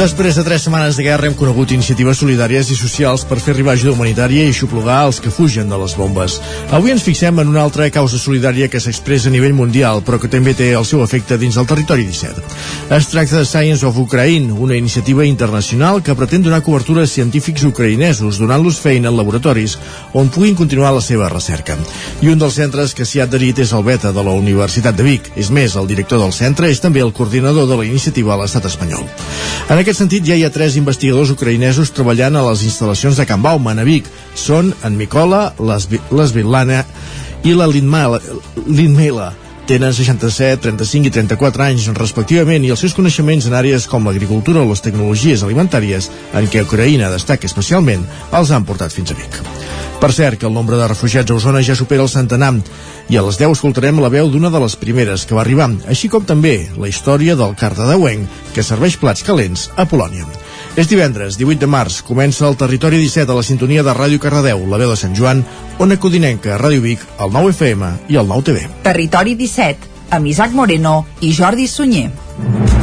Després de tres setmanes de guerra hem conegut iniciatives solidàries i socials per fer arribar ajuda humanitària i xuplugar els que fugen de les bombes. Avui ens fixem en una altra causa solidària que s'expressa a nivell mundial, però que també té el seu efecte dins del territori 17. Es tracta de Science of Ukraine, una iniciativa internacional que pretén donar cobertura a científics ucraïnesos, donant-los feina en laboratoris on puguin continuar la seva recerca. I un dels centres que s'hi ha adherit és el Beta de la Universitat de Vic. És més, el director del centre és també el coordinador de la iniciativa a l'estat espanyol. En aquest aquest sentit, ja hi ha tres investigadors ucraïnesos treballant a les instal·lacions de Can Bauman a Vic. Són en Micola, l'Esvitlana i la Lindmela. Tenen 67, 35 i 34 anys, respectivament, i els seus coneixements en àrees com l'agricultura o les tecnologies alimentàries, en què Ucraïna destaca especialment, els han portat fins a Vic. Per cert, que el nombre de refugiats a Osona ja supera el centenar, i a les 10 escoltarem la veu d'una de les primeres que va arribar, així com també la història del cardedeuenc que serveix plats calents a Polònia. És divendres, 18 de març, comença el Territori 17 a la sintonia de Ràdio Cardedeu, la veu de Sant Joan, Ona Codinenca, Ràdio Vic, el 9 FM i el 9 TV. Territori 17, amb Isaac Moreno i Jordi Sunyer.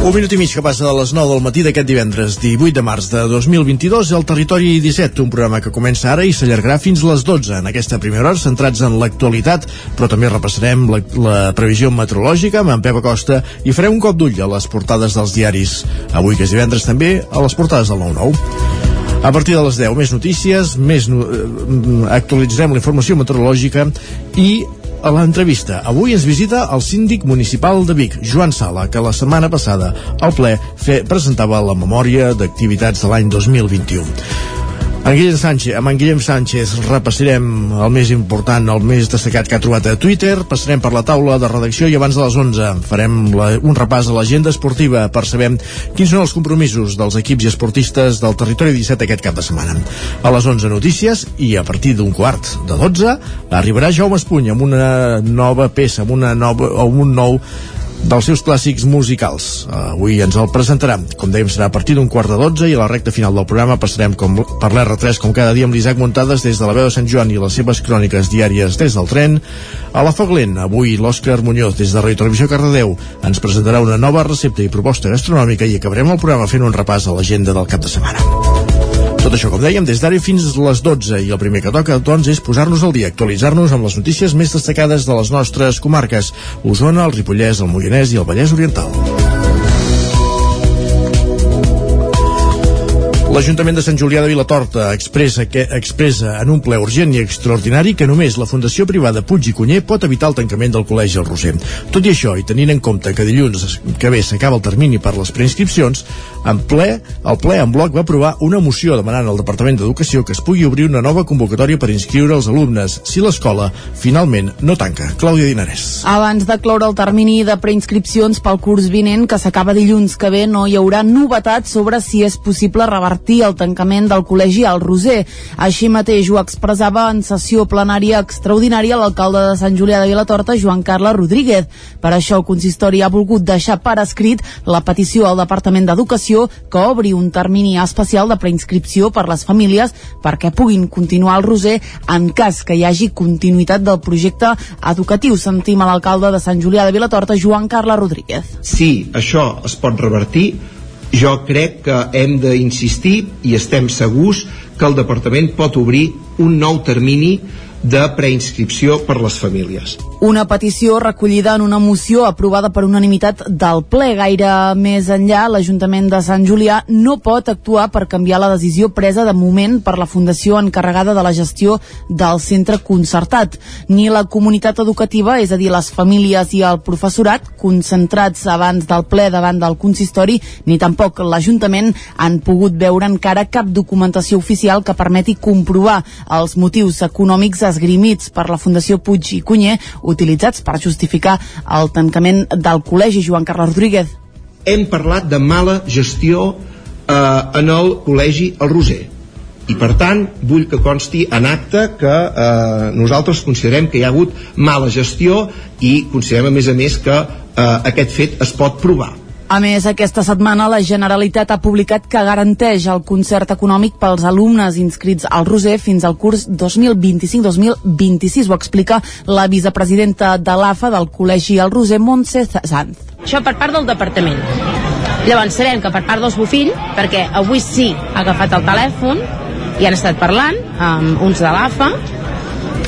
Un minut i mig que passa de les 9 del matí d'aquest divendres 18 de març de 2022 al Territori 17, un programa que comença ara i s'allargarà fins les 12 en aquesta primera hora centrats en l'actualitat, però també repassarem la, la previsió meteorològica amb en Pep Acosta i farem un cop d'ull a les portades dels diaris. Avui que és divendres també a les portades del 9-9. A partir de les 10, més notícies, més no, eh, actualitzarem la informació meteorològica i a l'entrevista. Avui ens visita el síndic municipal de Vic, Joan Sala, que la setmana passada al ple fe, presentava la memòria d'activitats de l'any 2021. En Guillem Sánchez, amb en Guillem Sánchez repassarem el més important, el més destacat que ha trobat a Twitter, passarem per la taula de redacció i abans de les 11 farem la, un repàs a l'agenda esportiva per saber quins són els compromisos dels equips i esportistes del territori 17 aquest cap de setmana. A les 11 notícies i a partir d'un quart de 12 arribarà Jaume Espuny amb una nova peça, amb, una nova, o un nou dels seus clàssics musicals. Avui ens el presentarà. Com dèiem, serà a partir d'un quart de dotze i a la recta final del programa passarem com, per l'R3 com cada dia amb l'Isaac Muntades des de la veu de Sant Joan i les seves cròniques diàries des del tren. A la Foc Lent, avui l'Òscar Muñoz des de Ràdio Televisió Cardedeu ens presentarà una nova recepta i proposta gastronòmica i acabarem el programa fent un repàs a l'agenda del cap de setmana. Tot això, com dèiem, des d'ara fins a les 12 i el primer que toca, doncs, és posar-nos al dia, actualitzar-nos amb les notícies més destacades de les nostres comarques, Osona, el Ripollès, el Moianès i el Vallès Oriental. L'Ajuntament de Sant Julià de Vilatorta expressa, que, expressa en un ple urgent i extraordinari que només la Fundació Privada Puig i Cunyer pot evitar el tancament del Col·legi El Roser. Tot i això, i tenint en compte que dilluns que ve s'acaba el termini per les preinscripcions, en ple, el ple en bloc va aprovar una moció demanant al Departament d'Educació que es pugui obrir una nova convocatòria per inscriure els alumnes si l'escola finalment no tanca. Clàudia Dinarès. Abans de cloure el termini de preinscripcions pel curs vinent, que s'acaba dilluns que ve, no hi haurà novetats sobre si és possible revertir revertir el tancament del col·legi al Roser. Així mateix ho expressava en sessió plenària extraordinària l'alcalde de Sant Julià de Vilatorta, Joan Carles Rodríguez. Per això el consistori ha volgut deixar per escrit la petició al Departament d'Educació que obri un termini especial de preinscripció per les famílies perquè puguin continuar al Roser en cas que hi hagi continuïtat del projecte educatiu. Sentim a l'alcalde de Sant Julià de Vilatorta, Joan Carles Rodríguez. Sí, això es pot revertir jo crec que hem d'insistir i estem segurs que el departament pot obrir un nou termini de preinscripció per les famílies. Una petició recollida en una moció aprovada per unanimitat del ple. Gaire més enllà, l'Ajuntament de Sant Julià no pot actuar per canviar la decisió presa de moment per la Fundació encarregada de la gestió del centre concertat. Ni la comunitat educativa, és a dir, les famílies i el professorat, concentrats abans del ple davant del consistori, ni tampoc l'Ajuntament han pogut veure encara cap documentació oficial que permeti comprovar els motius econòmics esgrimits per la Fundació Puig i Cunyer utilitzats per justificar el tancament del col·legi Joan Carles Rodríguez. Hem parlat de mala gestió eh, en el col·legi El Roser i per tant vull que consti en acte que eh, nosaltres considerem que hi ha hagut mala gestió i considerem a més a més que eh, aquest fet es pot provar a més, aquesta setmana la Generalitat ha publicat que garanteix el concert econòmic pels alumnes inscrits al Roser fins al curs 2025-2026. Ho explica la vicepresidenta de l'AFA del Col·legi al Roser, Montse Sanz. Això per part del departament. Llavors sabem que per part dels Bofill, perquè avui sí ha agafat el telèfon i han estat parlant amb uns de l'AFA,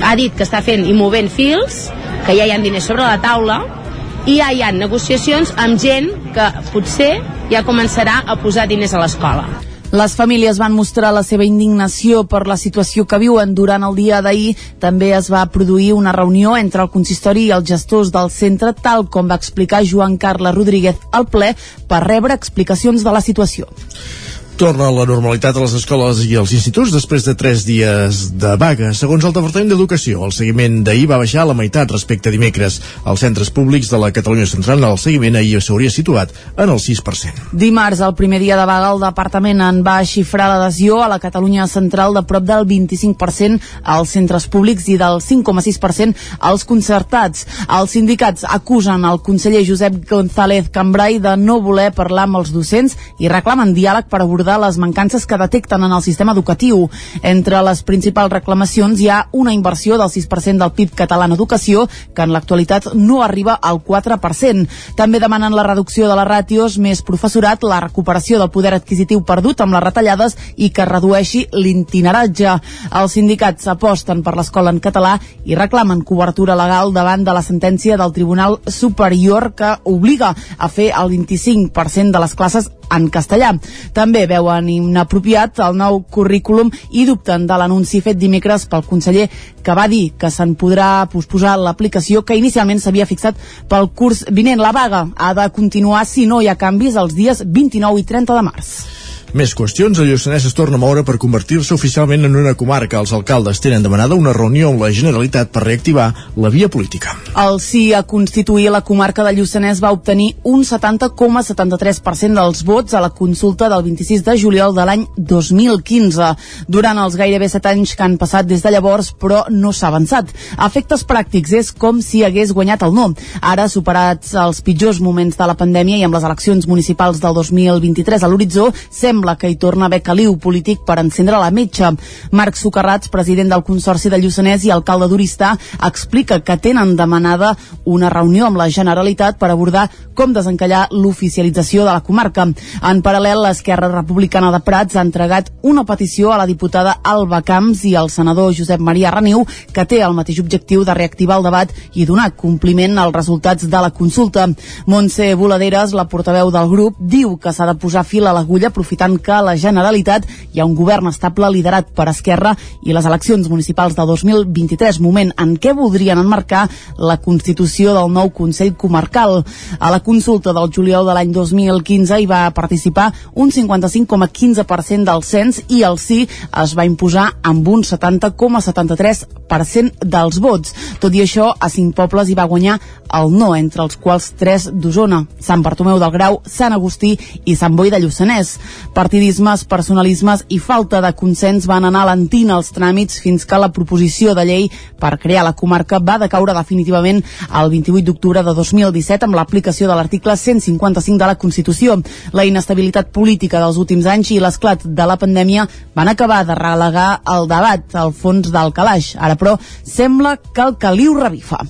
ha dit que està fent i movent fils, que ja hi ha diners sobre la taula, i ja hi ha negociacions amb gent que potser ja començarà a posar diners a l'escola. Les famílies van mostrar la seva indignació per la situació que viuen. Durant el dia d'ahir també es va produir una reunió entre el consistori i els gestors del centre, tal com va explicar Joan Carles Rodríguez al ple, per rebre explicacions de la situació. Torna a la normalitat a les escoles i als instituts després de tres dies de vaga. Segons el Departament d'Educació, el seguiment d'ahir va baixar a la meitat respecte a dimecres. Als centres públics de la Catalunya Central el seguiment ahir s'hauria situat en el 6%. Dimarts, el primer dia de vaga, el departament en va xifrar l'adhesió a la Catalunya Central de prop del 25% als centres públics i del 5,6% als concertats. Els sindicats acusen el conseller Josep González Cambrai de no voler parlar amb els docents i reclamen diàleg per abordar abordar les mancances que detecten en el sistema educatiu. Entre les principals reclamacions hi ha una inversió del 6% del PIB català en educació, que en l'actualitat no arriba al 4%. També demanen la reducció de les ràtios, més professorat, la recuperació del poder adquisitiu perdut amb les retallades i que redueixi l'itineratge. Els sindicats aposten per l'escola en català i reclamen cobertura legal davant de la sentència del Tribunal Superior que obliga a fer el 25% de les classes en castellà. També veuen inapropiat el nou currículum i dubten de l'anunci fet dimecres pel conseller que va dir que se'n podrà posposar l'aplicació que inicialment s'havia fixat pel curs vinent. La vaga ha de continuar si no hi ha canvis els dies 29 i 30 de març. Més qüestions. El Lluçanès es torna a moure per convertir-se oficialment en una comarca. Els alcaldes tenen demanada una reunió amb la Generalitat per reactivar la via política. El sí a constituir la comarca de Lluçanès va obtenir un 70,73% dels vots a la consulta del 26 de juliol de l'any 2015. Durant els gairebé 7 anys que han passat des de llavors, però no s'ha avançat. Efectes pràctics és com si hagués guanyat el no. Ara, superats els pitjors moments de la pandèmia i amb les eleccions municipals del 2023 a l'horitzó, sembla sembla que hi torna a haver caliu polític per encendre la metxa. Marc Socarrats, president del Consorci de Lluçanès i alcalde d'Uristà, explica que tenen demanada una reunió amb la Generalitat per abordar com desencallar l'oficialització de la comarca. En paral·lel, l'Esquerra Republicana de Prats ha entregat una petició a la diputada Alba Camps i al senador Josep Maria Reniu, que té el mateix objectiu de reactivar el debat i donar compliment als resultats de la consulta. Montse Voladeres, la portaveu del grup, diu que s'ha de posar fil a l'agulla aprofitant apuntant que la Generalitat hi ha un govern estable liderat per Esquerra i les eleccions municipals de 2023, moment en què voldrien enmarcar la constitució del nou Consell Comarcal. A la consulta del juliol de l'any 2015 hi va participar un 55,15% del cens i el sí es va imposar amb un 70,73% dels vots. Tot i això, a cinc pobles hi va guanyar el no, entre els quals tres d'Osona, Sant Bartomeu del Grau, Sant Agustí i Sant Boi de Lluçanès. Partidismes, personalismes i falta de consens van anar lentint els tràmits fins que la proposició de llei per crear la comarca va decaure definitivament el 28 d'octubre de 2017 amb l'aplicació de l'article 155 de la Constitució. La inestabilitat política dels últims anys i l'esclat de la pandèmia van acabar de relegar el debat al fons del calaix. Ara, però, sembla que el caliu revifa.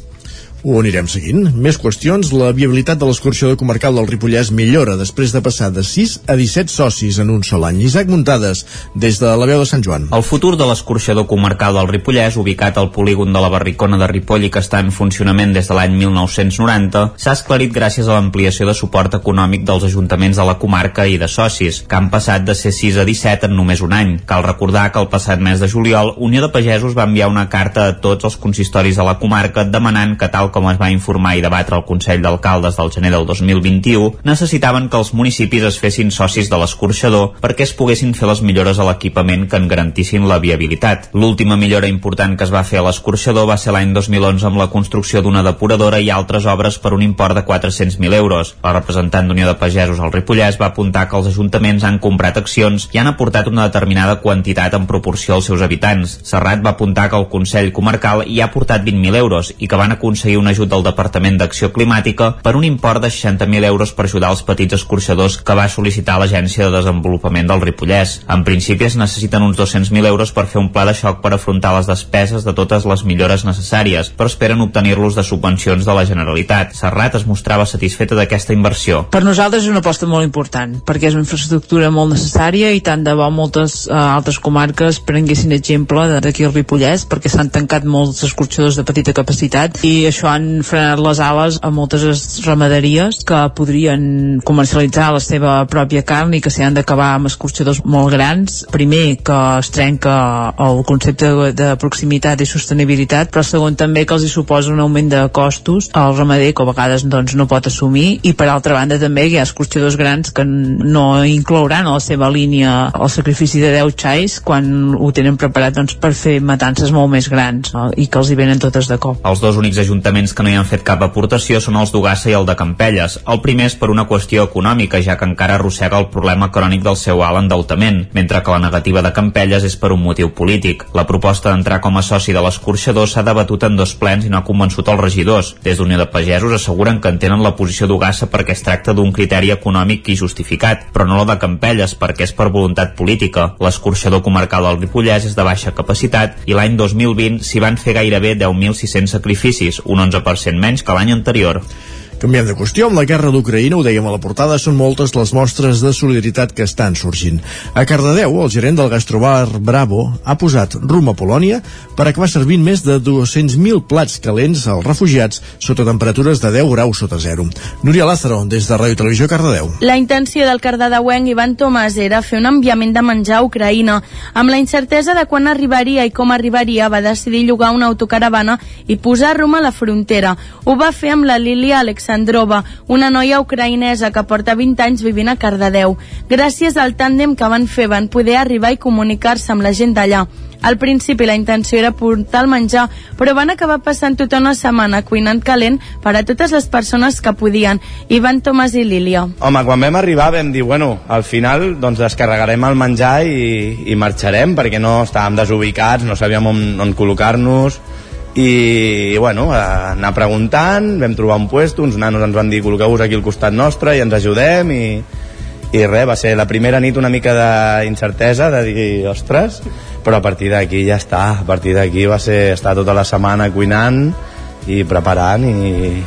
Ho anirem seguint. Més qüestions. La viabilitat de l'escorxador comarcal del Ripollès millora després de passar de 6 a 17 socis en un sol any. Isaac Muntades, des de la veu de Sant Joan. El futur de l'escorxador comarcal del Ripollès, ubicat al polígon de la Barricona de Ripoll i que està en funcionament des de l'any 1990, s'ha esclarit gràcies a l'ampliació de suport econòmic dels ajuntaments de la comarca i de socis, que han passat de ser 6 a 17 en només un any. Cal recordar que el passat mes de juliol, Unió de Pagesos va enviar una carta a tots els consistoris de la comarca demanant que tal com es va informar i debatre el Consell d'Alcaldes del gener del 2021, necessitaven que els municipis es fessin socis de l'escorxador perquè es poguessin fer les millores a l'equipament que en garantissin la viabilitat. L'última millora important que es va fer a l'escorxador va ser l'any 2011 amb la construcció d'una depuradora i altres obres per un import de 400.000 euros. La representant d'Unió de Pagesos al Ripollès va apuntar que els ajuntaments han comprat accions i han aportat una determinada quantitat en proporció als seus habitants. Serrat va apuntar que el Consell Comarcal hi ha aportat 20.000 euros i que van aconseguir un ajut del Departament d'Acció Climàtica per un import de 60.000 euros per ajudar els petits escorxadors que va sol·licitar l'Agència de Desenvolupament del Ripollès. En principi es necessiten uns 200.000 euros per fer un pla de xoc per afrontar les despeses de totes les millores necessàries, però esperen obtenir-los de subvencions de la Generalitat. Serrat es mostrava satisfeta d'aquesta inversió. Per nosaltres és una aposta molt important, perquè és una infraestructura molt necessària i tant de bo moltes uh, altres comarques prenguessin exemple d'aquí al Ripollès, perquè s'han tancat molts escorxadors de petita capacitat i això han frenat les ales a moltes ramaderies que podrien comercialitzar la seva pròpia carn i que s'han d'acabar amb escorxadors molt grans. Primer, que es trenca el concepte de, proximitat i sostenibilitat, però segon també que els hi suposa un augment de costos al ramader que a vegades doncs, no pot assumir i per altra banda també hi ha escorxadors grans que no inclouran a la seva línia el sacrifici de 10 xais quan ho tenen preparat doncs, per fer matances molt més grans no? i que els hi venen totes de cop. Els dos únics ajuntaments que no hi han fet cap aportació són els d'Ugassa i el de Campelles. El primer és per una qüestió econòmica, ja que encara arrossega el problema crònic del seu alt endeutament, mentre que la negativa de Campelles és per un motiu polític. La proposta d'entrar com a soci de l'escorxador s'ha debatut en dos plens i no ha convençut els regidors. Des d'Unió de Pagesos asseguren que entenen la posició d'Ugassa perquè es tracta d'un criteri econòmic i justificat, però no la de Campelles perquè és per voluntat política. L'escorxador comarcal del Ripollès és de baixa capacitat i l'any 2020 s'hi van fer gairebé 10.600 sacrificis, un 11% menys que l'any anterior. Canviem de qüestió, amb la guerra d'Ucraïna, ho dèiem a la portada, són moltes les mostres de solidaritat que estan sorgint. A Cardedeu, el gerent del gastrobar Bravo ha posat rum a Polònia per acabar servint més de 200.000 plats calents als refugiats sota temperatures de 10 graus sota zero. Núria Lázaro, des de Ràdio Televisió Cardedeu. La intenció del cardedeuenc Ivan Tomàs era fer un enviament de menjar a Ucraïna. Amb la incertesa de quan arribaria i com arribaria, va decidir llogar una autocaravana i posar rum a la frontera. Ho va fer amb la Lília Alexandra Alexandrova, una noia ucraïnesa que porta 20 anys vivint a Cardedeu. Gràcies al tàndem que van fer van poder arribar i comunicar-se amb la gent d'allà. Al principi la intenció era portar el menjar, però van acabar passant tota una setmana cuinant calent per a totes les persones que podien, Ivan Tomàs i Lília. Home, quan vam arribar vam dir, bueno, al final doncs descarregarem el menjar i, i marxarem perquè no estàvem desubicats, no sabíem on, on col·locar-nos, i bueno, anar preguntant vam trobar un puesto, uns nanos ens van dir col·loqueu-vos aquí al costat nostre i ens ajudem i, i res, va ser la primera nit una mica d'incertesa de dir, ostres però a partir d'aquí ja està a partir d'aquí va ser estar tota la setmana cuinant y preparant y...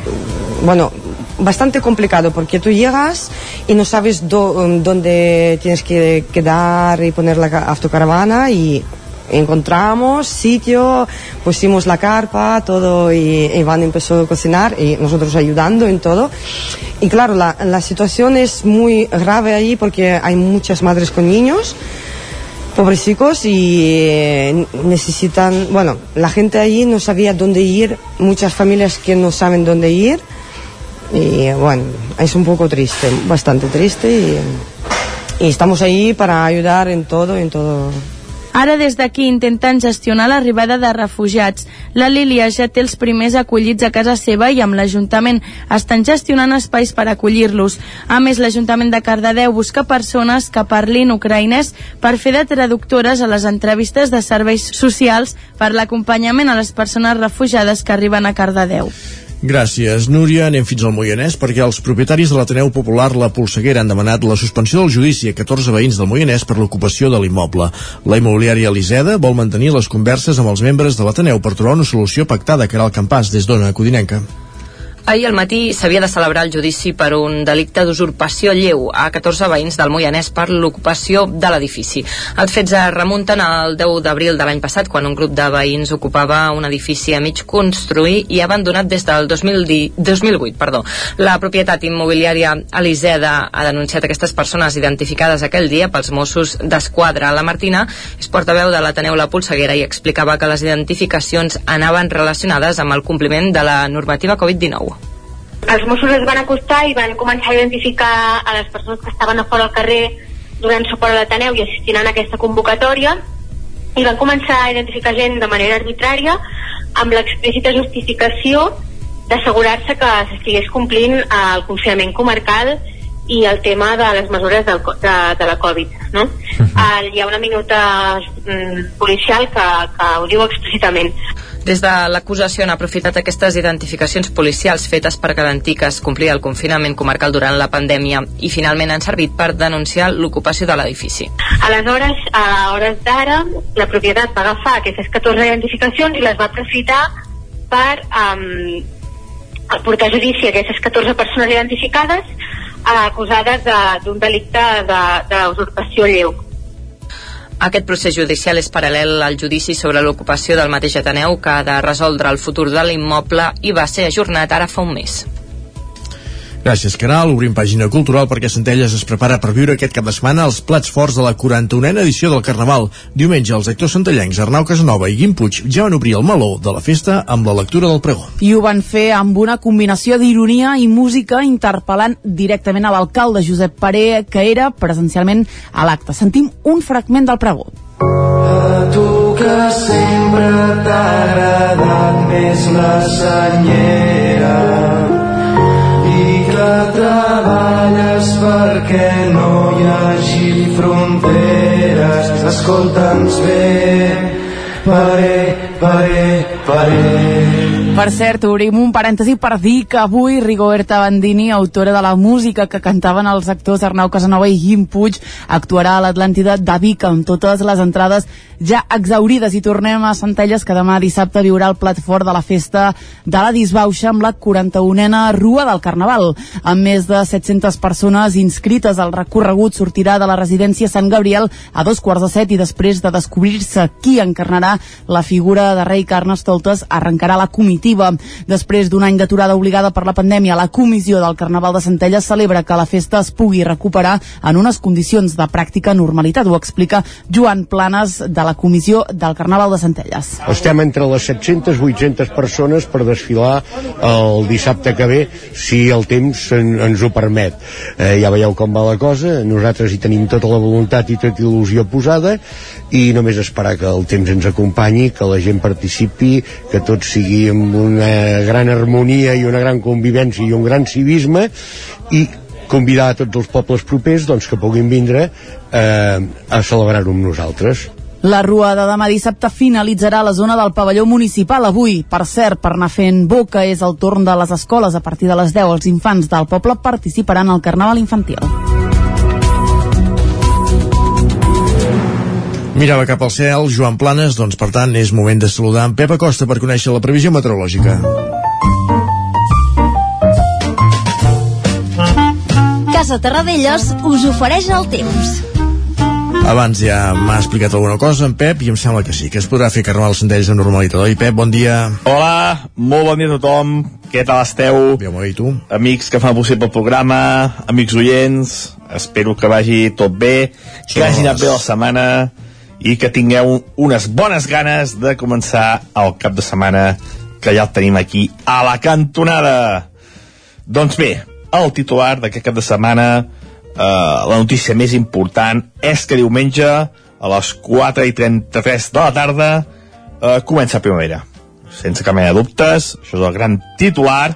Bueno, bastante complicado porque tú llegas y no sabes dónde tienes que quedar y poner la autocaravana y encontramos sitio, pusimos la carpa, todo y Iván empezó a cocinar y nosotros ayudando en todo. Y claro, la, la situación es muy grave ahí porque hay muchas madres con niños, pobrecitos y eh, necesitan, bueno, la gente ahí no sabía dónde ir, muchas familias que no saben dónde ir y bueno, es un poco triste, bastante triste y, y estamos ahí para ayudar en todo, en todo Ara des d'aquí intenten gestionar l'arribada de refugiats. La Lília ja té els primers acollits a casa seva i amb l'Ajuntament estan gestionant espais per acollir-los. A més, l'Ajuntament de Cardedeu busca persones que parlin ucraïnès per fer de traductores a les entrevistes de serveis socials per l'acompanyament a les persones refugiades que arriben a Cardedeu. Gràcies, Núria. Anem fins al Moianès perquè els propietaris de l'Ateneu Popular La Polseguera han demanat la suspensió del judici a 14 veïns del Moianès per l'ocupació de l'immoble. La immobiliària Eliseda vol mantenir les converses amb els membres de l'Ateneu per trobar una solució pactada que era el campàs des d'Ona Codinenca. Ahir al matí s'havia de celebrar el judici per un delicte d'usurpació lleu a 14 veïns del Moianès per l'ocupació de l'edifici. Els fets es remunten al 10 d'abril de l'any passat, quan un grup de veïns ocupava un edifici a mig construir i abandonat des del 2010, 2008. Perdó. La propietat immobiliària Eliseda ha denunciat aquestes persones identificades aquell dia pels Mossos d'Esquadra. La Martina és portaveu de l'Ateneu La Polseguera i explicava que les identificacions anaven relacionades amb el compliment de la normativa Covid-19. Els Mossos es van acostar i van començar a identificar a les persones que estaven a fora al carrer donant suport a l'Ateneu i assistint a aquesta convocatòria i van començar a identificar gent de manera arbitrària amb l'explícita justificació d'assegurar-se que s'estigués complint el confinament comarcal i el tema de les mesures del, de, de la Covid. No? Uh -huh. uh, hi ha una minuta mm, policial que, que ho diu explícitament. Des de l'acusació han aprofitat aquestes identificacions policials fetes per garantir que es complia el confinament comarcal durant la pandèmia i finalment han servit per denunciar l'ocupació de l'edifici. Aleshores, a hores d'ara, la propietat va agafar aquestes 14 identificacions i les va aprofitar per um, portar a judici aquestes 14 persones identificades acusades d'un de, delicte d'usurpació lleu. Aquest procés judicial és paral·lel al judici sobre l'ocupació del mateix Ateneu que ha de resoldre el futur de l'immoble i va ser ajornat ara fa un mes. Gràcies, Caral. Obrim pàgina cultural perquè Centelles es prepara per viure aquest cap de setmana els plats forts de la 41a edició del Carnaval. Diumenge, els actors centellencs Arnau Casanova i Guim Puig ja van obrir el meló de la festa amb la lectura del pregó. I ho van fer amb una combinació d'ironia i música interpel·lant directament a l'alcalde Josep Paré, que era presencialment a l'acte. Sentim un fragment del pregó. A tu que sempre t'ha agradat més la senyera que treballes perquè no hi hagi fronteres. Escolta'ns bé, paré, paré, paré. Per cert, obrim un parèntesi per dir que avui Rigoberta Bandini, autora de la música que cantaven els actors Arnau Casanova i Guim Puig, actuarà a l'Atlàntida de Vic amb totes les entrades ja exaurides. I tornem a Centelles que demà dissabte viurà el plat fort de la festa de la Disbauxa amb la 41a Rua del Carnaval. Amb més de 700 persones inscrites al recorregut sortirà de la residència Sant Gabriel a dos quarts de set i després de descobrir-se qui encarnarà la figura de rei Carnestoltes arrencarà la comitiva definitiva. Després d'un any d'aturada obligada per la pandèmia, la Comissió del Carnaval de Centelles celebra que la festa es pugui recuperar en unes condicions de pràctica normalitat. Ho explica Joan Planes de la Comissió del Carnaval de Centelles. Estem entre les 700-800 persones per desfilar el dissabte que ve, si el temps en, ens ho permet. Eh, ja veieu com va la cosa, nosaltres hi tenim tota la voluntat i tota il·lusió posada i només esperar que el temps ens acompanyi, que la gent participi, que tot sigui amb una gran harmonia i una gran convivència i un gran civisme i convidar a tots els pobles propers doncs, que puguin vindre eh, a celebrar-ho amb nosaltres. La rua de demà dissabte finalitzarà a la zona del pavelló municipal avui. Per cert, per anar fent boca és el torn de les escoles. A partir de les 10 els infants del poble participaran al Carnaval Infantil. Mirava cap al cel, Joan Planes, doncs per tant és moment de saludar en Pep Acosta per conèixer la previsió meteorològica. Casa Terradellos us ofereix el temps. Abans ja m'ha explicat alguna cosa en Pep i em sembla que sí, que es podrà fer carnaval als Centells amb normalitat. Oi, Pep, bon dia. Hola, molt bon dia a tothom. Què tal esteu? Bé, i tu? Amics que fan possible el programa, amics oients, espero que vagi tot bé, que hagi anat bé la setmana, i que tingueu unes bones ganes de començar el cap de setmana que ja el tenim aquí a la cantonada. Doncs bé, el titular d'aquest cap de setmana, eh, la notícia més important és que diumenge a les 4 i 33 de la tarda eh, comença primavera. Sense cap mena de dubtes, això és el gran titular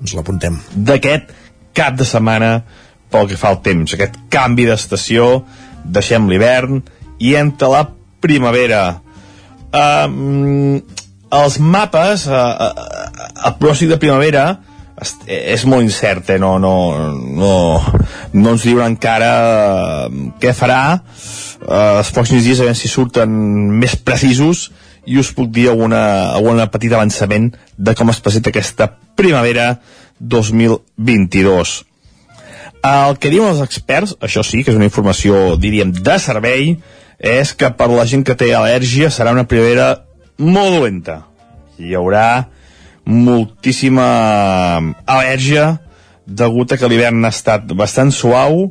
ens l'apuntem d'aquest cap de setmana pel que fa al temps, aquest canvi d'estació, deixem l'hivern, i entra la primavera. Um, els mapes, uh, uh, el pròxim de primavera és molt incert, eh? no, no, no, no ens diuen encara uh, què farà uh, els pròxims dies a veure si surten més precisos i us puc dir alguna, alguna petit avançament de com es presenta aquesta primavera 2022. El que diuen els experts, això sí, que és una informació, diríem, de servei, és que per la gent que té al·lèrgia serà una primavera molt dolenta. Hi haurà moltíssima al·lèrgia degut a que l'hivern ha estat bastant suau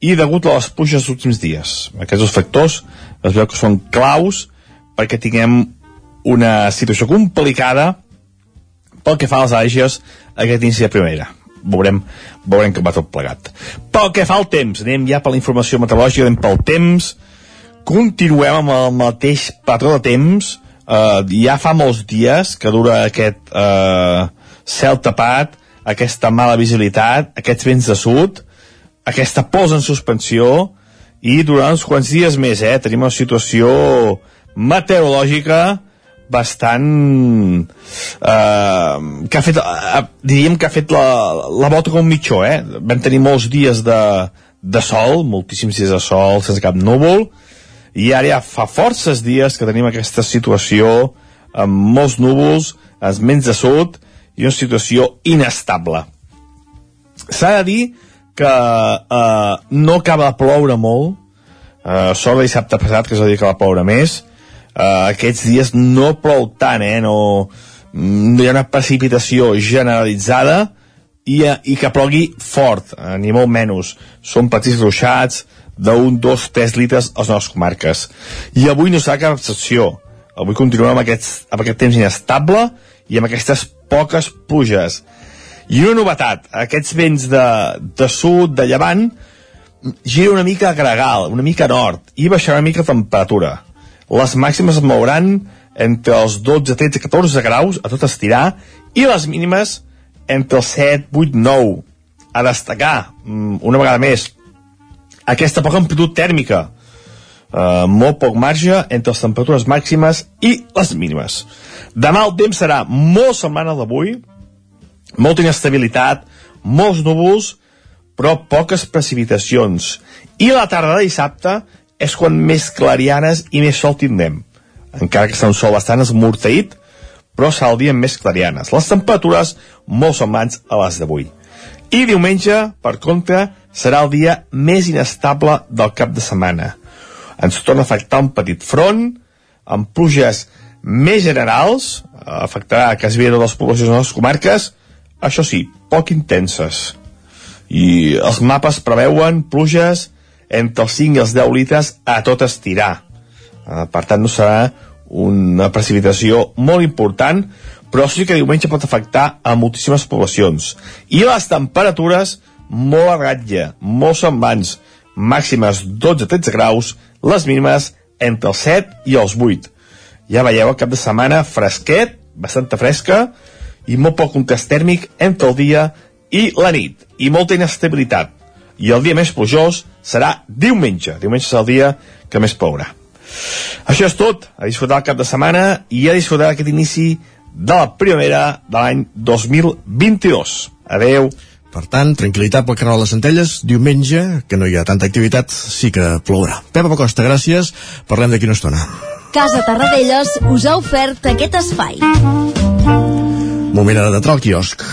i degut a les pluges dels últims dies. Aquests dos factors es veu que són claus perquè tinguem una situació complicada pel que fa a les al·lèrgies aquest inici de primavera veurem, veurem com va tot plegat. Pel que fa al temps, anem ja per la informació meteorològica, anem pel temps, continuem amb el mateix patró de temps, uh, ja fa molts dies que dura aquest uh, cel tapat, aquesta mala visibilitat, aquests vents de sud, aquesta pols en suspensió, i durant uns quants dies més, eh, tenim una situació meteorològica bastant eh, que ha fet eh, diríem que ha fet la, la volta com un mitjó eh? vam tenir molts dies de, de sol, moltíssims dies de sol sense cap núvol i ara ja fa forces dies que tenim aquesta situació amb molts núvols els menys de sud i una situació inestable s'ha de dir que eh, no acaba de ploure molt eh, sort de dissabte passat que és el dia que va ploure més uh, aquests dies no plou tant, eh? No, no hi ha una precipitació generalitzada i, uh, i que plogui fort, uh, ni molt menys. Són petits ruixats d'un, dos, tres litres a les nostres comarques. I avui no serà cap excepció. Avui continuem amb, aquests, amb aquest temps inestable i amb aquestes poques pluges. I una novetat, aquests vents de, de sud, de llevant, gira una mica a gregal, una mica a nord, i baixarà una mica la temperatura les màximes es mouran entre els 12, 13, 14 graus a tot estirar i les mínimes entre els 7, 8, 9 a destacar, mm, una vegada més aquesta poca amplitud tèrmica uh, molt poc marge entre les temperatures màximes i les mínimes demà el temps serà molt semblant al d'avui molta inestabilitat molts núvols però poques precipitacions i la tarda de dissabte és quan més clarianes i més sol tindrem. Encara que està un sol bastant esmorteït, però serà el dia més clarianes. Les temperatures molt semblants a les d'avui. I diumenge, per contra, serà el dia més inestable del cap de setmana. Ens torna a afectar un petit front, amb pluges més generals, afectarà quasi bé les poblacions de les comarques, això sí, poc intenses. I els mapes preveuen pluges entre els 5 i els 10 litres a tot estirar. Uh, per tant, no serà una precipitació molt important, però sí que diumenge pot afectar a moltíssimes poblacions. I les temperatures molt a ratlla, molt semblants, màximes 12-13 graus, les mínimes entre els 7 i els 8. Ja veieu, el cap de setmana fresquet, bastanta fresca, i molt poc contrast tèrmic entre el dia i la nit, i molta inestabilitat i el dia més plujós serà diumenge. Diumenge és el dia que més plourà. Això és tot. A disfrutar el cap de setmana i a disfrutar aquest inici de la primavera de l'any 2022. Adeu. Per tant, tranquil·litat pel canal de les Centelles, diumenge, que no hi ha tanta activitat, sí que plourà. Pepa Costa, gràcies. Parlem d'aquí una estona. Casa Tarradellas us ha ofert aquest espai. Moment ara d'entrar al quiosc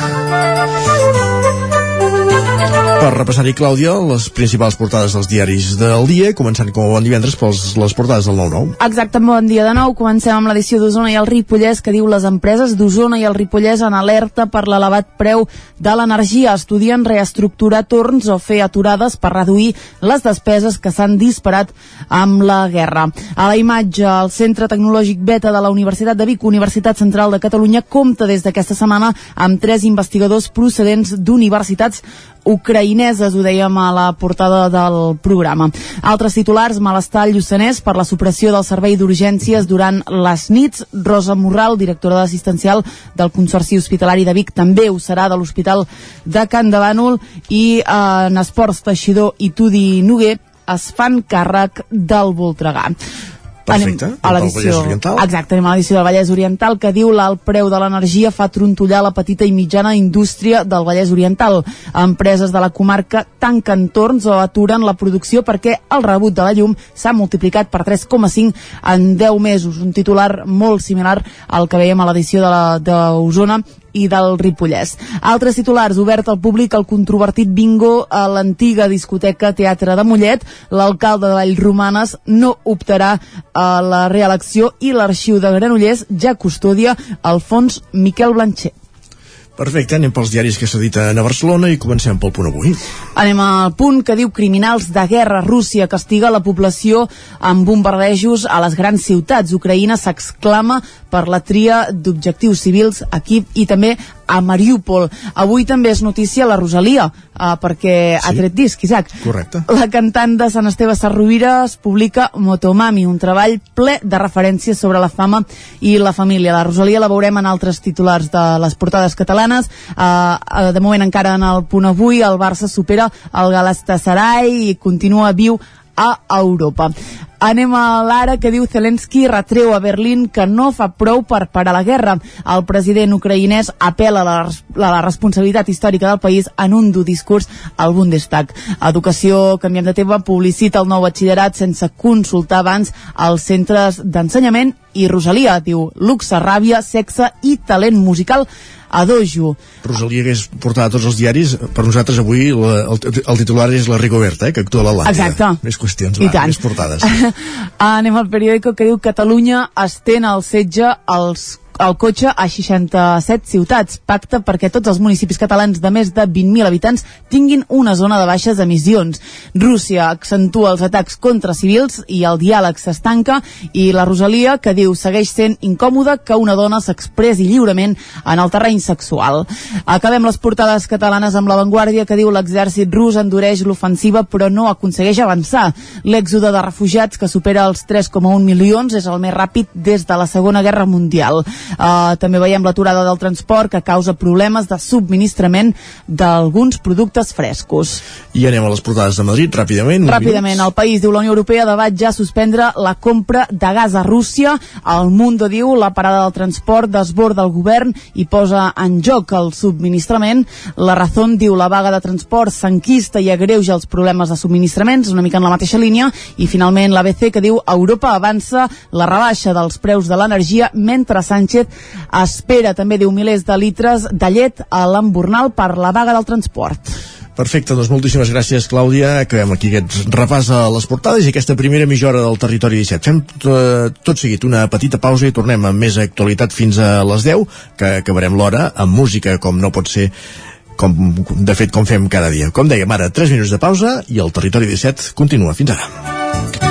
per repassar-hi, Clàudia, les principals portades dels diaris del dia, començant com a bon divendres pels les portades del 9-9. Exacte, bon dia de nou. Comencem amb l'edició d'Osona i el Ripollès, que diu les empreses d'Osona i el Ripollès en alerta per l'elevat preu de l'energia. Estudien reestructurar torns o fer aturades per reduir les despeses que s'han disparat amb la guerra. A la imatge, el Centre Tecnològic Beta de la Universitat de Vic, Universitat Central de Catalunya, compta des d'aquesta setmana amb tres investigadors procedents d'universitats ucraïneses, ho dèiem a la portada del programa. Altres titulars, malestar al Lluçanès per la supressió del servei d'urgències durant les nits. Rosa Morral, directora d'assistencial del Consorci Hospitalari de Vic, també ho serà de l'Hospital de Can de Bànol i eh, en esports Teixidor i Tudi Noguer es fan càrrec del Voltregà. Perfecte. Anem a l'edició... Vallès Oriental. Exacte, anem a l'edició del Vallès Oriental que diu l'alt preu de l'energia fa trontollar la petita i mitjana indústria del Vallès Oriental. Empreses de la comarca tanquen torns o aturen la producció perquè el rebut de la llum s'ha multiplicat per 3,5 en 10 mesos. Un titular molt similar al que veiem a l'edició de la- d'Osona i del Ripollès. Altres titulars, obert al públic el controvertit bingo a l'antiga discoteca Teatre de Mollet, l'alcalde de Vallromanes no optarà a la reelecció i l'arxiu de Granollers ja custodia el fons Miquel Blancher. Perfecte, anem pels diaris que s'editen a Barcelona i comencem pel punt avui. Anem al punt que diu criminals de guerra. Rússia castiga la població amb bombardejos a les grans ciutats. Ucraïna s'exclama per la tria d'objectius civils aquí i també a Mariupol. Avui també és notícia la Rosalia, eh, perquè sí. ha tret disc, Isaac. Correcte. La cantant de Sant Esteve Sarrovira es publica Motomami, un treball ple de referències sobre la fama i la família. La Rosalia la veurem en altres titulars de les portades catalanes. Uh, uh, de moment encara en el punt avui el Barça supera el Galatasaray i continua viu a Europa. Anem a l'ara que diu Zelensky retreu a Berlín que no fa prou per parar la guerra. El president ucraïnès apela a la, res- a la responsabilitat històrica del país en un dur discurs al Bundestag. Educació, canviem de tema, publicita el nou batxillerat sense consultar abans els centres d'ensenyament i Rosalia diu luxe, ràbia, sexe i talent musical a dojo. Rosalia hagués portat a tots els diaris, per nosaltres avui la, el, el titular és la Rigoberta, eh, que actua a l'Atlàntida. Exacte. Més qüestions, I va, tant. més portades. Anem al periòdico que diu Catalunya estén el setge als el cotxe a 67 ciutats. Pacte perquè tots els municipis catalans de més de 20.000 habitants tinguin una zona de baixes emissions. Rússia accentua els atacs contra civils i el diàleg s'estanca i la Rosalia que diu segueix sent incòmode que una dona s'expressi lliurement en el terreny sexual. Acabem les portades catalanes amb l'avantguàrdia que diu l'exèrcit rus endureix l'ofensiva però no aconsegueix avançar. L'èxode de refugiats que supera els 3,1 milions és el més ràpid des de la Segona Guerra Mundial. Uh, també veiem l'aturada del transport que causa problemes de subministrament d'alguns productes frescos. I anem a les portades de Madrid, ràpidament. Ràpidament, el país diu la Unió Europea debat ja suspendre la compra de gas a Rússia. El Mundo diu la parada del transport desborda el govern i posa en joc el subministrament. La Razón diu la vaga de transport s'enquista i agreuja els problemes de subministraments, una mica en la mateixa línia. I finalment l'ABC que diu Europa avança la rebaixa dels preus de l'energia mentre Sánchez espera també diu milers de litres de llet a l'embornal per la vaga del transport. Perfecte, doncs moltíssimes gràcies, Clàudia. Acabem aquí aquest repàs a les portades i aquesta primera mitja hora del Territori 17. Fem eh, tot seguit una petita pausa i tornem amb més actualitat fins a les 10, que acabarem l'hora amb música, com no pot ser com, de fet, com fem cada dia. Com dèiem ara, 3 minuts de pausa i el Territori 17 continua. Fins ara.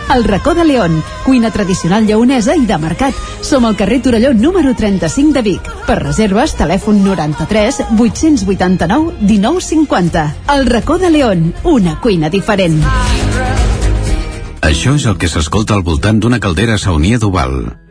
El racó de León, cuina tradicional lleonesa i de mercat. Som al carrer Torelló número 35 de Vic. Per reserves, telèfon 93 889 1950. El racó de León, una cuina diferent. Això és el que s'escolta al voltant d'una caldera saunia d'Oval.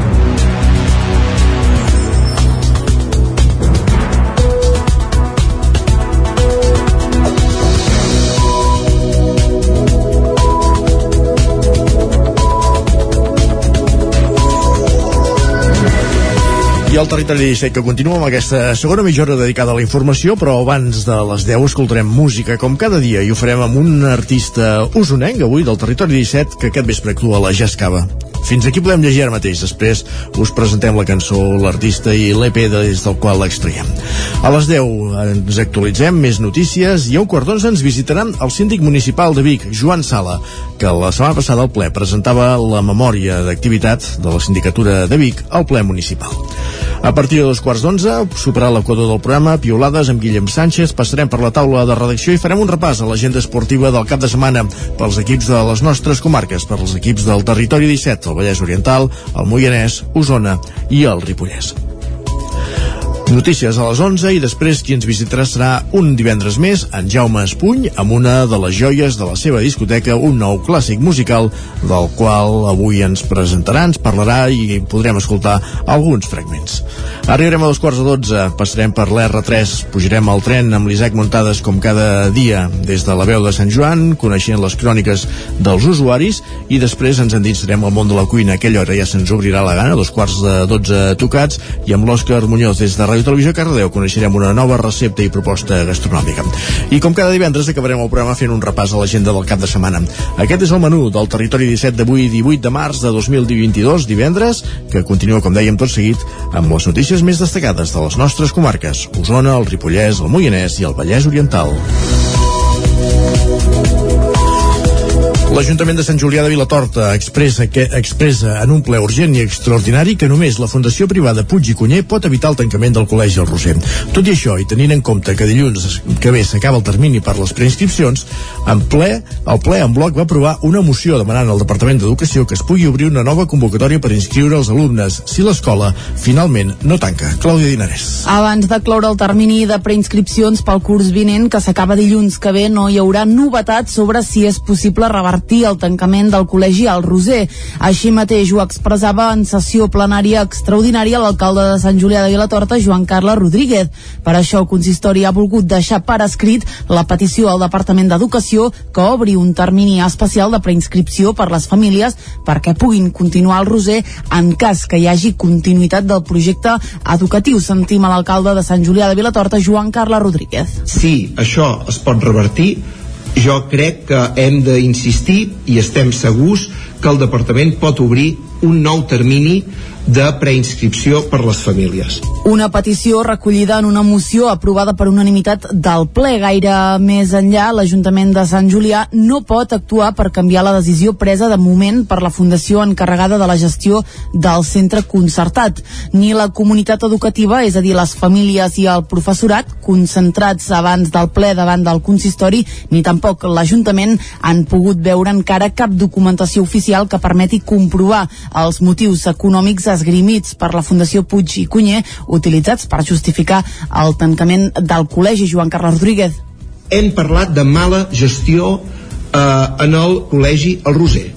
I el territori 17 que continua amb aquesta segona mitja hora dedicada a la informació, però abans de les 10 escoltarem música com cada dia i ho farem amb un artista usonenc avui del territori 17 que aquest vespre actua a la Jascava. Fins aquí podem llegir ara mateix. Després us presentem la cançó, l'artista i l'EP des del qual l'extraiem. A les 10 ens actualitzem més notícies i a un quart d'onze ens visitaran el síndic municipal de Vic, Joan Sala, que la setmana passada al ple presentava la memòria d'activitat de la sindicatura de Vic al ple municipal. A partir de dos quarts d'onze, superar l'equador del programa, piolades amb Guillem Sánchez, passarem per la taula de redacció i farem un repàs a l'agenda esportiva del cap de setmana pels equips de les nostres comarques, per als equips del territori 17, el Vallès Oriental, el Moianès, Osona i el Ripollès. Notícies a les 11 i després qui ens visitarà serà un divendres més en Jaume Espuny amb una de les joies de la seva discoteca, un nou clàssic musical del qual avui ens presentarà, ens parlarà i podrem escoltar alguns fragments. Arribarem a dos quarts de 12, passarem per l'R3, pujarem al tren amb l'Isaac Muntades com cada dia des de la veu de Sant Joan, coneixent les cròniques dels usuaris i després ens endinsarem al món de la cuina. A aquella hora ja se'ns obrirà la gana, dos quarts de 12 tocats i amb l'Òscar Muñoz des de Ràdio Televisió Cardedeu coneixerem una nova recepta i proposta gastronòmica. I com cada divendres acabarem el programa fent un repàs a l'agenda del cap de setmana. Aquest és el menú del Territori 17 d'avui, 18 de març de 2022, divendres, que continua, com dèiem, tot seguit amb les notícies més destacades de les nostres comarques, Osona, el Ripollès, el Moianès i el Vallès Oriental. L'Ajuntament de Sant Julià de Vilatorta expressa, que, expressa en un ple urgent i extraordinari que només la Fundació Privada Puig i Cunyer pot evitar el tancament del Col·legi El Roser. Tot i això, i tenint en compte que dilluns que ve s'acaba el termini per les preinscripcions, en ple, el ple en bloc va aprovar una moció demanant al Departament d'Educació que es pugui obrir una nova convocatòria per inscriure els alumnes si l'escola finalment no tanca. Clàudia Dinarès. Abans de cloure el termini de preinscripcions pel curs vinent, que s'acaba dilluns que ve, no hi haurà novetats sobre si és possible revertir el tancament del col·legi al Roser. Així mateix ho expressava en sessió plenària extraordinària l'alcalde de Sant Julià de Vilatorta, Joan Carles Rodríguez. Per això el consistori ha volgut deixar per escrit la petició al Departament d'Educació que obri un termini especial de preinscripció per les famílies perquè puguin continuar al Roser en cas que hi hagi continuïtat del projecte educatiu. Sentim a l'alcalde de Sant Julià de Vilatorta, Joan Carles Rodríguez. Si això es pot revertir, jo crec que hem d'insistir i estem segurs que el departament pot obrir un nou termini de preinscripció per les famílies. Una petició recollida en una moció aprovada per unanimitat del ple. Gaire més enllà, l'Ajuntament de Sant Julià no pot actuar per canviar la decisió presa de moment per la Fundació encarregada de la gestió del centre concertat. Ni la comunitat educativa, és a dir, les famílies i el professorat, concentrats abans del ple davant del consistori, ni tampoc l'Ajuntament han pogut veure encara cap documentació oficial que permeti comprovar els motius econòmics esgrimits per la Fundació Puig i Cunyer utilitzats per justificar el tancament del col·legi Joan Carles Rodríguez. Hem parlat de mala gestió eh, en el col·legi El Roser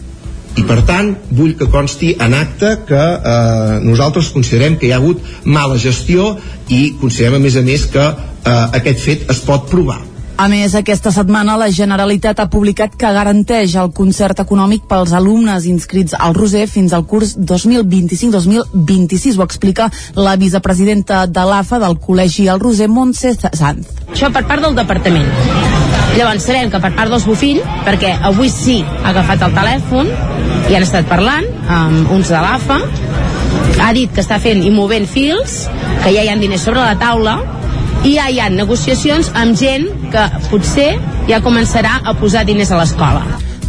i per tant vull que consti en acte que eh, nosaltres considerem que hi ha hagut mala gestió i considerem a més a més que eh, aquest fet es pot provar A més, aquesta setmana la Generalitat ha publicat que garanteix el concert econòmic pels alumnes inscrits al Roser fins al curs 2025-2026. Ho explica la vicepresidenta de l'AFA del Col·legi al Roser, Montse Sanz. Això per part del departament. Llavors sabem que per part dels Bofill, perquè avui sí ha agafat el telèfon i han estat parlant amb uns de l'AFA, ha dit que està fent i movent fils, que ja hi ha diners sobre la taula i ja hi ha negociacions amb gent que potser ja començarà a posar diners a l'escola.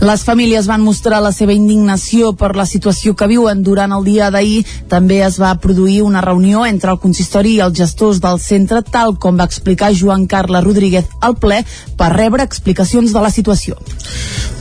Les famílies van mostrar la seva indignació per la situació que viuen durant el dia d'ahir. També es va produir una reunió entre el consistori i els gestors del centre, tal com va explicar Joan Carles Rodríguez al ple, per rebre explicacions de la situació.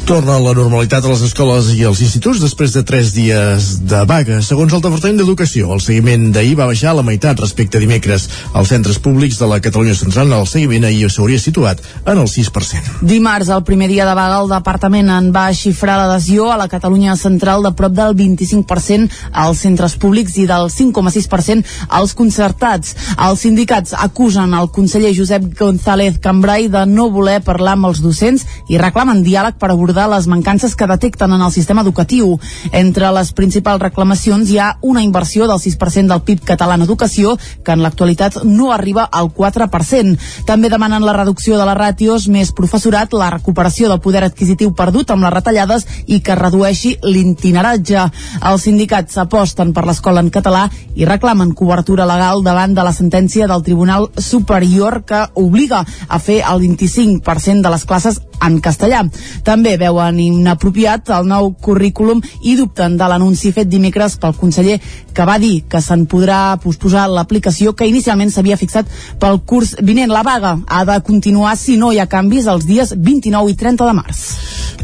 Torna la normalitat a les escoles i als instituts després de tres dies de vaga. Segons el Departament d'Educació, el seguiment d'ahir va baixar a la meitat respecte a dimecres. Als centres públics de la Catalunya Central el seguiment ahir s'hauria situat en el 6%. Dimarts, el primer dia de vaga, el departament en va xifrar l'adhesió a la Catalunya Central de prop del 25% als centres públics i del 5,6% als concertats. Els sindicats acusen el conseller Josep González Cambrai de no voler parlar amb els docents i reclamen diàleg per abordar les mancances que detecten en el sistema educatiu. Entre les principals reclamacions hi ha una inversió del 6% del PIB català en educació, que en l'actualitat no arriba al 4%. També demanen la reducció de les ràtios, més professorat, la recuperació del poder adquisitiu perdut amb les retallades i que redueixi l'itineratge. Els sindicats aposten per l'escola en català i reclamen cobertura legal davant de la sentència del Tribunal Superior que obliga a fer el 25% de les classes en castellà. També veuen inapropiat el nou currículum i dubten de l'anunci fet dimecres pel conseller que va dir que se'n podrà posposar l'aplicació que inicialment s'havia fixat pel curs vinent. La vaga ha de continuar si no hi ha canvis els dies 29 i 30 de març.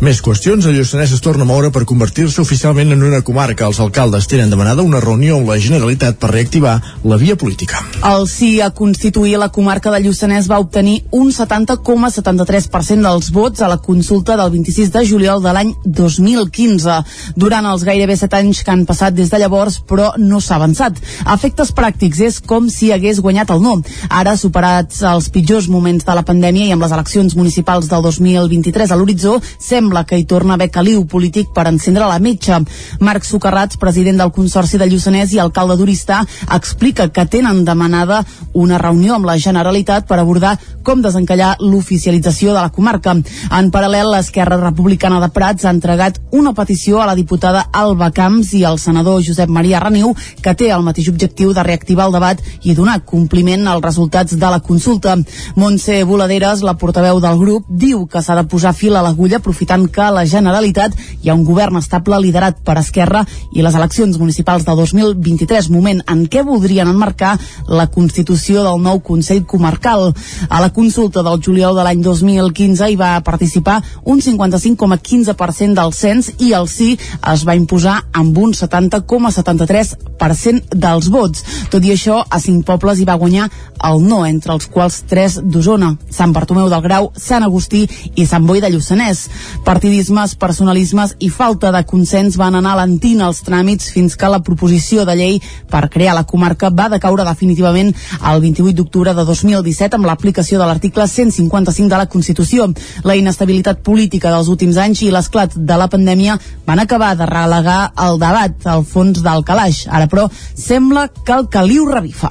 Més qüestions, el Lluçanès es torna a moure per convertir-se oficialment en una comarca. Els alcaldes tenen demanada una reunió amb la Generalitat per reactivar la via política. El sí a constituir la comarca de Lluçanès va obtenir un 70,73% dels vots a la consulta del 26 de juliol de l'any 2015. Durant els gairebé 7 anys que han passat des de llavors, però no s'ha avançat. Efectes pràctics és com si hagués guanyat el no. Ara, superats els pitjors moments de la pandèmia i amb les eleccions municipals del 2023 a l'horitzó, sembla que hi torna a haver caliu polític per encendre la metxa. Marc Socarrats, president del Consorci de Lluçanès i alcalde d'Oristà, explica que tenen demanada una reunió amb la Generalitat per abordar com desencallar l'oficialització de la comarca. En paral·lel, l'Esquerra Republicana de Prats ha entregat una petició a la diputada Alba Camps i al senador Josep Maria Reniu, que té el mateix objectiu de reactivar el debat i donar compliment als resultats de la consulta. Montse Voladeres, la portaveu del grup, diu que s'ha de posar fil a l'agulla aprofitant que a la Generalitat hi ha un govern estable liderat per Esquerra i les eleccions municipals del 2023, moment en què voldrien enmarcar la constitució del nou Consell Comarcal. A la consulta del juliol de l'any 2015 hi va participar un 55,15% del cens i el sí es va imposar amb un 70,73% dels vots. Tot i això, a cinc pobles hi va guanyar el no, entre els quals tres d'Osona, Sant Bartomeu del Grau, Sant Agustí i Sant Boi de Lluçanès. Partidismes, personalismes i falta de consens van anar lentint els tràmits fins que la proposició de llei per crear la comarca va decaure definitivament el 28 d'octubre de 2017 amb l'aplicació de l'article 155 de la Constitució. La inestabilitat política dels últims anys i l'esclat de la pandèmia van acabar de relegar el debat al fons del calaix. Ara, però, sembla que el caliu revifa.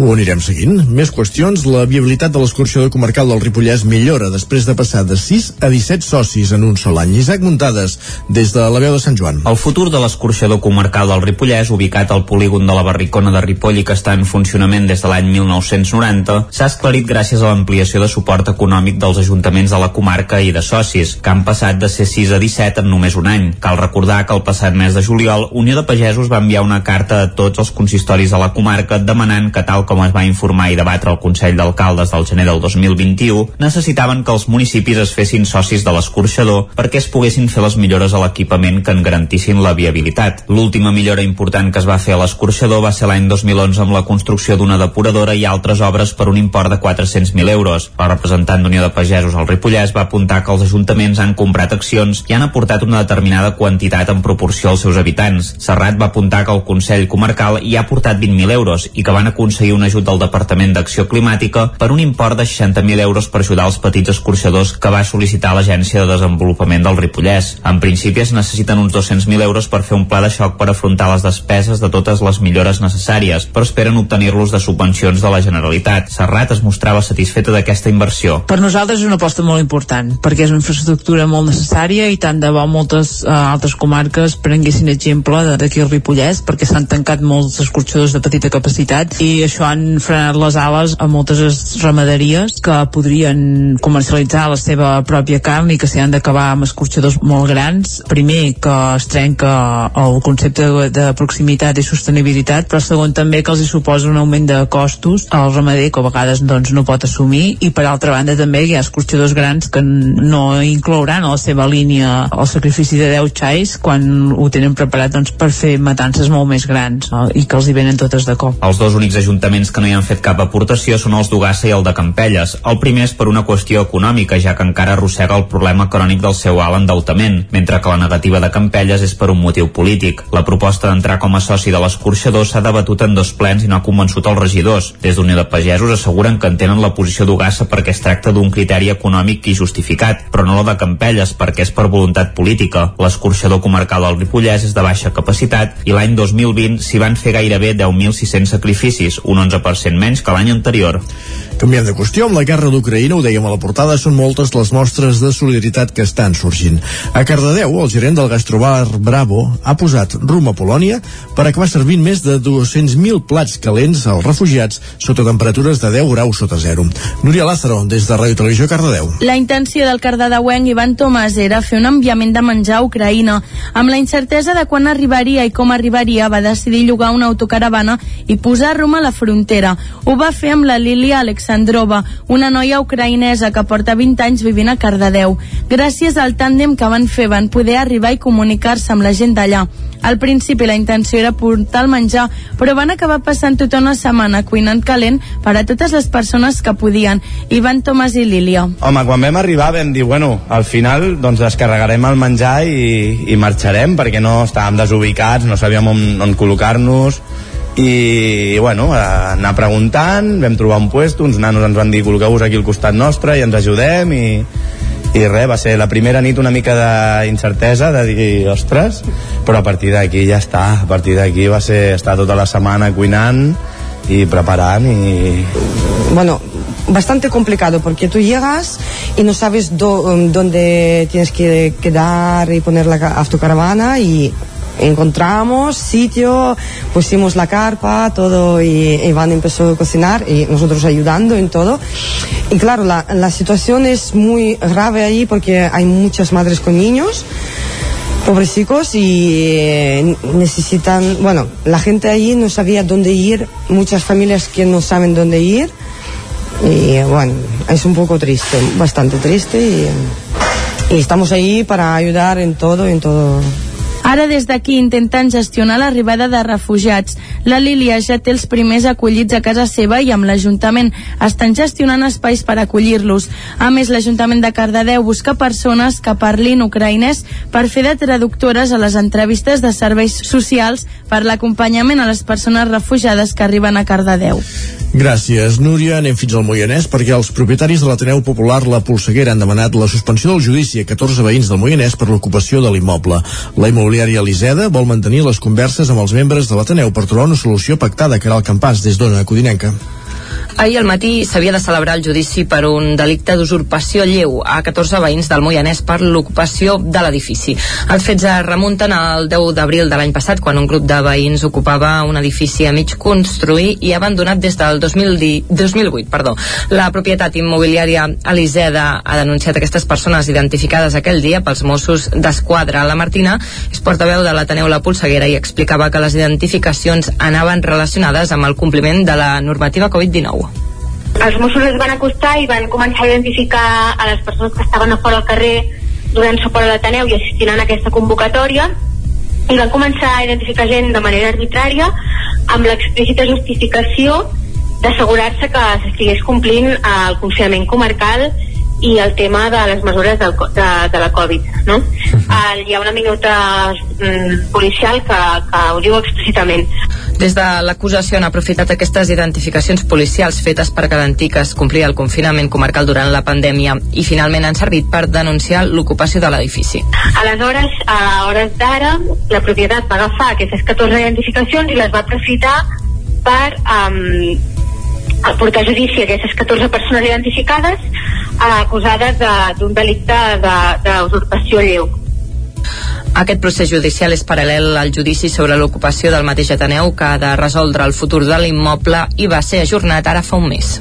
Ho anirem seguint. Més qüestions. La viabilitat de l'escorxador comarcal del Ripollès millora després de passar de 6 a 17 socis en un sol any. Isaac Muntades, des de la veu de Sant Joan. El futur de l'escorxador comarcal del Ripollès, ubicat al polígon de la Barricona de Ripoll i que està en funcionament des de l'any 1990, s'ha esclarit gràcies a l'ampliació de suport econòmic dels ajuntaments de la comarca i de socis, que han passat de ser 6 a 17 en només un any. Cal recordar que el passat mes de juliol, Unió de Pagesos va enviar una carta a tots els consistoris de la comarca demanant que tal tal com es va informar i debatre el Consell d'Alcaldes del gener del 2021, necessitaven que els municipis es fessin socis de l'escorxador perquè es poguessin fer les millores a l'equipament que en garantissin la viabilitat. L'última millora important que es va fer a l'escorxador va ser l'any 2011 amb la construcció d'una depuradora i altres obres per un import de 400.000 euros. El representant d'Unió de Pagesos al Ripollès va apuntar que els ajuntaments han comprat accions i han aportat una determinada quantitat en proporció als seus habitants. Serrat va apuntar que el Consell Comarcal hi ha aportat 20.000 euros i que van aconseguir un ajut del Departament d'Acció Climàtica per un import de 60.000 euros per ajudar els petits escorxadors que va sol·licitar l'Agència de Desenvolupament del Ripollès. En principi es necessiten uns 200.000 euros per fer un pla de xoc per afrontar les despeses de totes les millores necessàries, però esperen obtenir-los de subvencions de la Generalitat. Serrat es mostrava satisfeta d'aquesta inversió. Per nosaltres és una aposta molt important, perquè és una infraestructura molt necessària i tant de bo moltes uh, altres comarques prenguessin exemple d'aquí al Ripollès, perquè s'han tancat molts escorxadors de petita capacitat i això han frenat les ales a moltes ramaderies que podrien comercialitzar la seva pròpia carn i que s'hi han d'acabar amb escorxadors molt grans. Primer, que es trenca el concepte de, proximitat i sostenibilitat, però segon també que els hi suposa un augment de costos al ramader que a vegades doncs, no pot assumir i per altra banda també hi ha escorxadors grans que no inclouran a la seva línia el sacrifici de 10 xais quan ho tenen preparat doncs, per fer matances molt més grans no? i que els hi venen totes de cop. Els dos únics ajuntaments que no hi han fet cap aportació són els d'Ugassa i el de Campelles. El primer és per una qüestió econòmica, ja que encara arrossega el problema crònic del seu alt endeutament, mentre que la negativa de Campelles és per un motiu polític. La proposta d'entrar com a soci de l'escorxador s'ha debatut en dos plens i no ha convençut els regidors. Des d'Unió de Pagesos asseguren que entenen la posició d'Ugassa perquè es tracta d'un criteri econòmic i justificat, però no la de Campelles perquè és per voluntat política. L'escorxador comarcal del Ripollès és de baixa capacitat i l'any 2020 s'hi van fer gairebé 10.600 sacrificis, un 11% menys que l'any anterior. Canviem de qüestió, amb la guerra d'Ucraïna, ho dèiem a la portada, són moltes les mostres de solidaritat que estan sorgint. A Cardedeu, el gerent del gastrobar Bravo ha posat rum a Polònia per acabar servint més de 200.000 plats calents als refugiats sota temperatures de 10 graus sota zero. Núria Lázaro, des de Ràdio Televisió Cardedeu. La intenció del cardedeuenc Ivan Tomàs era fer un enviament de menjar a Ucraïna. Amb la incertesa de quan arribaria i com arribaria, va decidir llogar una autocaravana i posar rum a la frontera. Ho va fer amb la Lilia Alexandrova, una noia ucraïnesa que porta 20 anys vivint a Cardedeu. Gràcies al tàndem que van fer van poder arribar i comunicar-se amb la gent d'allà. Al principi la intenció era portar el menjar, però van acabar passant tota una setmana cuinant calent per a totes les persones que podien. Ivan Tomàs i Lília. Home, quan vam arribar vam dir, bueno, al final doncs descarregarem el menjar i, i marxarem perquè no estàvem desubicats, no sabíem on, on col·locar-nos i bueno, anar preguntant vam trobar un puesto, uns nanos ens van dir col·loqueu-vos aquí al costat nostre i ens ajudem i, i res, va ser la primera nit una mica d'incertesa, de dir, ostres, però a partir d'aquí ja està, a partir d'aquí va ser estar tota la setmana cuinant y preparan y... Bueno, bastante complicado porque tú llegas y no sabes dónde tienes que quedar y poner la autocaravana y encontramos sitio, pusimos la carpa, todo y Iván empezó a cocinar y nosotros ayudando en todo. Y claro, la, la situación es muy grave ahí porque hay muchas madres con niños pobrecicos y eh, necesitan, bueno, la gente ahí no sabía dónde ir, muchas familias que no saben dónde ir y bueno, es un poco triste, bastante triste y, y estamos ahí para ayudar en todo, en todo. Ara des d'aquí intenten gestionar l'arribada de refugiats. La Lília ja té els primers acollits a casa seva i amb l'Ajuntament estan gestionant espais per acollir-los. A més, l'Ajuntament de Cardedeu busca persones que parlin ucraïnès per fer de traductores a les entrevistes de serveis socials per l'acompanyament a les persones refugiades que arriben a Cardedeu. Gràcies, Núria. Anem fins al Moianès perquè els propietaris de l'Ateneu Popular La Polseguera han demanat la suspensió del judici a 14 veïns del Moianès per l'ocupació de l'immoble. La immobiliària Eliseda vol mantenir les converses amb els membres de l'Ateneu per trobar una solució pactada que era el campàs des d'Ona Codinenca. Ahir al matí s'havia de celebrar el judici per un delicte d'usurpació lleu a 14 veïns del Moianès per l'ocupació de l'edifici. Els fets es remunten al 10 d'abril de l'any passat, quan un grup de veïns ocupava un edifici a mig construir i abandonat des del 2010, 2008. Perdó. La propietat immobiliària Eliseda ha denunciat aquestes persones identificades aquell dia pels Mossos d'Esquadra. La Martina és portaveu de l'Ateneu La Polseguera i explicava que les identificacions anaven relacionades amb el compliment de la normativa Covid-19. Els Mossos es van acostar i van començar a identificar a les persones que estaven a fora al carrer donant suport a l'Ateneu i assistint a aquesta convocatòria. I van començar a identificar gent de manera arbitrària amb l'explícita justificació d'assegurar-se que s'estigués complint el confinament comarcal i el tema de les mesures del, de, de la Covid. No? Uh, hi ha una minuta mm, policial que, que ho diu explícitament. Des de l'acusació han aprofitat aquestes identificacions policials fetes per garantir que es complia el confinament comarcal durant la pandèmia i finalment han servit per denunciar l'ocupació de l'edifici. Aleshores, a hores d'ara, la propietat va agafar aquestes 14 identificacions i les va aprofitar per um, portar a judici a aquestes 14 persones identificades uh, acusades de- d'un de, delicte de- d'usurpació lleu. Aquest procés judicial és paral·lel al judici sobre l'ocupació del mateix Ateneu que ha de resoldre el futur de l'immoble i va ser ajornat ara fa un mes.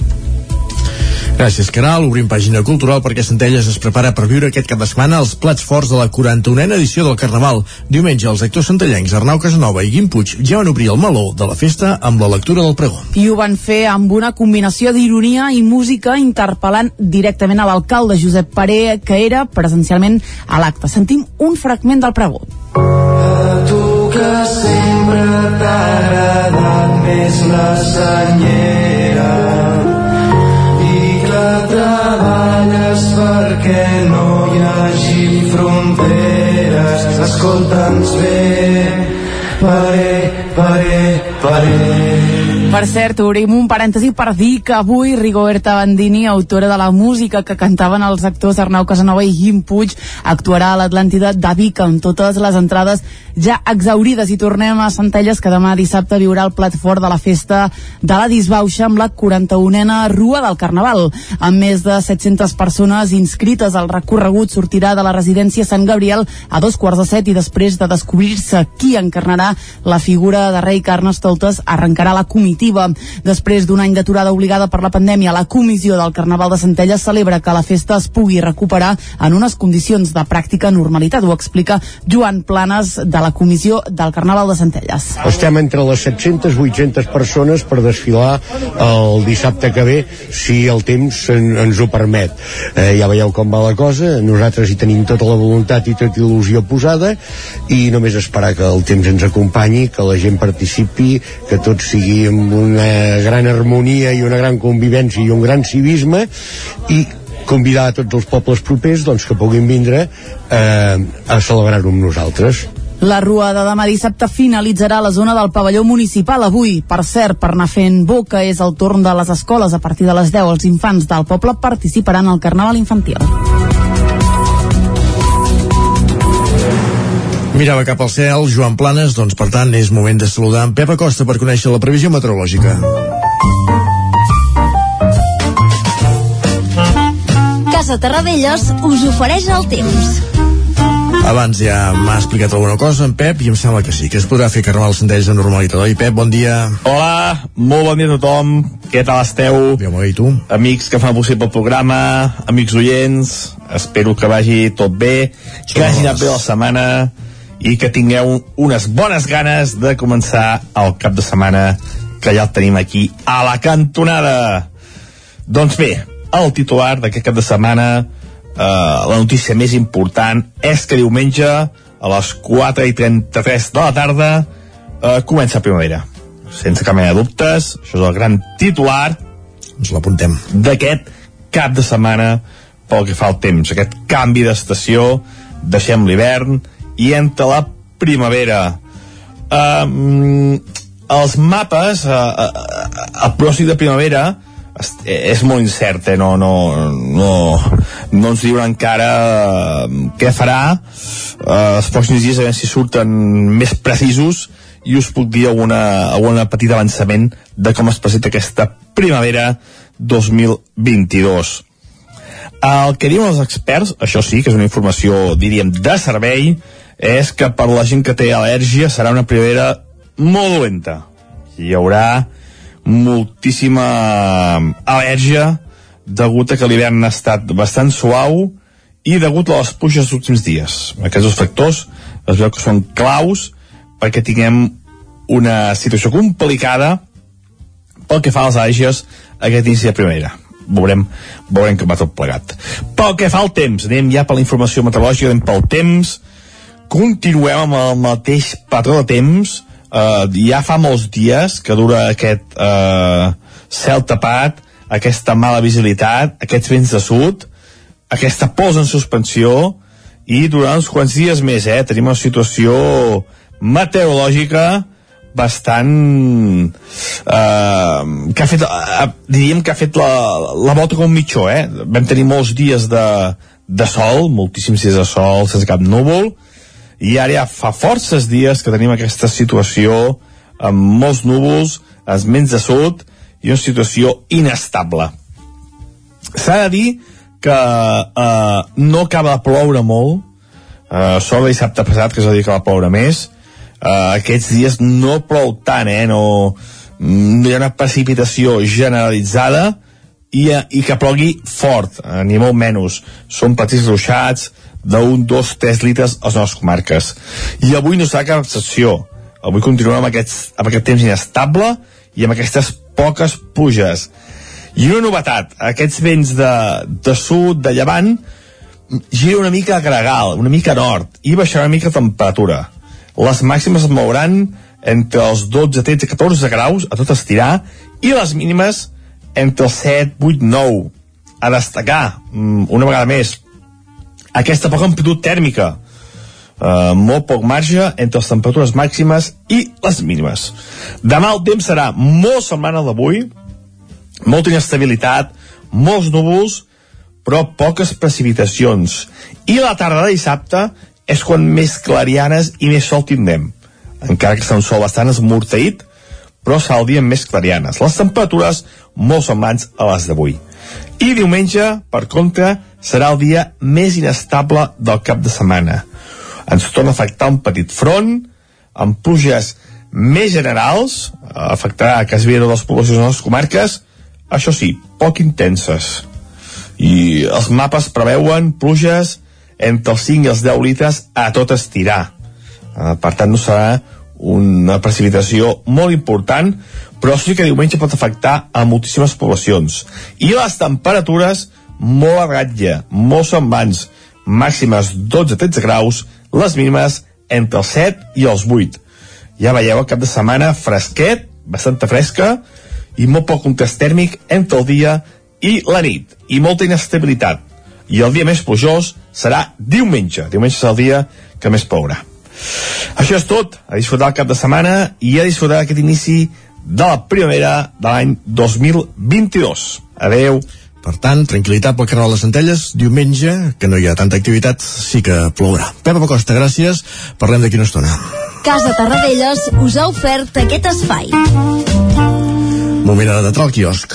Gràcies, Caral. Obrim pàgina cultural perquè Centelles es prepara per viure aquest cap de setmana els plats forts de la 41a edició del Carnaval. Diumenge, els actors centellencs Arnau Casanova i Guim Puig ja van obrir el meló de la festa amb la lectura del pregó. I ho van fer amb una combinació d'ironia i música interpel·lant directament a l'alcalde Josep Paré, que era presencialment a l'acte. Sentim un fragment del pregó. tu que sempre t'ha agradat més la senyera treballes perquè no hi hagi fronteres. Escolta'ns bé. Paré, paré, paré Per cert, obrim un parèntesi per dir que avui Rigoberta Bandini, autora de la música que cantaven els actors Arnau Casanova i Guim Puig, actuarà a l'Atlàntida de Vic amb totes les entrades ja exaurides i tornem a Centelles que demà dissabte viurà el plat fort de la festa de la disbauxa amb la 41a Rua del Carnaval. Amb més de 700 persones inscrites al recorregut sortirà de la residència Sant Gabriel a dos quarts de set i després de descobrir-se qui encarnarà la figura de rei Carnestoltes arrencarà la comitiva. Després d'un any d'aturada obligada per la pandèmia, la comissió del Carnaval de Centelles celebra que la festa es pugui recuperar en unes condicions de pràctica normalitat. Ho explica Joan Planes de la comissió del Carnaval de Centelles. Estem entre les 700-800 persones per desfilar el dissabte que ve, si el temps en, ens ho permet. Eh, ja veieu com va la cosa, nosaltres hi tenim tota la voluntat i tota il·lusió posada, i només esperar que el temps ens acompanyi, que la gent participi, que tot sigui amb una gran harmonia i una gran convivència i un gran civisme, i convidar a tots els pobles propers doncs, que puguin vindre eh, a celebrar-ho amb nosaltres. La rua de demà dissabte finalitzarà a la zona del pavelló municipal avui. Per cert, per anar fent boca és el torn de les escoles. A partir de les 10 els infants del poble participaran al Carnaval Infantil. Mirava cap al cel, Joan Planes, doncs per tant és moment de saludar en Pep Acosta per conèixer la previsió meteorològica. Casa Terradellos us ofereix el temps. Abans ja m'ha explicat alguna cosa en Pep i em sembla que sí, que es podrà fer Carnaval Centells amb normalitat. Oi, Pep, bon dia. Hola, molt bon dia a tothom. Què tal esteu? Bé, molt bé, i tu? Amics que fan possible el programa, amics oients, espero que vagi tot bé, que hagi anat bé la setmana i que tingueu unes bones ganes de començar el cap de setmana que ja el tenim aquí a la cantonada. Doncs bé, el titular d'aquest cap de setmana, eh, la notícia més important és que diumenge a les 4 i 33 de la tarda eh, comença la primavera. Sense cap mena de dubtes, això és el gran titular ens l'apuntem d'aquest cap de setmana pel que fa al temps, aquest canvi d'estació deixem l'hivern i entra la primavera um, els mapes uh, uh, el pròxim de primavera est- és molt incert eh? no, no, no, no ens diuen encara uh, què farà uh, els pròxims dies a veure si surten més precisos i us puc dir alguna, alguna petita avançament de com es presenta aquesta primavera 2022. El que diuen els experts, això sí, que és una informació, diríem, de servei, és que per la gent que té al·lèrgia serà una primavera molt dolenta. Hi haurà moltíssima al·lèrgia degut a que l'hivern ha estat bastant suau i degut a les pluges dels últims dies. Aquests factors es veu que són claus perquè tinguem una situació complicada pel que fa als àgies aquest inici de primavera. Veurem, veurem com va tot plegat. Pel que fa al temps, anem ja per la informació meteorològica, anem pel temps, continuem amb el mateix patró de temps, uh, ja fa molts dies que dura aquest uh, cel tapat, aquesta mala visibilitat, aquests vents de sud, aquesta posa en suspensió i durant uns quants dies més, eh, tenim una situació meteorològica bastant eh, que ha fet eh, diríem que ha fet la, la volta com mitjó eh? vam tenir molts dies de, de sol, moltíssims dies de sol sense cap núvol i ara ja fa forces dies que tenim aquesta situació amb molts núvols, els ments de sud i una situació inestable. S'ha de dir que eh, no acaba de ploure molt. Eh, sort de dissabte passat que és a dir que va ploure més. Eh, aquests dies no plou tant eh, no, no hi ha una precipitació generalitzada i, eh, i que plogui fort, eh, ni molt menys. Són petits ruixats d'un, dos, tres litres a les nostres comarques i avui no serà cap excepció avui continuem amb, aquests, amb aquest temps inestable i amb aquestes poques puges i una novetat, aquests vents de, de sud, de llevant, gira una mica a gregal, una mica a nord, i baixarà una mica la temperatura. Les màximes es mouran entre els 12, 13, 14 graus a tot estirar, i les mínimes entre els 7, 8, 9. A destacar, mm, una vegada més, aquesta poca amplitud tèrmica, Uh, molt poc marge entre les temperatures màximes i les mínimes. Demà el temps serà molt semblant al d'avui, molta inestabilitat, molts núvols, però poques precipitacions. I la tarda de dissabte és quan més clarianes i més sol tindrem. Encara que està un sol bastant esmorteït, però serà el dia més clarianes. Les temperatures molt semblants a les d'avui. I diumenge, per contra, serà el dia més inestable del cap de setmana. Ens torna a afectar un petit front, amb pluges més generals, afectarà quasi bé les poblacions de les comarques, això sí, poc intenses. I els mapes preveuen pluges entre els 5 i els 10 litres a tot estirar. Uh, per tant, no serà una precipitació molt important, però sí que diumenge pot afectar a moltíssimes poblacions. I les temperatures molt a ratlla, molt semblants, màximes 12-13 graus, les mínimes entre els 7 i els 8. Ja veieu el cap de setmana fresquet, bastanta fresca, i molt poc contrast tèrmic entre el dia i la nit, i molta inestabilitat. I el dia més plujós serà diumenge. Diumenge és el dia que més plourà. Això és tot. A disfrutar el cap de setmana i a disfrutar aquest inici de la primavera de l'any 2022. Adeu. Per tant, tranquil·litat pel carrer de les Centelles, diumenge, que no hi ha tanta activitat, sí que plourà. Pepa Costa, gràcies. Parlem d'aquí una estona. Casa Tarradellas us ha ofert aquest espai. Moment ara d'entrar al quiosc.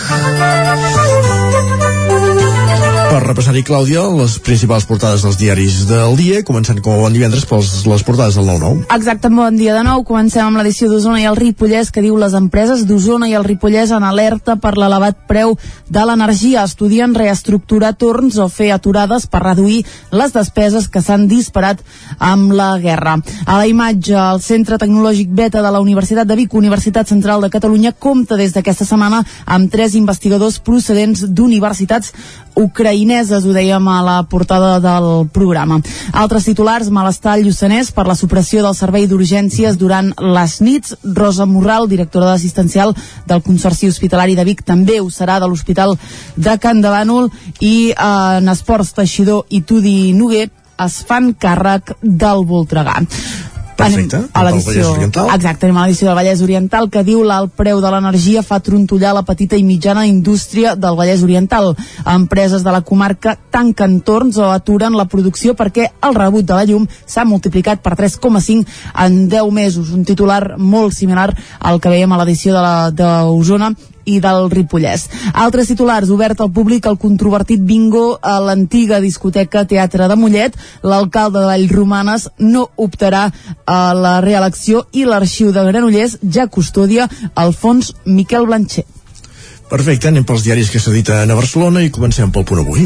Per repassar-hi, Clàudia, les principals portades dels diaris del dia, començant com a bon divendres pels les portades del 9-9. Exacte, bon dia de nou. Comencem amb l'edició d'Osona i el Ripollès, que diu les empreses d'Osona i el Ripollès en alerta per l'elevat preu de l'energia. Estudien reestructurar torns o fer aturades per reduir les despeses que s'han disparat amb la guerra. A la imatge, el Centre Tecnològic Beta de la Universitat de Vic, Universitat Central de Catalunya, compta des d'aquesta setmana amb tres investigadors procedents d'universitats ucraïneses, ho dèiem a la portada del programa. Altres titulars, malestar al Lluçanès per la supressió del servei d'urgències durant les nits. Rosa Morral, directora d'assistencial del Consorci Hospitalari de Vic, també ho serà de l'Hospital de Can de Bànol i eh, en esports Teixidor i Tudi Noguer es fan càrrec del Voltregà. Perfecte, Anem a l'edició. Exacte, anem a l'edició del Vallès Oriental que diu l'alt preu de l'energia fa trontollar la petita i mitjana indústria del Vallès Oriental. Empreses de la comarca tanquen torns o aturen la producció perquè el rebut de la llum s'ha multiplicat per 3,5 en 10 mesos. Un titular molt similar al que veiem a l'edició de la- d'Osona i del Ripollès. Altres titulars, obert al públic el controvertit bingo a l'antiga discoteca Teatre de Mollet. L'alcalde de Vallromanes no optarà a la reelecció i l'arxiu de Granollers ja custodia el fons Miquel Blancher. Perfecte, anem pels diaris que s'editen a Barcelona i comencem pel punt avui.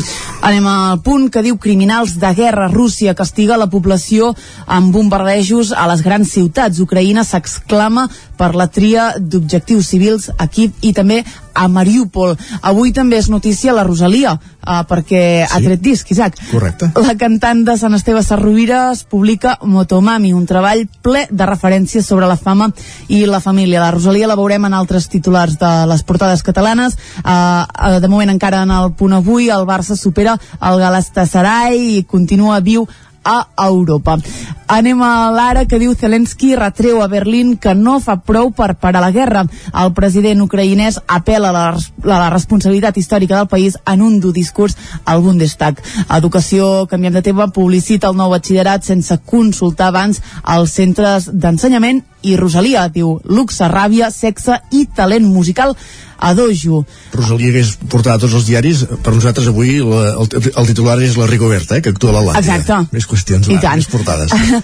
Anem al punt que diu criminals de guerra. Rússia castiga la població amb bombardejos a les grans ciutats. Ucraïna s'exclama per la tria d'objectius civils aquí i també a Mariupol. Avui també és notícia la Rosalia, eh, perquè sí. ha tret disc, Isaac. Correcte. La cantant de Sant Esteve Sarrovira es publica Motomami, un treball ple de referències sobre la fama i la família. La Rosalia la veurem en altres titulars de les portades catalanes. Uh, uh, de moment encara en el punt avui el Barça supera el Galatasaray i continua viu a Europa. Anem a l'ara que diu Zelensky retreu a Berlín que no fa prou per parar la guerra. El president ucraïnès apela a la, a la responsabilitat històrica del país en un dur discurs al Bundestag. Educació, canviem de tema, publicita el nou batxillerat sense consultar abans els centres d'ensenyament i Rosalia diu luxe, ràbia, sexe i talent musical a dojo. Rosalia hagués portat a tots els diaris, per nosaltres avui la, el, el titular és la Rigoberta, eh, que actua a l'Atlàntida. Exacte. Més qüestions, I va, tant. més portades.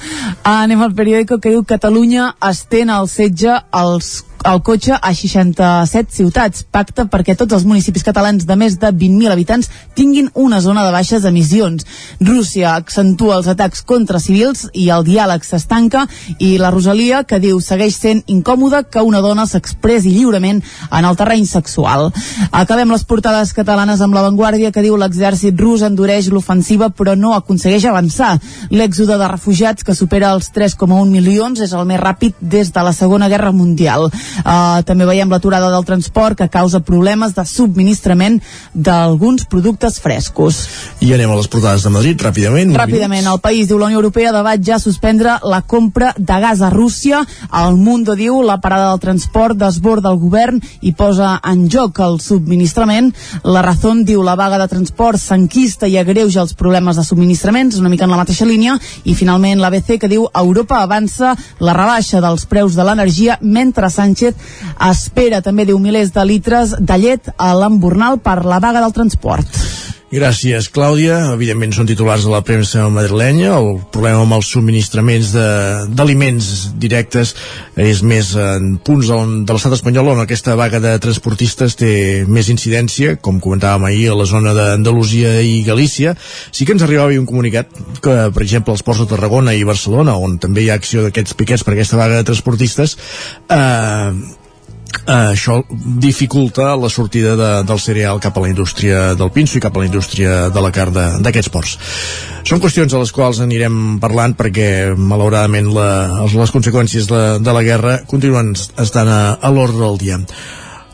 Anem al periòdico que diu Catalunya estén el setge als el cotxe a 67 ciutats. Pacte perquè tots els municipis catalans de més de 20.000 habitants tinguin una zona de baixes emissions. Rússia accentua els atacs contra civils i el diàleg s'estanca i la Rosalia que diu segueix sent incòmode que una dona s'expressi lliurement en el terreny sexual. Acabem les portades catalanes amb l'avantguàrdia que diu l'exèrcit rus endureix l'ofensiva però no aconsegueix avançar. L'èxode de refugiats que supera els 3,1 milions és el més ràpid des de la Segona Guerra Mundial. Uh, també veiem l'aturada del transport que causa problemes de subministrament d'alguns productes frescos. I anem a les portades de Madrid, ràpidament. Ràpidament, el país diu la Unió Europea debat ja suspendre la compra de gas a Rússia. El Mundo diu la parada del transport desborda el govern i posa en joc el subministrament. La Razón diu la vaga de transport s'enquista i agreuja els problemes de subministraments, una mica en la mateixa línia. I finalment l'ABC que diu Europa avança la rebaixa dels preus de l'energia mentre Sánchez espera també diu milers de litres de llet a l'embornal per la vaga del transport. Gràcies, Clàudia. Evidentment són titulars de la premsa madrilenya. El problema amb els subministraments d'aliments directes és més en punts on, de l'estat espanyol on aquesta vaga de transportistes té més incidència, com comentàvem ahir a la zona d'Andalusia i Galícia. Sí que ens arribava un comunicat que, per exemple, els ports de Tarragona i Barcelona, on també hi ha acció d'aquests piquets per aquesta vaga de transportistes, eh, Uh, això dificulta la sortida de, del cereal cap a la indústria del pinso i cap a la indústria de la carn d'aquests ports. Són qüestions a les quals anirem parlant perquè malauradament la, les conseqüències de, de la guerra continuen estant a, a l'ordre del dia.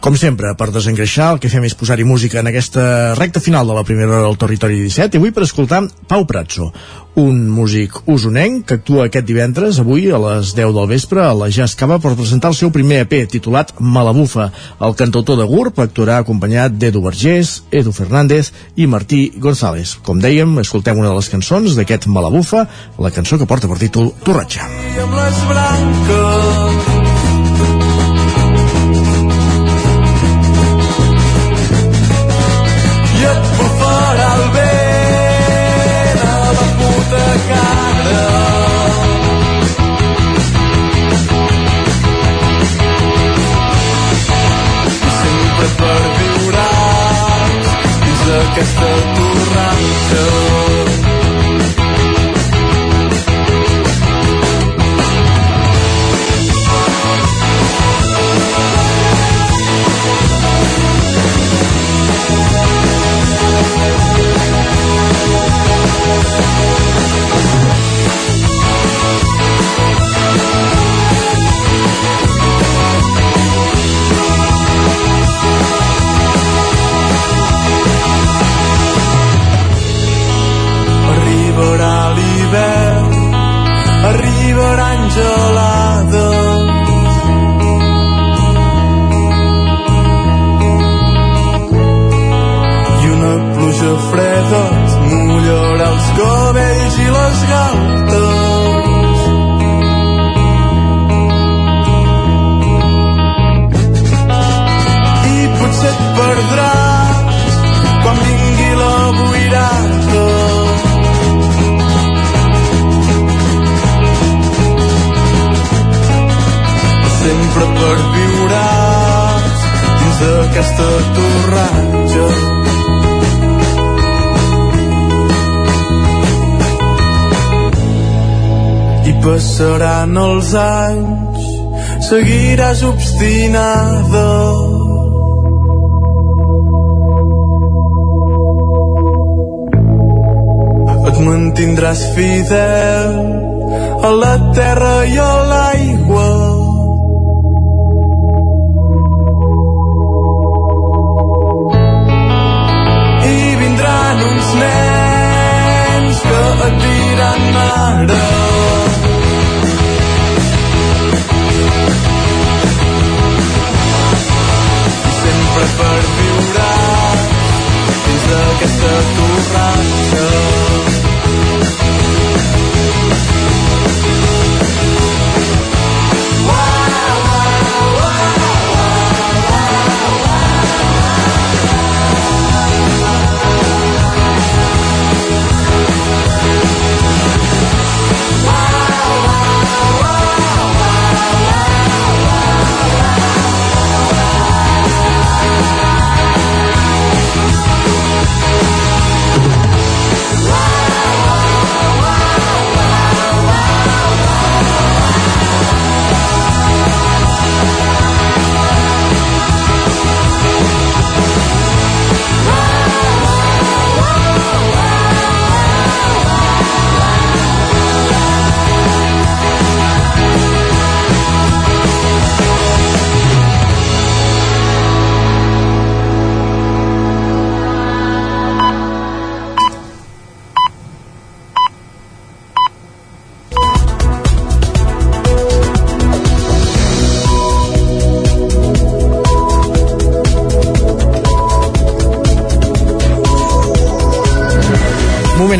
Com sempre, per desengreixar, el que fem és posar-hi música en aquesta recta final de la primera hora del Territori 17 i avui per escoltar Pau Pratso, un músic usonenc que actua aquest divendres, avui a les 10 del vespre, a la Jazz Cava per presentar el seu primer EP titulat Malabufa. El cantautor de GURB actuarà acompanyat d'Edu Vergés, Edu Fernández i Martí González. Com dèiem, escoltem una de les cançons d'aquest Malabufa, la cançó que porta per títol Torratge. amb les branques dins d'aquesta perdràs quan vingui la boirada. Sempre perviuràs dins d'aquesta torratxa. I passaran els anys seguiràs obstinada mantindràs fidel a la terra i a l'aigua. I vindran uns nens que et diran mare sempre perviuràs dins d'aquesta torratxa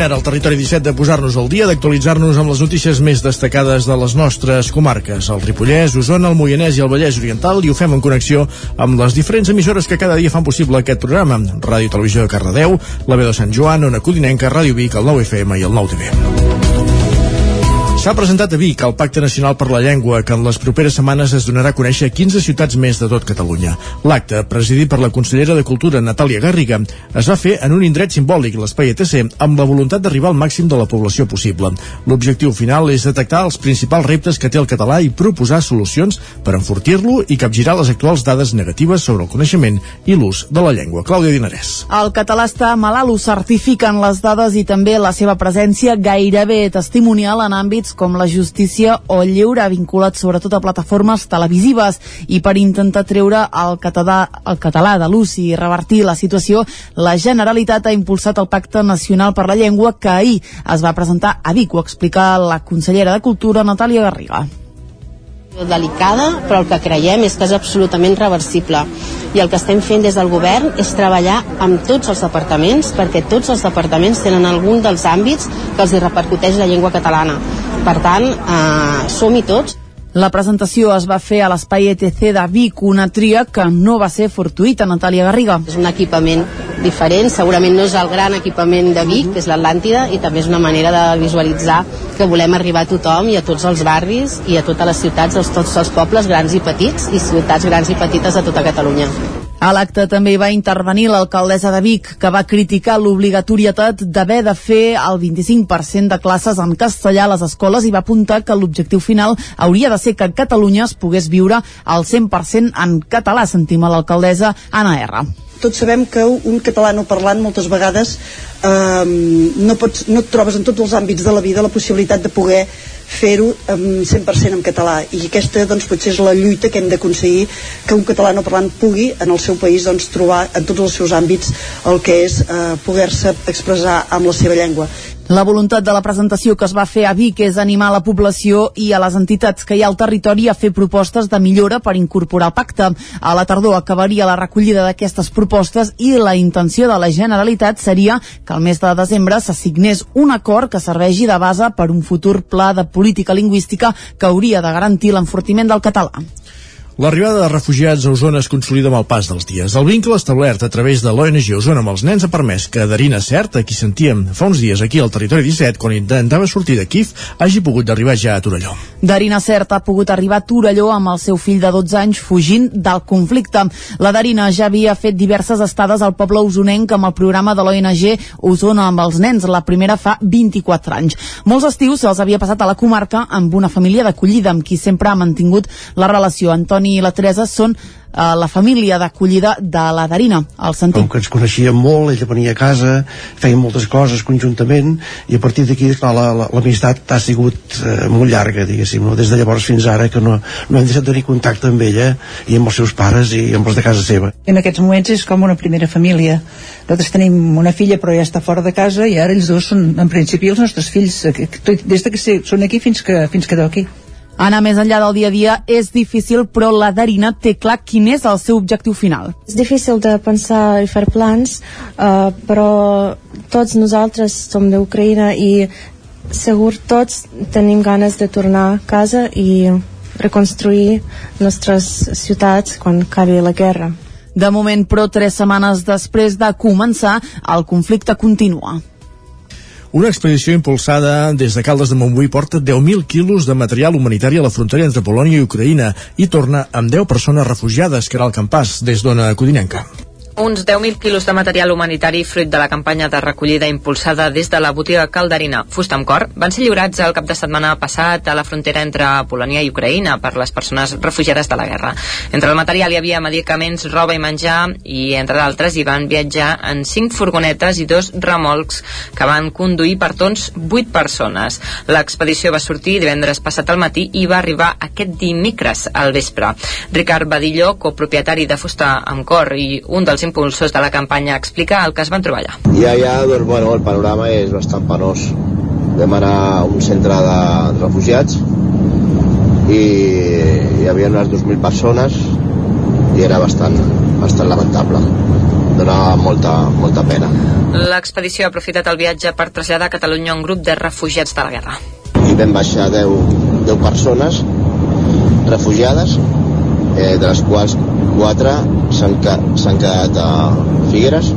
ara al territori 17 de posar-nos al dia, d'actualitzar-nos amb les notícies més destacades de les nostres comarques, el Ripollès, Osona, el Moianès i el Vallès Oriental, i ho fem en connexió amb les diferents emissores que cada dia fan possible aquest programa. Ràdio Televisió de Cardedeu, la veu de Sant Joan, Ona Codinenca, Ràdio Vic, el 9FM i el 9TV. S'ha presentat a Vic el Pacte Nacional per la Llengua, que en les properes setmanes es donarà a conèixer a 15 ciutats més de tot Catalunya. L'acte, presidit per la consellera de Cultura, Natàlia Garriga, es va fer en un indret simbòlic, l'espai ETC, amb la voluntat d'arribar al màxim de la població possible. L'objectiu final és detectar els principals reptes que té el català i proposar solucions per enfortir-lo i capgirar les actuals dades negatives sobre el coneixement i l'ús de la llengua. Clàudia Dinarès. El català està malalt, ho certifiquen les dades i també la seva presència gairebé testimonial en àmbits com la justícia o el lleure, vinculat sobretot a plataformes televisives. I per intentar treure el català, el català de l'ús i revertir la situació, la Generalitat ha impulsat el Pacte Nacional per la Llengua que ahir es va presentar a Vic, ho explica la consellera de Cultura, Natàlia Garriga delicada, però el que creiem és que és absolutament reversible. I el que estem fent des del govern és treballar amb tots els departaments, perquè tots els departaments tenen algun dels àmbits que els hi repercuteix la llengua catalana. Per tant, eh, som-hi tots. La presentació es va fer a l'espai ETC de Vic, una tria que no va ser fortuïta, Natàlia Garriga. És un equipament diferent, segurament no és el gran equipament de Vic, que és l'Atlàntida, i també és una manera de visualitzar que volem arribar a tothom i a tots els barris i a totes les ciutats, a tots els pobles grans i petits i ciutats grans i petites de tota Catalunya. A l'acte també va intervenir l'alcaldessa de Vic, que va criticar l'obligatorietat d'haver de fer el 25% de classes en castellà a les escoles i va apuntar que l'objectiu final hauria de ser que Catalunya es pogués viure al 100% en català. Sentim a l'alcaldessa Anna R. tots sabem que un català no parlant moltes vegades eh, no, pots, no et trobes en tots els àmbits de la vida la possibilitat de poder fer-ho um, 100% en català. I aquesta doncs, potser és la lluita que hem d'aconseguir que un català no parlant pugui en el seu país doncs, trobar en tots els seus àmbits el que és eh, poder-se expressar amb la seva llengua La voluntat de la presentació que es va fer a Vic és animar la població i a les entitats que hi ha al territori a fer propostes de millora per incorporar el pacte. A la tardor acabaria la recollida d'aquestes propostes i la intenció de la Generalitat seria que al mes de desembre s'assignés un acord que serveixi de base per un futur pla de política lingüística que hauria de garantir l'enfortiment del català. L'arribada de refugiats a Osona es consolida amb el pas dels dies. El vincle establert a través de l'ONG Osona amb els nens ha permès que Darina Cert, a qui sentíem fa uns dies aquí al territori 17, quan intentava sortir de Kif, hagi pogut arribar ja a Torelló. Darina Cert ha pogut arribar a Torelló amb el seu fill de 12 anys fugint del conflicte. La Darina ja havia fet diverses estades al poble usonenc amb el programa de l'ONG Osona amb els nens, la primera fa 24 anys. Molts estius se'ls havia passat a la comarca amb una família d'acollida amb qui sempre ha mantingut la relació. Antoni i la Teresa són eh, la família d'acollida de la Darina, al sentit. Com que ens coneixíem molt, ella venia a casa, fèiem moltes coses conjuntament, i a partir d'aquí, clar, l'amistat la, la, ha sigut eh, molt llarga, diguéssim, no? des de llavors fins ara, que no, no hem deixat de tenir contacte amb ella i amb els seus pares i amb els de casa seva. En aquests moments és com una primera família. Nosaltres tenim una filla però ja està fora de casa i ara ells dos són, en principi, els nostres fills, eh, des de que són aquí fins que, fins que aquí. Anar més enllà del dia a dia és difícil, però la Darina té clar quin és el seu objectiu final. És difícil de pensar i fer plans, uh, però tots nosaltres som d'Ucraïna i segur tots tenim ganes de tornar a casa i reconstruir nostres ciutats quan acabi la guerra. De moment, però, tres setmanes després de començar, el conflicte continua. Una expedició impulsada des de Caldes de Montbui porta 10.000 quilos de material humanitari a la frontera entre Polònia i Ucraïna i torna amb 10 persones refugiades, que era el campàs, des d'Ona Codinenca. Uns 10.000 quilos de material humanitari fruit de la campanya de recollida impulsada des de la botiga calderina Fusta amb Cor van ser lliurats el cap de setmana passat a la frontera entre Polònia i Ucraïna per les persones refugiades de la guerra. Entre el material hi havia medicaments, roba i menjar i, entre d'altres, hi van viatjar en 5 furgonetes i dos remolcs que van conduir per tons 8 persones. L'expedició va sortir divendres passat al matí i va arribar aquest dimecres al vespre. Ricard Badillo, copropietari de Fusta amb Cor i un dels impulsors de la campanya explica el que es van trobar allà. I allà, doncs, bueno, el panorama és bastant penós. Vam anar a un centre de refugiats i hi havia unes 2.000 persones i era bastant, bastant lamentable donava molta, molta pena. L'expedició ha aprofitat el viatge per traslladar a Catalunya un grup de refugiats de la guerra. I vam baixar 10, 10 persones refugiades eh, de les quals quatre s'han quedat a Figueres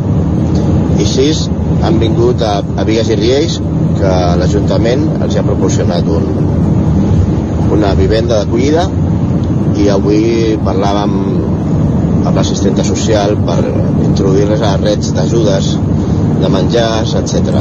i sis han vingut a, a Vigues i Riells que l'Ajuntament els ha proporcionat un, una vivenda d'acollida i avui parlàvem amb l'assistenta social per introduir-les a reds d'ajudes de menjars, etc.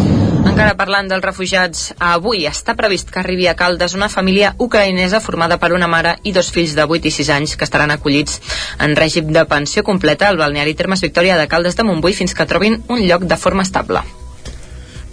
Encara parlant dels refugiats, avui està previst que arribi a Caldes una família ucraïnesa formada per una mare i dos fills de 8 i 6 anys que estaran acollits en règim de pensió completa al balneari Termes Victòria de Caldes de Montbui fins que trobin un lloc de forma estable.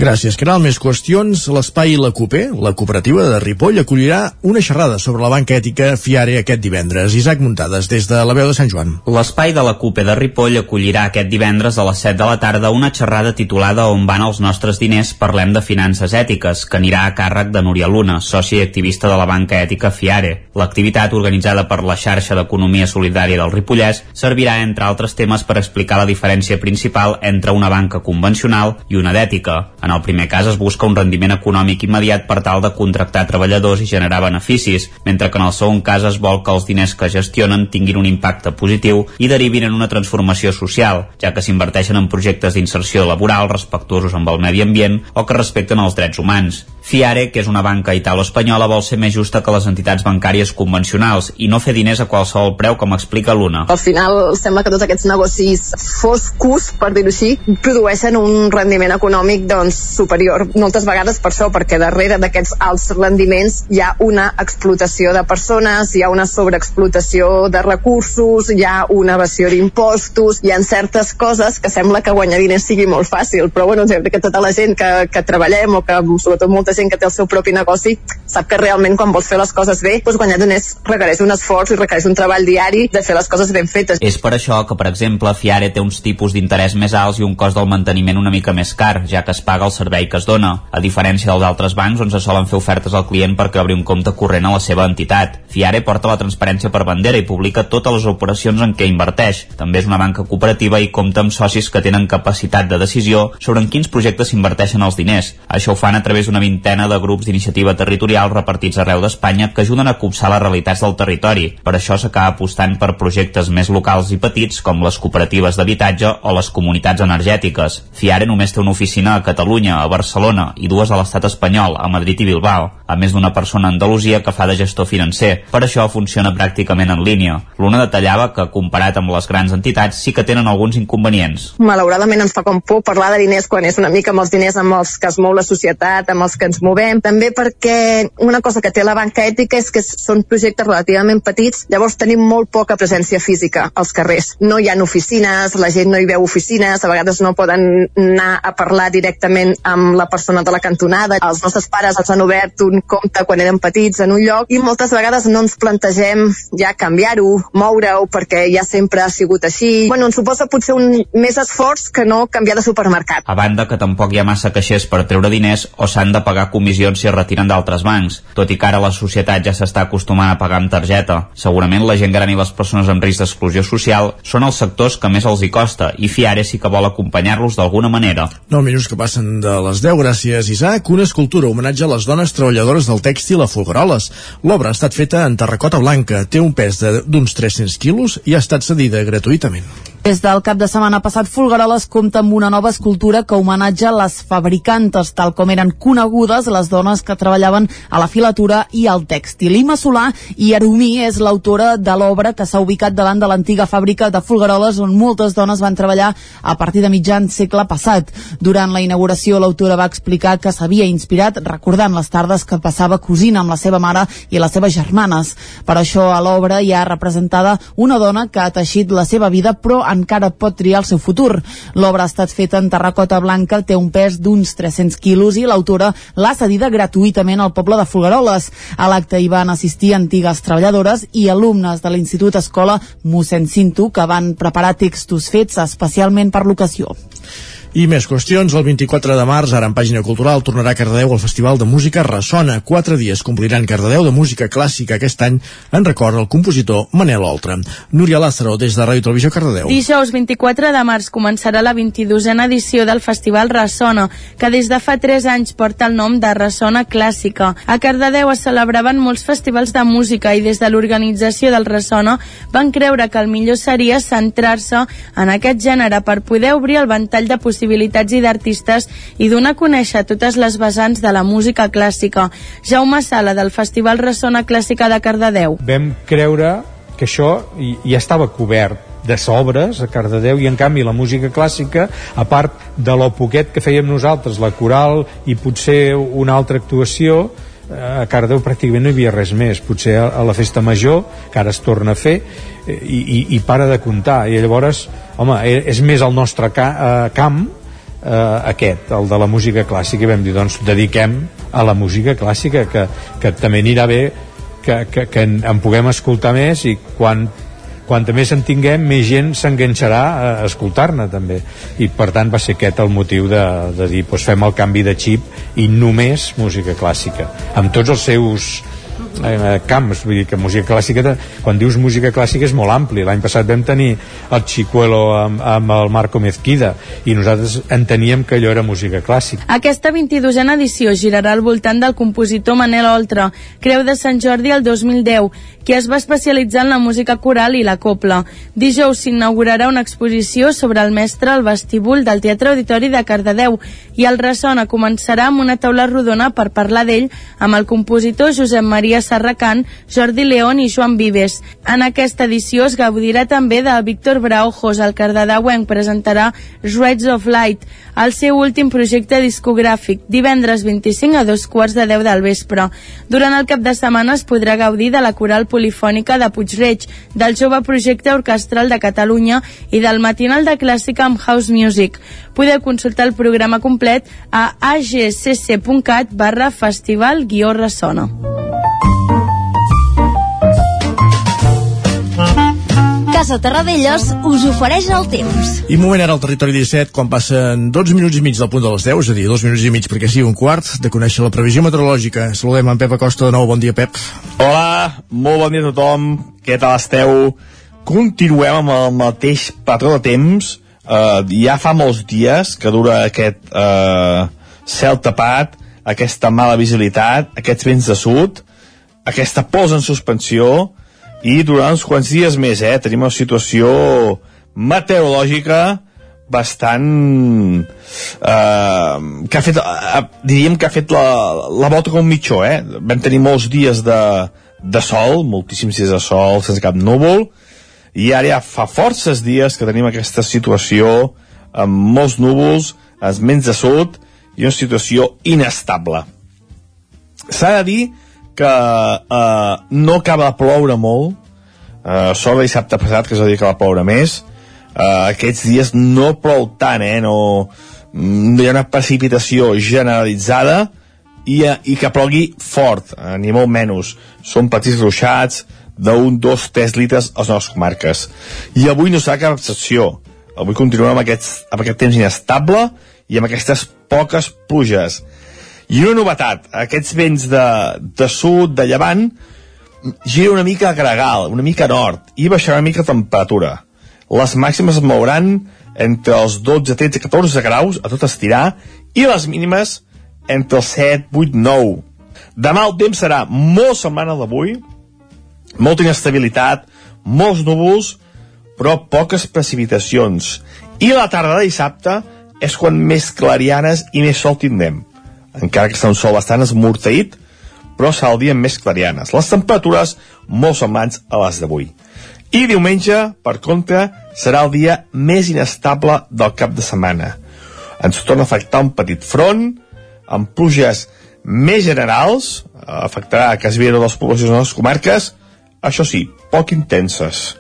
Gràcies, Caral. Més qüestions. L'espai La Cupé, la cooperativa de Ripoll, acollirà una xerrada sobre la banca ètica Fiare aquest divendres. Isaac Muntades, des de la veu de Sant Joan. L'espai de la Cupé de Ripoll acollirà aquest divendres a les 7 de la tarda una xerrada titulada On van els nostres diners, parlem de finances ètiques, que anirà a càrrec de Núria Luna, soci i activista de la banca ètica Fiare. L'activitat, organitzada per la xarxa d'economia solidària del Ripollès, servirà, entre altres temes, per explicar la diferència principal entre una banca convencional i una d'ètica. En el primer cas es busca un rendiment econòmic immediat per tal de contractar treballadors i generar beneficis, mentre que en el segon cas es vol que els diners que gestionen tinguin un impacte positiu i derivin en una transformació social, ja que s'inverteixen en projectes d'inserció laboral respectuosos amb el medi ambient o que respecten els drets humans. Fiare, que és una banca italo-espanyola, vol ser més justa que les entitats bancàries convencionals i no fer diners a qualsevol preu, com explica l'Una. Al final sembla que tots aquests negocis foscos, per dir-ho així, produeixen un rendiment econòmic doncs, superior. Moltes vegades per això, perquè darrere d'aquests alts rendiments hi ha una explotació de persones, hi ha una sobreexplotació de recursos, hi ha una evasió d'impostos, hi ha certes coses que sembla que guanyar diners sigui molt fàcil, però bueno, que tota la gent que, que treballem o que sobretot molta gent gent que té el seu propi negoci sap que realment quan vols fer les coses bé doncs guanyar diners requereix un esforç i requereix un treball diari de fer les coses ben fetes. És per això que, per exemple, Fiare té uns tipus d'interès més alts i un cost del manteniment una mica més car, ja que es paga el servei que es dona, a diferència dels altres bancs on se solen fer ofertes al client perquè obri un compte corrent a la seva entitat. Fiare porta la transparència per bandera i publica totes les operacions en què inverteix. També és una banca cooperativa i compta amb socis que tenen capacitat de decisió sobre en quins projectes s'inverteixen els diners. Això ho fan a través d'una vintena de grups d'iniciativa territorial repartits arreu d'Espanya que ajuden a copsar les realitats del territori. Per això s'acaba apostant per projectes més locals i petits com les cooperatives d'habitatge o les comunitats energètiques. Fiare només té una oficina a Catalunya, a Barcelona i dues a l'estat espanyol, a Madrid i Bilbao, a més d'una persona a Andalusia que fa de gestor financer. Per això funciona pràcticament en línia. L'una detallava que, comparat amb les grans entitats, sí que tenen alguns inconvenients. Malauradament ens fa com por parlar de diners quan és una mica amb els diners amb els que es mou la societat, amb els que ens movem. També perquè una cosa que té la banca ètica és que són projectes relativament petits, llavors tenim molt poca presència física als carrers. No hi ha oficines, la gent no hi veu oficines, a vegades no poden anar a parlar directament amb la persona de la cantonada. Els nostres pares els han obert un compte quan eren petits en un lloc i moltes vegades no ens plantegem ja canviar-ho, moure-ho perquè ja sempre ha sigut així. Bueno, ens suposa potser un més esforç que no canviar de supermercat. A banda que tampoc hi ha massa caixers per treure diners o s'han de pagar comissions si es retiren d'altres bancs, tot i que ara la societat ja s'està acostumant a pagar amb targeta. Segurament la gent gran i les persones amb risc d'exclusió social són els sectors que més els hi costa i Fiare sí que vol acompanyar-los d'alguna manera. 9 minuts que passen de les 10, gràcies Isaac. Una escultura homenatge a les dones treballadores del tèxtil a Folgueroles. L'obra ha estat feta en terracota blanca, té un pes d'uns 300 quilos i ha estat cedida gratuïtament. Des del cap de setmana passat, Folgueroles compta amb una nova escultura que homenatja les fabricantes, tal com eren conegudes les dones que treballaven a la filatura i al tèxtil. Ima Solà i Arumí és l'autora de l'obra que s'ha ubicat davant de l'antiga fàbrica de Folgueroles on moltes dones van treballar a partir de mitjan segle passat. Durant la inauguració, l'autora va explicar que s'havia inspirat recordant les tardes que passava cosint amb la seva mare i les seves germanes. Per això a l'obra hi ha representada una dona que ha teixit la seva vida però encara pot triar el seu futur. L'obra ha estat feta en terracota blanca, té un pes d'uns 300 quilos i l'autora l'ha cedida gratuïtament al poble de Folgueroles. A l'acte hi van assistir antigues treballadores i alumnes de l'Institut Escola mossèn Cinto que van preparar textos fets especialment per l'ocasió. I més qüestions, el 24 de març, ara en pàgina cultural, tornarà a Cardedeu al Festival de Música Ressona. Quatre dies compliran Cardedeu de música clàssica aquest any en record al compositor Manel Oltra. Núria Lázaro, des de Ràdio Televisió Cardedeu. Dijous 24 de març començarà la 22a edició del Festival Ressona, que des de fa 3 anys porta el nom de Ressona Clàssica. A Cardedeu es celebraven molts festivals de música i des de l'organització del Ressona van creure que el millor seria centrar-se en aquest gènere per poder obrir el ventall de possibilitats possibilitats i d'artistes i donar a conèixer totes les vessants de la música clàssica. Jaume Sala, del Festival Ressona Clàssica de Cardedeu. Vam creure que això ja estava cobert de sobres a Cardedeu i en canvi la música clàssica a part de lo poquet que fèiem nosaltres la coral i potser una altra actuació a Cardeu pràcticament no hi havia res més potser a la festa major que ara es torna a fer i, i, i para de comptar i llavors, home, e, és més el nostre ca, eh, camp eh, aquest, el de la música clàssica. I vam dir, doncs dediquem a la música clàssica que, que també anirà bé que, que, que en, en puguem escoltar més i quan quanta més en tinguem, més gent s'enganxarà a escoltar-ne també. I per tant va ser aquest el motiu de, de dir doncs fem el canvi de xip i només música clàssica amb tots els seus eh, camps, vull dir que música clàssica quan dius música clàssica és molt ampli. L'any passat vam tenir el Chicuelo amb, amb el Marco Mezquida i nosaltres enteníem que allò era música clàssica. Aquesta 22a edició girarà al voltant del compositor Manel Oltra Creu de Sant Jordi el 2010 que es va especialitzar en la música coral i la copla. Dijous s'inaugurarà una exposició sobre el mestre al vestíbul del Teatre Auditori de Cardedeu i el Ressona començarà amb una taula rodona per parlar d'ell amb el compositor Josep Maria Serracant, Jordi León i Joan Vives. En aquesta edició es gaudirà també de Víctor Braojos, el cardedauenc presentarà Shreds of Light, el seu últim projecte discogràfic, divendres 25 a dos quarts de 10 del vespre. Durant el cap de setmana es podrà gaudir de la coral polifònica de Puigreig, del jove projecte orquestral de Catalunya i del matinal de clàssica amb House Music. Podeu consultar el programa complet a agcc.cat barra festival guió ressona. Casa Terradellos us ofereix el temps. I moment ara al territori 17, quan passen 12 minuts i mig del punt de les 10, és a dir, 2 minuts i mig perquè sí, un quart, de conèixer la previsió meteorològica. Saludem en Pep Acosta de nou. Bon dia, Pep. Hola, molt bon dia a tothom. Què tal esteu? Continuem amb el mateix patró de temps. Uh, ja fa molts dies que dura aquest uh, cel tapat, aquesta mala visibilitat, aquests vents de sud, aquesta posa en suspensió, i durant uns quants dies més, eh, tenim una situació meteorològica bastant eh, que ha fet eh, diríem que ha fet la, la volta com un mitjó eh? vam tenir molts dies de, de sol, moltíssims dies de sol sense cap núvol i ara ja fa forces dies que tenim aquesta situació amb molts núvols, els ments de sud i una situació inestable s'ha de dir que eh, no acaba de ploure molt eh, sort de dissabte passat que és el dia que va ploure més eh, aquests dies no plou tant eh, no, no hi ha una precipitació generalitzada i, eh, i que plogui fort eh, ni molt menys. Són petits ruixats d'un, dos, tres litres a les nostres comarques. I avui no serà cap excepció. Avui continuem amb, aquests, amb aquest temps inestable i amb aquestes poques pluges i una novetat, aquests vents de, de sud, de llevant, gira una mica a gregal, una mica a nord, i baixarà una mica la temperatura. Les màximes es mouran entre els 12, 13, 14 graus a tot estirar, i les mínimes entre els 7, 8, 9. Demà el temps serà molt semblant al d'avui, molta inestabilitat, molts núvols, però poques precipitacions. I la tarda de dissabte és quan més clarianes i més sol tindrem encara que està un sol bastant esmorteït, però serà el dia amb més clarianes. Les temperatures molt semblants a les d'avui. I diumenge, per contra, serà el dia més inestable del cap de setmana. Ens torna a afectar un petit front, amb pluges més generals, afectarà quasi bé les poblacions de les comarques, això sí, poc intenses.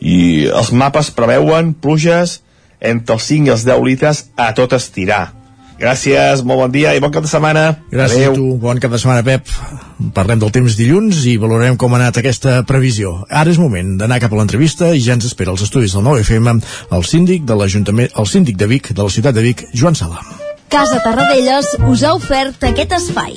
I els mapes preveuen pluges entre els 5 i els 10 litres a tot estirar Gràcies, molt bon dia i bon cap de setmana. Gràcies Adeu. a tu, bon cap de setmana, Pep. Parlem del temps dilluns i valorarem com ha anat aquesta previsió. Ara és moment d'anar cap a l'entrevista i ja ens espera als estudis del 9FM el síndic de l'Ajuntament, el síndic de Vic, de la ciutat de Vic, Joan Sala. Casa Tarradellas us ha ofert aquest espai.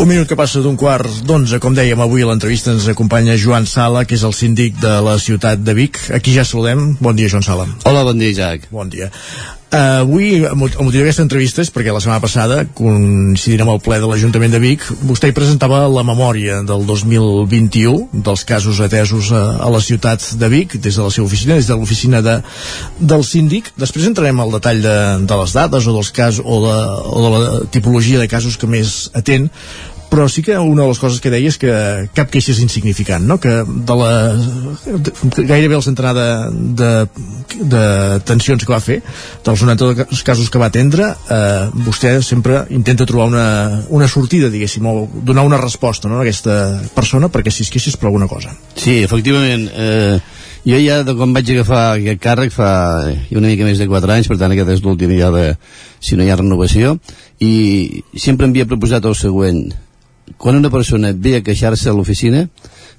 Un minut que passa d'un quart d'onze, com dèiem avui a l'entrevista ens acompanya Joan Sala, que és el síndic de la ciutat de Vic. Aquí ja saludem. Bon dia, Joan Sala. Hola, bon dia, Isaac. Bon dia. Uh, avui, el motiu d'aquesta entrevista és perquè la setmana passada, coincidint amb el ple de l'Ajuntament de Vic, vostè hi presentava la memòria del 2021 dels casos atesos a, a la ciutat de Vic, des de la seva oficina, des de l'oficina de, del síndic. Després entrarem al detall de, de les dades o dels casos o de, o de la tipologia de casos que més atén, però sí que una de les coses que deia és que cap queixa és insignificant, no? que de la, de, gairebé el centenar de, de, de tensions que va fer, dels 92 casos que va atendre, eh, vostè sempre intenta trobar una, una sortida, diguéssim, o donar una resposta no, a aquesta persona perquè si es queixés per alguna cosa. Sí, efectivament. Eh, jo ja, de quan vaig agafar aquest càrrec, fa una mica més de 4 anys, per tant aquest és l'últim ja de, si no hi ha renovació, i sempre havia proposat el següent quan una persona ve a queixar-se a l'oficina,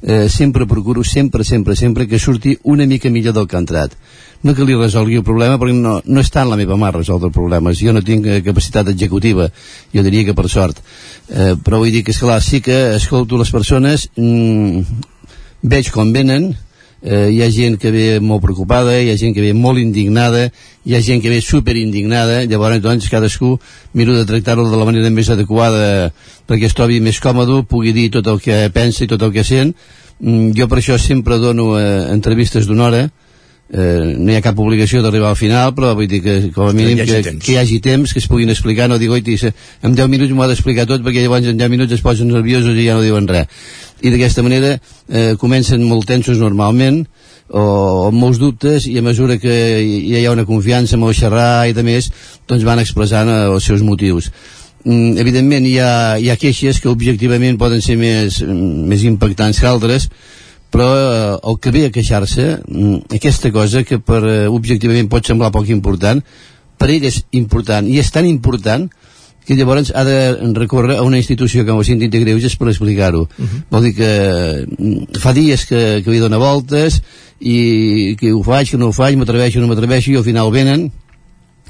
eh, sempre procuro, sempre, sempre, sempre, que surti una mica millor del que ha entrat. No que li resolgui el problema, perquè no, no està en la meva mà resoldre problemes. Jo no tinc eh, capacitat executiva, jo diria que per sort. Eh, però vull dir que, esclar, sí que escolto les persones, mm, veig com venen, eh, hi ha gent que ve molt preocupada, hi ha gent que ve molt indignada, hi ha gent que ve super indignada, llavors doncs cadascú miro de tractar-lo de la manera més adequada perquè es trobi més còmode, pugui dir tot el que pensa i tot el que sent. Mm, jo per això sempre dono eh, entrevistes d'una hora, eh, no hi ha cap obligació d'arribar al final però vull dir que com a mínim que, que, que hi hagi temps que es puguin explicar, no dic, oi, en 10 minuts m'ho ha d'explicar tot perquè llavors en 10 minuts es posen nerviosos i ja no diuen res. I d'aquesta manera eh, comencen molt tensos normalment o amb molts dubtes i a mesura que ja hi ha una confiança amb el xerrar i de més doncs van expressant eh, els seus motius. Mm, evidentment hi ha, hi ha queixes que objectivament poden ser més, més impactants que altres però eh, el que ve a queixar-se mm, aquesta cosa que per eh, objectivament pot semblar poc important per ell és important i és tan important que llavors ha de recórrer a una institució com el síndic de Greuges per explicar-ho. Uh -huh. Vol dir que mm, fa dies que, que li dona voltes i que ho faig, que no ho faig, m'atreveixo, no m'atreveixo i al final venen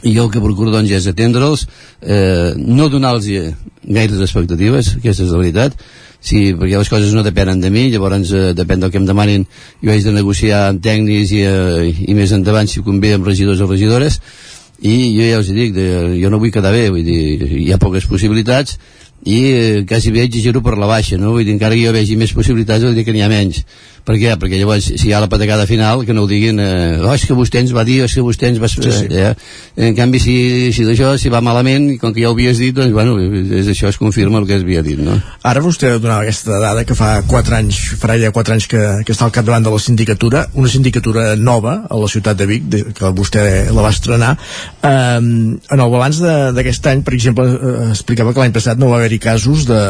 i jo el que procuro doncs és atendre'ls eh, no donar-los gaires expectatives, aquesta és la veritat. Sí, perquè les coses no depenen de mi, llavors eh, depèn del que em demanin, jo haig de negociar amb tècnics i, eh, i més endavant si convé amb regidors o regidores. I jo ja us dic, de, jo no vull quedar bé, vull dir, hi ha poques possibilitats i eh, quasi bé exagero per la baixa, no? vull dir, encara que jo vegi més possibilitats, vull dir que n'hi ha menys per què? Perquè llavors, si hi ha la patacada final, que no ho diguin, eh, oh, és que vostè ens va dir, és que vostè ens va... Sí, sí. Eh, en canvi, si, si d'això, si va malament, i com que ja ho havies dit, doncs, bueno, és, això es confirma el que es havia dit, no? Ara vostè donava aquesta dada que fa 4 anys, farà ja 4 anys que, que està al capdavant de la sindicatura, una sindicatura nova a la ciutat de Vic, que vostè la va estrenar. Eh, en el balanç d'aquest any, per exemple, eh, explicava que l'any passat no va haver-hi casos de,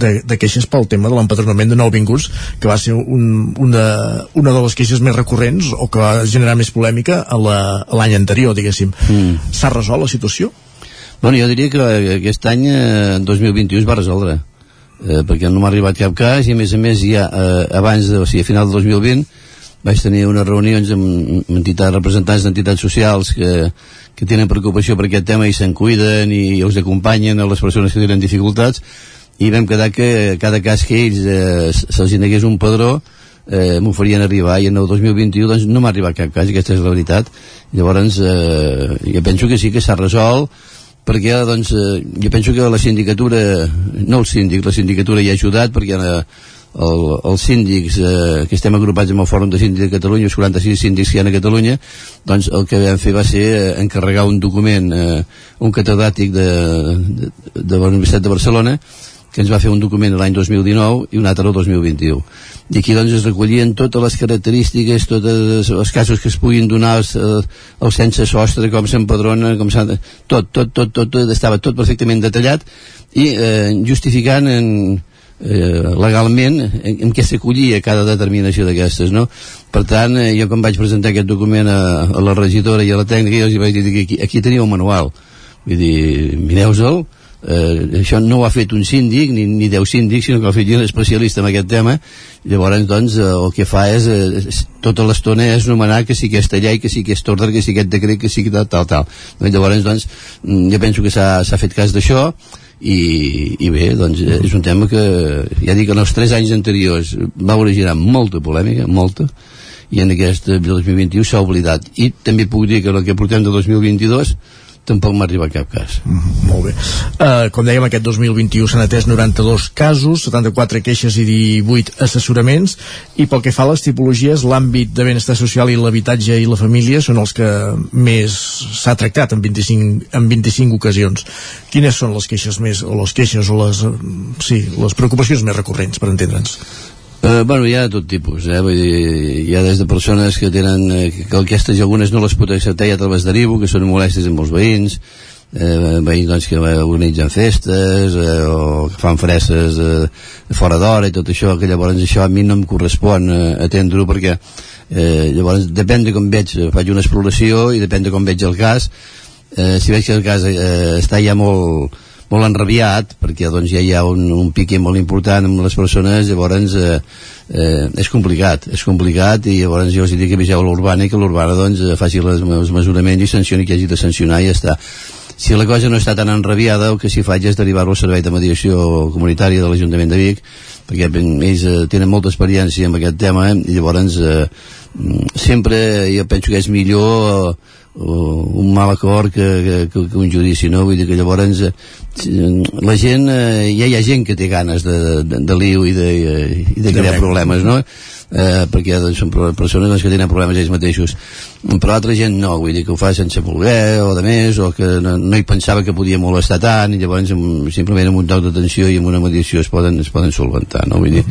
de, de queixes pel tema de l'empadronament de nouvinguts, que va ser un, una, una de les queixes més recurrents o que va generar més polèmica a l'any anterior, diguéssim. Mm. S'ha resolt la situació? Bueno, jo diria que aquest any, eh, 2021, es va resoldre, eh, perquè no m'ha arribat cap cas i a més a més ja eh, abans, de, o sigui, a final del 2020 vaig tenir unes reunions amb, amb entitats, representants d'entitats socials que, que tenen preocupació per aquest tema i se'n cuiden i els acompanyen a les persones que tenen dificultats i vam quedar que cada cas que ells eh, se'ls negués un padró eh, m'ho farien arribar i en el 2021 doncs, no m'ha arribat cap cas, aquesta és la veritat. Llavors eh, jo penso que sí que s'ha resolt perquè doncs, eh, jo penso que la sindicatura no el síndic, la sindicatura hi ha ajudat perquè eh, el, els síndics eh, que estem agrupats amb el Fòrum de Síndics de Catalunya, els 46 síndics que hi ha a Catalunya, doncs el que vam fer va ser eh, encarregar un document, eh, un catedràtic de, de, de la Universitat de Barcelona, que ens va fer un document l'any 2019 i un altre el 2021 i aquí doncs es recollien totes les característiques tots els casos que es puguin donar els, els sense sostre com s'empadrona com tot, tot, tot, tot, tot estava tot perfectament detallat i eh, justificant en, eh, legalment en, en què s'acollia cada determinació d'aquestes no? per tant eh, jo quan vaig presentar aquest document a, a la regidora i a la tècnica jo els vaig dir que aquí, aquí teniu un manual vull dir, mireu-se'l eh, això no ho ha fet un síndic ni, ni deu síndics sinó que ho ha fet un especialista en aquest tema. Llavors doncs eh, el que fa és, eh, tota l'estona és nomenar que si aquesta llei, que si aquest ordre, que si aquest decret que si tal, tal, tal. Llavors doncs mm, jo penso que s'ha fet cas d'això i, i bé, doncs és un tema que ja dic que en els 3 anys anteriors va originar molta polèmica, molta i en aquest 2021 s'ha oblidat. I també puc dir que el que portem de 2022 tampoc m'ha arribat cap cas. Mm, molt bé. Uh, com dèiem, aquest 2021 s'han atès 92 casos, 74 queixes i 18 assessoraments, i pel que fa a les tipologies, l'àmbit de benestar social i l'habitatge i la família són els que més s'ha tractat en 25, en 25 ocasions. Quines són les queixes més, o les queixes o les, sí, les preocupacions més recurrents, per entendre'ns? Uh, bueno, hi ha de tot tipus, eh? Vull dir, hi ha des de persones que tenen eh, que aquestes algunes no les pot acceptar i altres les derivo, que són molestes amb els veïns, eh, veïns doncs, que organitzen festes eh, o que fan freses eh, fora d'hora i tot això, que llavors això a mi no em correspon eh, atendre-ho perquè eh, llavors depèn de com veig, faig una exploració i depèn de com veig el cas, eh, si veig que el cas eh, està ja molt molt enrabiat perquè doncs ja hi ha un, un pique molt important amb les persones llavors eh, eh, és complicat és complicat i llavors jo els dic que viseu l'urbana i que l'urbana doncs eh, faci les, els mesuraments i sancioni que hagi de sancionar i ja està. Si la cosa no està tan enrabiada el que s'hi faig és derivar-ho al servei de mediació comunitària de l'Ajuntament de Vic perquè ells eh, tenen molta experiència en aquest tema i llavors eh, sempre jo penso que és millor eh, un mal acord que, que, que, un judici no? vull dir que llavors eh, la gent eh, ja hi ha gent que té ganes de, de, de liu i de, i de crear problemes no? eh, perquè doncs, són persones doncs, que tenen problemes ells mateixos però altra gent no, vull dir que ho fa sense voler o de més, o que no, no hi pensava que podia molestar tant, i llavors simplement amb un toc d'atenció i amb una mediació es poden, es poden solventar, no? Vull dir,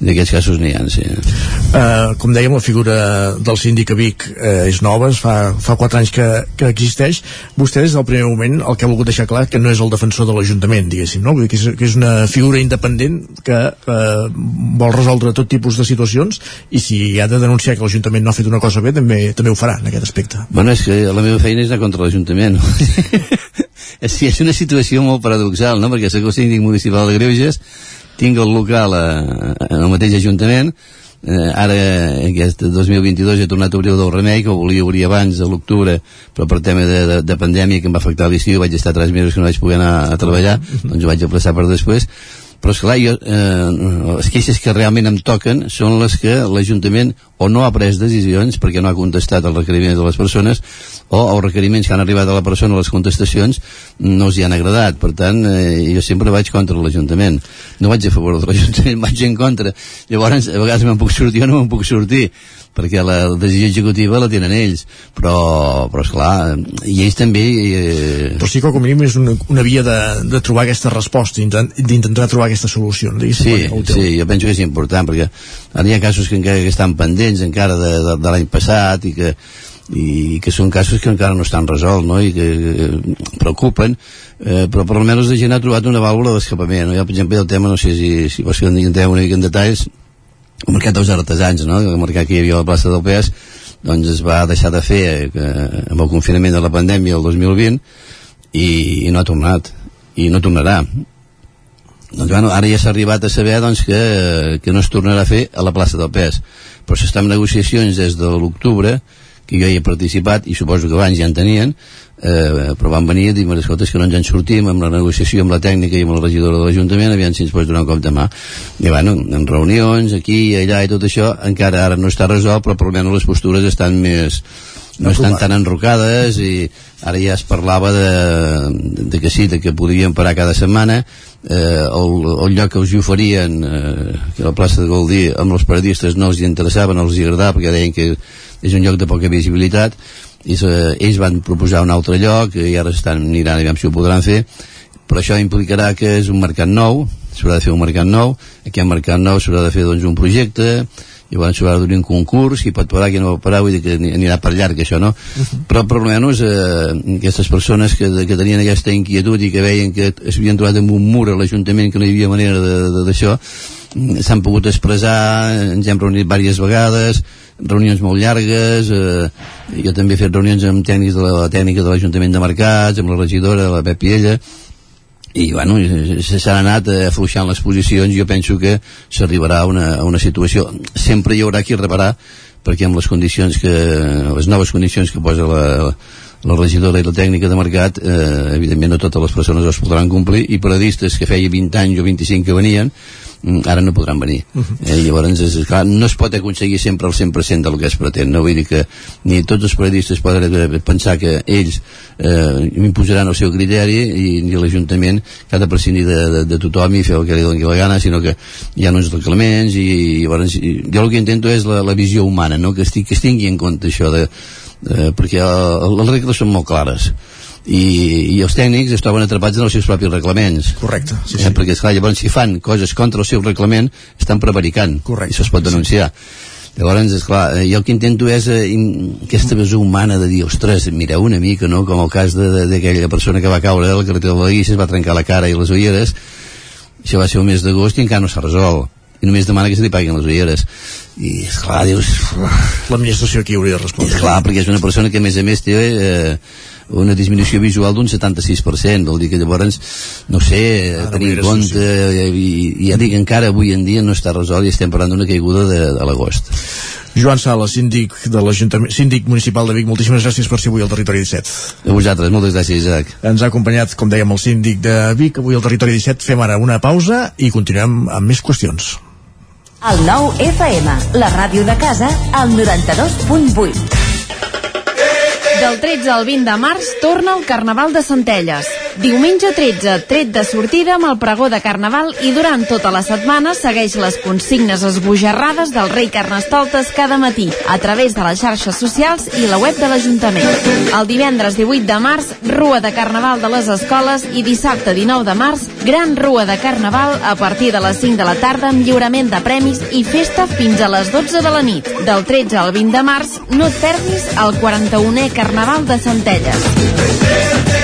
en aquests casos n'hi ha, sí. Uh, com dèiem, la figura del síndic a Vic uh, és nova, fa, fa 4 anys que, que existeix. Vostè, des del primer moment, el que ha volgut deixar clar que no és el defensor de l'Ajuntament, diguéssim, no? Vull dir que és, que és una figura independent que uh, vol resoldre tot tipus de situacions i si ha de denunciar que l'Ajuntament no ha fet una cosa bé, també, també ho farà en aquest aspecte. Bueno, és que la meva feina és anar contra l'Ajuntament. és, és una situació molt paradoxal, no? Perquè soc el síndic municipal de Greuges, tinc el local a, en el mateix Ajuntament, eh, ara aquest 2022 he tornat a obrir el del remei que ho volia obrir abans de l'octubre però per tema de, de, de pandèmia que em va afectar l'estiu vaig estar 3 mesos que no vaig poder anar a treballar doncs ho vaig aplaçar per després però esclar, jo, eh, les queixes que realment em toquen són les que l'Ajuntament o no ha pres decisions perquè no ha contestat els requeriments de les persones o els requeriments que han arribat a la persona les contestacions no els hi han agradat. Per tant eh, jo sempre vaig contra l'Ajuntament. No vaig a favor de l'Ajuntament vaig en contra. Llavors a vegades me'n puc sortir o no me'n puc sortir perquè la decisió executiva la tenen ells però, però esclar i ells també eh... però sí que com a mínim és una, una via de, de trobar aquesta resposta d'intentar trobar aquesta solució sí, sí, jo penso que és important perquè ara hi ha casos que encara que estan pendents encara de, de, de l'any passat i que i que són casos que encara no estan resolts no? i que, que preocupen eh, però per almenys la gent ha trobat una vàlvula d'escapament no? jo per exemple el tema no sé si, si vols que entrem una mica en detalls el mercat dels artesans, no? el mercat que hi havia a la plaça del PES, doncs es va deixar de fer eh, amb el confinament de la pandèmia el 2020 i, i no ha tornat. I no tornarà. Doncs bueno, ara ja s'ha arribat a saber doncs, que, que no es tornarà a fer a la plaça del PES. Però s'està en negociacions des de l'octubre que jo hi he participat i suposo que abans ja en tenien eh, però van venir a dir escolta, que no ens en sortim amb la negociació amb la tècnica i amb la regidora de l'Ajuntament aviam si ens pots donar un cop de mà. I bueno, en reunions aquí i allà i tot això encara ara no està resolt però per almenys les postures estan més no estan tan enrocades i ara ja es parlava de, de que sí, de que podríem parar cada setmana. Eh, el, el lloc que us hi oferien eh, que la plaça de Goldí amb els paradistes no els hi interessava, no els hi agradava perquè deien que és un lloc de poca visibilitat i eh, ells van proposar un altre lloc i ara estan mirant aviam si ho podran fer però això implicarà que és un mercat nou s'haurà de fer un mercat nou aquí al mercat nou s'haurà de fer doncs, un projecte llavors s'haurà d'obrir un concurs qui pot parar, qui no pot parar, vull dir que anirà per llarg això, no? Uh -huh. però per almenys eh, aquestes persones que, que tenien aquesta inquietud i que veien que s'havien trobat amb un mur a l'Ajuntament que no hi havia manera d'això s'han pogut expressar ens hem reunit diverses vegades reunions molt llargues eh, jo també he fet reunions amb tècnics de la, tècnica de l'Ajuntament de Mercats amb la regidora, la Pep Piella i bueno, s'han anat afluixant les posicions jo penso que s'arribarà a, una, a una situació. Sempre hi haurà qui reparar perquè amb les condicions que les noves condicions que posa la, la regidora i la tècnica de mercat eh, evidentment no totes les persones els podran complir i paradistes que feia 20 anys o 25 que venien ara no podran venir uh -huh. eh, llavors és, clar, no es pot aconseguir sempre el 100% del que es pretén no vull dir que ni tots els periodistes poden pensar que ells eh, imposaran el seu criteri i ni l'Ajuntament que ha de prescindir de, de, de tothom i fer el que li doni la gana sinó que hi ha uns reglaments i, i llavors jo el que intento és la, la visió humana no? que, estic, que es tingui en compte això de, eh, perquè el, les regles són molt clares i, i els tècnics es troben atrapats en els seus propis reglaments correcte sí, sí. Eh, perquè esclar, llavors si fan coses contra el seu reglament estan prevaricant correcte. i es pot denunciar sí. llavors esclar, eh, jo el que intento és eh, aquesta visió humana de dir ostres, mireu una mica, no? com el cas d'aquella persona que va caure la carretera de la Guissa es va trencar la cara i les ulleres això va ser el mes d'agost i encara no s'ha resolt i només demana que se li paguin les ulleres i esclar, dius l'administració aquí hauria de respondre clar, perquè és una persona que a més a més té eh, una disminució visual d'un 76%, vol dir que llavors, no sé, Ah, tenir en compte, i, i ja dic, encara avui en dia no està resolt i estem parlant d'una caiguda de, de l'agost. Joan Sala, síndic de l'Ajuntament, síndic municipal de Vic, moltíssimes gràcies per ser avui al Territori 17. A vosaltres, moltes gràcies, Isaac. Ens ha acompanyat, com dèiem, el síndic de Vic, avui al Territori 17. Fem ara una pausa i continuem amb més qüestions. El nou FM, la ràdio de casa, al 92.8. Del 13 al 20 de març torna el Carnaval de Centelles. Diumenge 13, tret de sortida amb el pregó de Carnaval i durant tota la setmana segueix les consignes esbojarrades del rei Carnestoltes cada matí a través de les xarxes socials i la web de l'Ajuntament. El divendres 18 de març, Rua de Carnaval de les escoles i dissabte 19 de març, Gran Rua de Carnaval a partir de les 5 de la tarda amb lliurament de premis i festa fins a les 12 de la nit. Del 13 al 20 de març, no et perdis el 41è Carnaval de Centelles.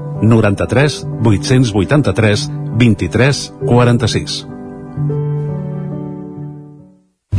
93 883 23 46.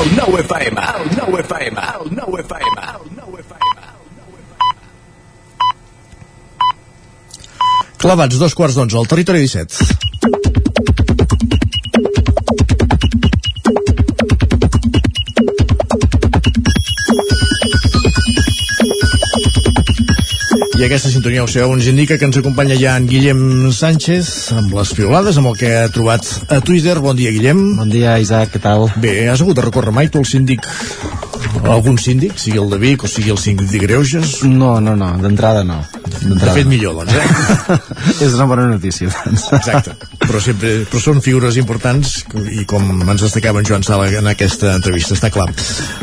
El 9 FM, el 9 FM, el 9 FM, el 9 FM. Clavats, dos quarts d'onze, al territori 17. I aquesta sintonia, ho sabeu, ens indica que ens acompanya ja en Guillem Sánchez amb les piolades, amb el que ha trobat a Twitter. Bon dia, Guillem. Bon dia, Isaac, què tal? Bé, has hagut de recórrer mai tu el síndic algun síndic, sigui el de Vic o sigui el síndic de Greuges? No, no, no, d'entrada no. De fet, millor, doncs, eh? És una bona notícia, doncs. Exacte. Però, sempre, però són figures importants i com ens destacava en Joan Sala en aquesta entrevista, està clar.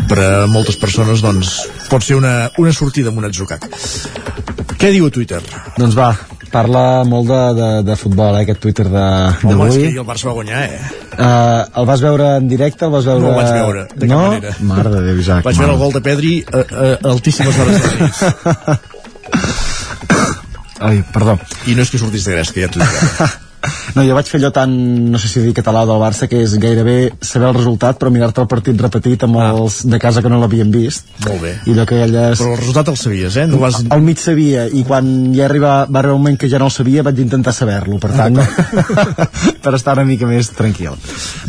Per a moltes persones, doncs, pot ser una, una sortida amb un atzucac. Què diu Twitter? Doncs va, parla molt de, de, de futbol, eh, aquest Twitter de- Home, és d'avui. que el Barça va guanyar, eh? Uh, el vas veure en directe? El vas veure... No el vaig veure, de cap no? manera. Mare de Déu, Isaac. Vaig veure el gol de Pedri a, a, a altíssimes hores de nit. Ai, perdó. I no és que sortís de gresca, ja t'ho. No, jo vaig fer allò tan, no sé si dir català del Barça, que és gairebé saber el resultat, però mirar-te el partit repetit amb els de casa que no l'havien vist. Molt bé. I allò que elles... Però el resultat el sabies, eh? No vas... Al mig sabia, i quan ja arriba, va arribar un moment que ja no el sabia, vaig intentar saber-lo, per tant, per estar una mica més tranquil.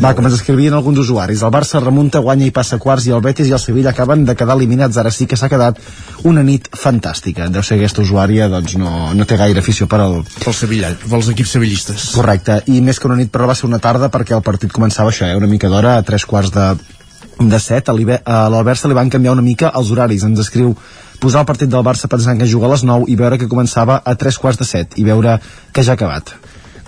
Va, com ens escrivien alguns usuaris, el Barça remunta, guanya i passa quarts, i el Betis i el Sevilla acaben de quedar eliminats. Ara sí que s'ha quedat una nit fantàstica. Deu ser aquesta usuària, doncs no, no té gaire afició per al... Pels, Sevilla, pels equips sevillistes. Correcte, i més que una nit, però va ser una tarda perquè el partit començava això, eh, una mica d'hora, a tres quarts de de 7, a l'Albert se li van canviar una mica els horaris, ens escriu posar el partit del Barça pensant que juga a les 9 i veure que començava a 3 quarts de 7 i veure que ja ha acabat.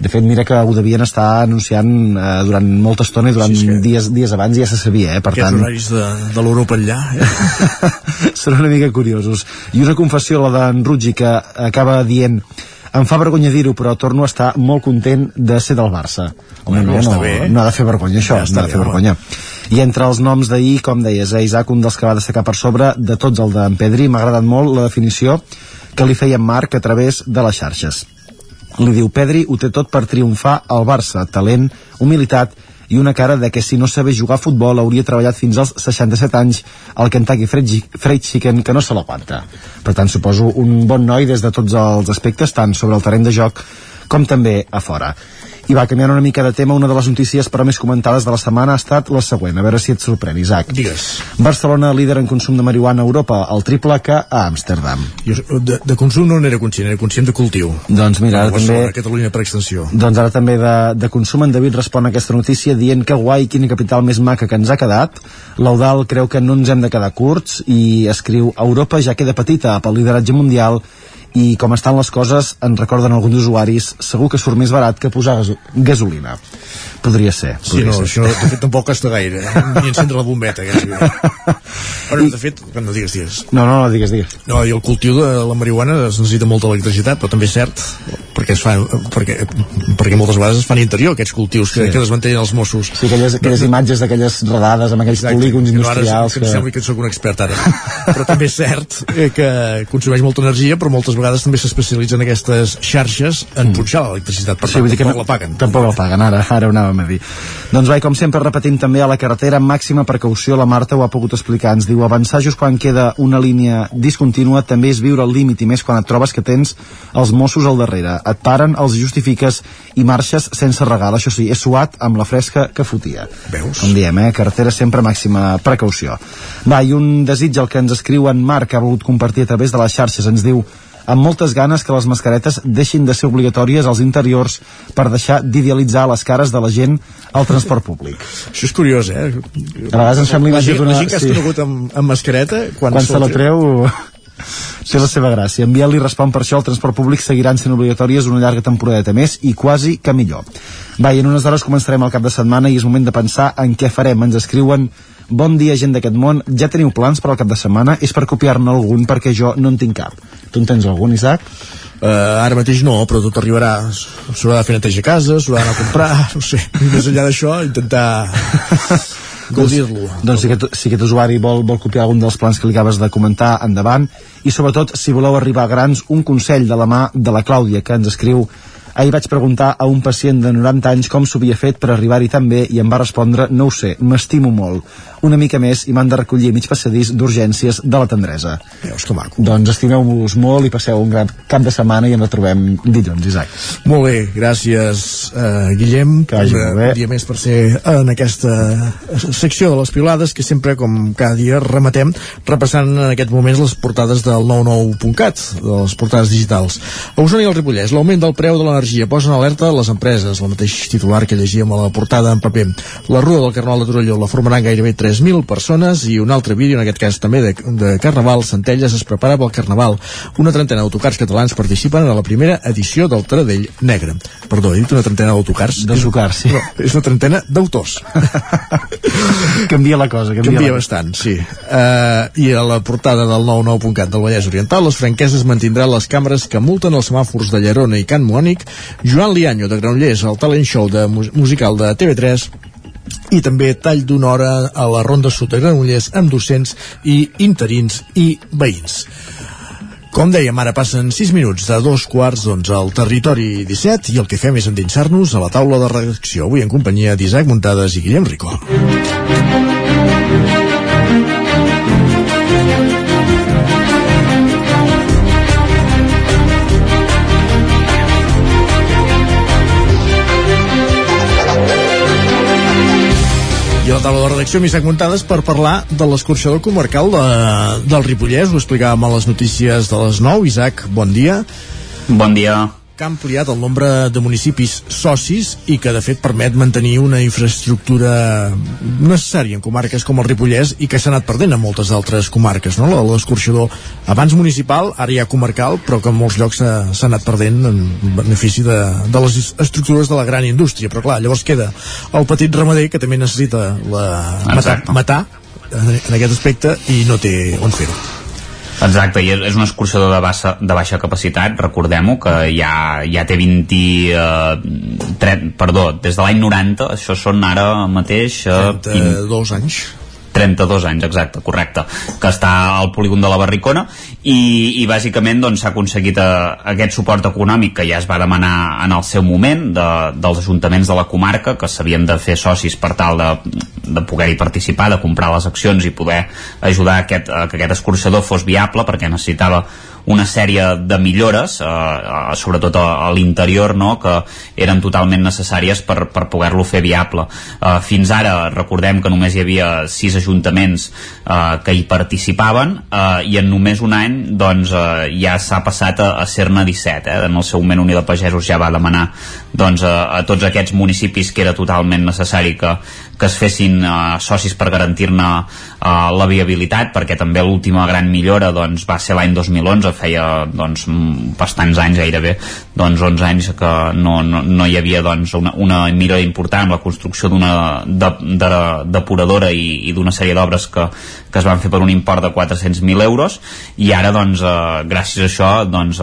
De fet, mira que ho devien estar anunciant eh, durant molta estona i durant sí, que... dies, dies abans ja se sabia, eh? per Aquests tant... horaris de, de l'Europa enllà. Eh? són una mica curiosos. I una confessió, la d'en Ruggi, que acaba dient em fa vergonya dir-ho, però torno a estar molt content de ser del Barça. Home, Bueno, no, no, bé. no ha de fer vergonya, això, Ja no ha de fer bé, home. vergonya. I entre els noms d'ahir, com deies, eh, Isaac, un dels que va destacar per sobre de tots el d'en Pedri, m'ha agradat molt la definició que li feia en Marc a través de les xarxes. Li diu, Pedri ho té tot per triomfar al Barça, talent, humilitat i una cara de que si no sabés jugar a futbol hauria treballat fins als 67 anys al Kentucky Fried, Chi- Fried Chicken que no se l'aguanta. Per tant, suposo un bon noi des de tots els aspectes, tant sobre el terreny de joc com també a fora. I va, canviant una mica de tema, una de les notícies però més comentades de la setmana ha estat la següent, a veure si et sorprèn, Isaac. Digues. Barcelona líder en consum de marihuana a Europa, el triple que a Amsterdam. Jo de, de consum no n'era conscient, era conscient de cultiu. Doncs mira, ara A també... Catalunya per extensió. Doncs ara també de, de consum en David respon a aquesta notícia dient que guai, quina capital més maca que ens ha quedat. L'Eudal creu que no ens hem de quedar curts i escriu Europa ja queda petita pel lideratge mundial i com estan les coses en recorden alguns usuaris segur que surt més barat que posar gaso gasolina podria ser, Sí, podria no, ser. això de fet tampoc costa gaire, eh? ni encendre la bombeta, gairebé. Bueno, de fet, no digues, digues. no, no, no, digues, digues No, i el cultiu de la marihuana es necessita molta electricitat, però també és cert, perquè es fa, perquè, perquè moltes vegades es fan interior aquests cultius que, Sí. que desmantellen els Mossos. sí, aquelles, aquelles imatges d'aquelles redades amb aquells Exacte, polígons que no, ara industrials que... em sembla que sóc un expert ara però també és cert eh, que consumeix molta energia però moltes vegades també s'especialitzen aquestes xarxes en punxar l'electricitat per Mm. Sí, tant que tampoc no- la paguen Tampoc la paguen, ara, ara ho anàvem a dir. Doncs vai, com sempre, repetim també a la carretera màxima precaució, la Marta ho ha pogut explicar, ens diu avançar just quan queda una línia discontínua també és viure al límit i més quan et trobes que tens els Mossos al darrere. Et paren, els justifiques i marxes sense regal. Això sí, és suat amb la fresca que fotia. Veus? Com diem, eh? Carretera sempre màxima precaució. Va, i un desig el que ens escriu en Marc, que ha volgut compartir a través de les xarxes, ens diu amb moltes ganes que les mascaretes deixin de ser obligatòries als interiors per deixar d'idealitzar les cares de la gent al transport públic. això és curiós, eh? A vegades em sembla la imatge gent, d'una- la gent que has sí. conegut amb, amb mascareta quan, Quan se la treu té la seva gràcia. En Biel li respon per això el transport públic seguiran sent obligatòries una llarga temporadeta més i quasi que millor. Va, i en unes hores començarem el cap de setmana i és moment de pensar en què farem. Ens escriuen Bon dia, gent d'aquest món. Ja teniu plans per al cap de setmana? És per copiar-ne algun perquè jo no en tinc cap. Tu en tens algun, Isaac? Uh, ara mateix no, però tot arribarà s'haurà de fer neteja a casa, s'haurà d'anar a comprar no sé, i més enllà d'això intentar gaudir-lo Doncs si aquest, si aquest usuari vol, vol copiar algun dels plans que li acabes de comentar, endavant. I sobretot, si voleu arribar a grans, un consell de la mà de la Clàudia, que ens escriu Ahir vaig preguntar a un pacient de 90 anys com s'ho havia fet per arribar-hi tan bé i em va respondre, no ho sé, m'estimo molt. Una mica més i m'han de recollir mig passadís d'urgències de la tendresa. Veus que maco. Doncs estimeu-vos molt i passeu un gran cap de setmana i ens retrobem dilluns, Isaac. Molt bé, gràcies uh, Guillem Que vagi molt bé. un dia més per ser en aquesta secció de les pilades que sempre com cada dia rematem repassant en aquests moments les portades del 99.cat de les portades digitals a Osona i el Ripollès, l'augment del preu de l'energia posa en alerta les empreses, el mateix titular que llegíem a la portada en paper. La Rua del Carnaval de Torelló la formaran gairebé 3.000 persones i un altre vídeo, en aquest cas també de, de Carnaval Centelles es prepara pel Carnaval. Una trentena d'autocars catalans participen a la primera edició del Taradell Negre. Perdó, he dit una trentena d'autocars? D'autocars, sí. no, és una trentena d'autors. Canvia la cosa, canvia, canvia la bastant, sí. Uh, i a la portada del 99.cat del Vallès Oriental les franqueses mantindran les càmeres que multen els semàfors de Llerona i Can Moànic Joan Lianyo de Granollers al talent show de mus musical de TV3 i també tall d'una hora a la Ronda Sud de Granollers amb docents i interins i veïns com dèiem, ara passen 6 minuts de dos quarts d'onze al territori 17 i el que fem és endinsar-nos a la taula de redacció avui en companyia d'Isaac Muntades i Guillem Rico. La taula de redacció amb Isaac Muntades per parlar de l'escorxador comarcal de, del Ripollès. Ho explicàvem a les notícies de les 9. Isaac, bon dia. Bon dia. Que ha ampliat el nombre de municipis socis i que de fet permet mantenir una infraestructura necessària en comarques com el Ripollès i que s'ha anat perdent en moltes altres comarques, no? L'escorxador abans municipal, ara ja comarcal, però que en molts llocs s'ha anat perdent en benefici de, de les estructures de la gran indústria. Però clar, llavors queda el petit ramader que també necessita la, matar, matar en, aquest aspecte i no té on fer-ho. Exacte, i és un escorxador de baixa, de baixa capacitat, recordem-ho, que ja, ja té 20... Eh, 30, perdó, des de l'any 90, això són ara mateix... Eh, 32 anys 32 anys, exacte, correcte, que està al polígon de la Barricona i, i bàsicament doncs, s'ha doncs, aconseguit a, eh, aquest suport econòmic que ja es va demanar en el seu moment de, dels ajuntaments de la comarca que s'havien de fer socis per tal de, de poder-hi participar, de comprar les accions i poder ajudar a, aquest, a que aquest escorxador fos viable perquè necessitava una sèrie de millores, eh, eh, sobretot a, a l'interior, no?, que eren totalment necessàries per, per poder-lo fer viable. Eh, fins ara, recordem que només hi havia sis ajuntaments eh, que hi participaven eh, i en només un any doncs, eh, ja s'ha passat a, a ser-ne 17. Eh? En el seu moment Unió de Pagesos ja va demanar doncs, a, a tots aquests municipis que era totalment necessari que, que es fessin uh, socis per garantir-ne uh, la viabilitat, perquè també l'última gran millora doncs, va ser l'any 2011, feia doncs, bastants anys gairebé, doncs 11 anys que no, no, no hi havia doncs, una, una millora important, la construcció d'una de, de, depuradora i, i d'una sèrie d'obres que, que es van fer per un import de 400.000 euros. I ara doncs, uh, gràcies a això doncs,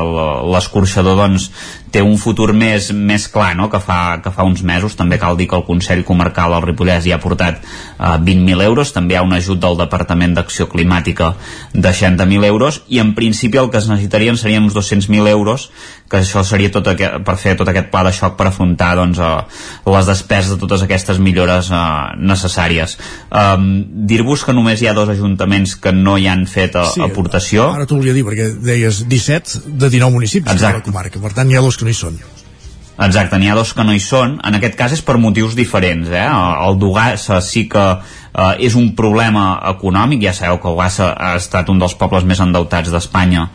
l'escorxador doncs, té un futur més, més clar no? que, fa, que fa uns mesos. També cal dir que el Consell Comarcal del Ripollès hi ha portat eh, 20.000 euros. També hi ha un ajut del Departament d'Acció Climàtica de 60.000 euros. I en principi el que es necessitarien serien uns 200.000 euros que això seria tot aquest, per fer tot aquest pla de xoc per afrontar doncs, eh, les despeses de totes aquestes millores eh, necessàries um, dir-vos que només hi ha dos ajuntaments que no hi han fet a, sí, aportació ara t'ho volia dir perquè deies 17 de 19 municipis Exacte. de la comarca per tant hi ha dos que no hi són Exacte, n'hi ha dos que no hi són. En aquest cas és per motius diferents. Eh? El d'Ugassa sí que eh, és un problema econòmic. Ja sabeu que Ugassa ha estat un dels pobles més endeutats d'Espanya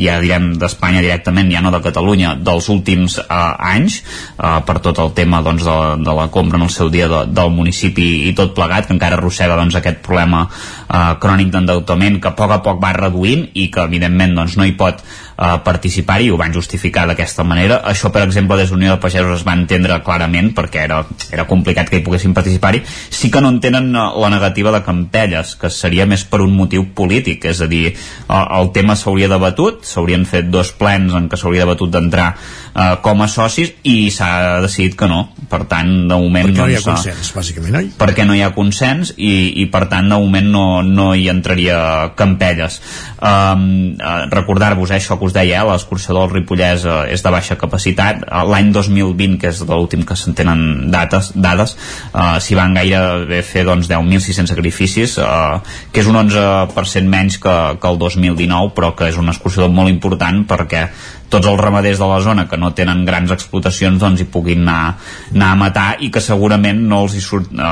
ja direm d'Espanya directament, ja no de Catalunya, dels últims eh, anys, eh, per tot el tema doncs, de, de la compra en el seu dia de, del municipi i tot plegat, que encara arrossega doncs, aquest problema eh, crònic d'endeutament que a poc a poc va reduint i que evidentment doncs, no hi pot eh, participar-hi i ho van justificar d'aquesta manera. Això, per exemple, des d'Unió de Pagesos es va entendre clarament perquè era, era complicat que hi poguessin participar-hi. Sí que no entenen eh, la negativa de Campelles, que seria més per un motiu polític, és a dir, el, el tema s'hauria debatut, s'haurien fet dos plens en què s'hauria debatut d'entrar eh, com a socis i s'ha decidit que no. Per tant, de moment... Perquè no hi ha doncs, consens, bàsicament, oi? Perquè no hi ha consens i, i per tant, de moment no, no hi entraria Campelles. Um, Recordar-vos eh, això que us deia, eh, l'escorxador del Ripollès uh, és de baixa capacitat. Uh, L'any 2020, que és l'últim que se'n tenen dates, dades, uh, s'hi van gairebé fer doncs, 10.600 sacrificis, uh, que és un 11% menys que, que el 2019, però que és un escorxador molt important perquè tots els ramaders de la zona que no tenen grans explotacions doncs hi puguin anar, anar a matar i que segurament no els hi surt eh,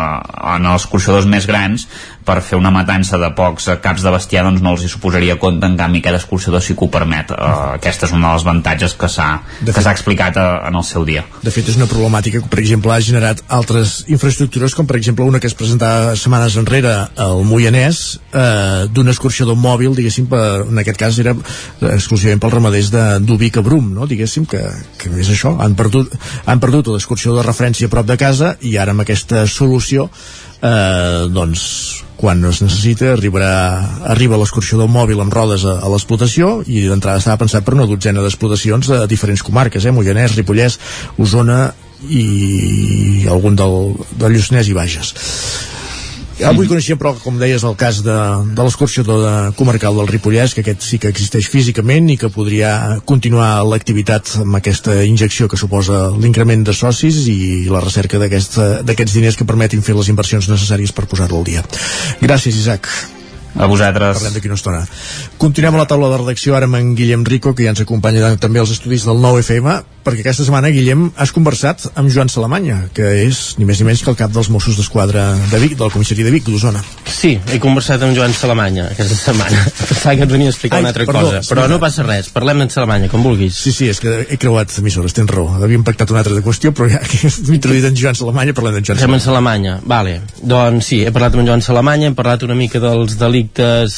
en els corxadors més grans per fer una matança de pocs caps de bestiar doncs no els hi suposaria compte. En canvi cada escorxador sí que ho permet. Uh, aquesta és una de les avantatges que s'ha explicat a, eh, en el seu dia. De fet és una problemàtica que per exemple ha generat altres infraestructures com per exemple una que es presentava setmanes enrere al Moianès eh, d'un escorxador mòbil diguéssim per, en aquest cas era exclusivament pels ramaders d'Ubic a Brum no? diguéssim que, que és això han perdut, han perdut l'escorxador de referència a prop de casa i ara amb aquesta solució eh, doncs quan es necessita arribarà, arriba l'escorxador mòbil amb rodes a, a l'explotació i d'entrada estava pensat per una dotzena d'explotacions de diferents comarques, eh? Moianès, Ripollès, Osona i algun del, del Lluçanès i Bages Avui coneixíem, però, com deies, el cas de, de l'escorxador de comarcal del Ripollès, que aquest sí que existeix físicament i que podria continuar l'activitat amb aquesta injecció que suposa l'increment de socis i la recerca d'aquests diners que permetin fer les inversions necessàries per posar-lo al dia. Gràcies, Isaac. A vosaltres. Parlem d'aquí una estona. Continuem a la taula de redacció ara amb en Guillem Rico, que ja ens acompanya també als estudis del 9FM, perquè aquesta setmana, Guillem, has conversat amb Joan Salamanya, que és ni més ni menys que el cap dels Mossos d'Esquadra de Vic, de la comissaria de Vic, d'Osona. Sí, he conversat amb Joan Salamanya aquesta setmana. Pensava que et venia a explicar Ai, una altra perdó, cosa, però no passa res. Parlem en Salamanya, com vulguis. Sí, sí, és que he creuat emissores, tens raó. Havíem pactat una altra qüestió, però ja que m'he introduït en Joan Salamanya, parlem d'en Joan Estem en Salamanya. Salamanya, vale. Doncs sí, he parlat amb Joan Salamanya, hem parlat una mica dels delictes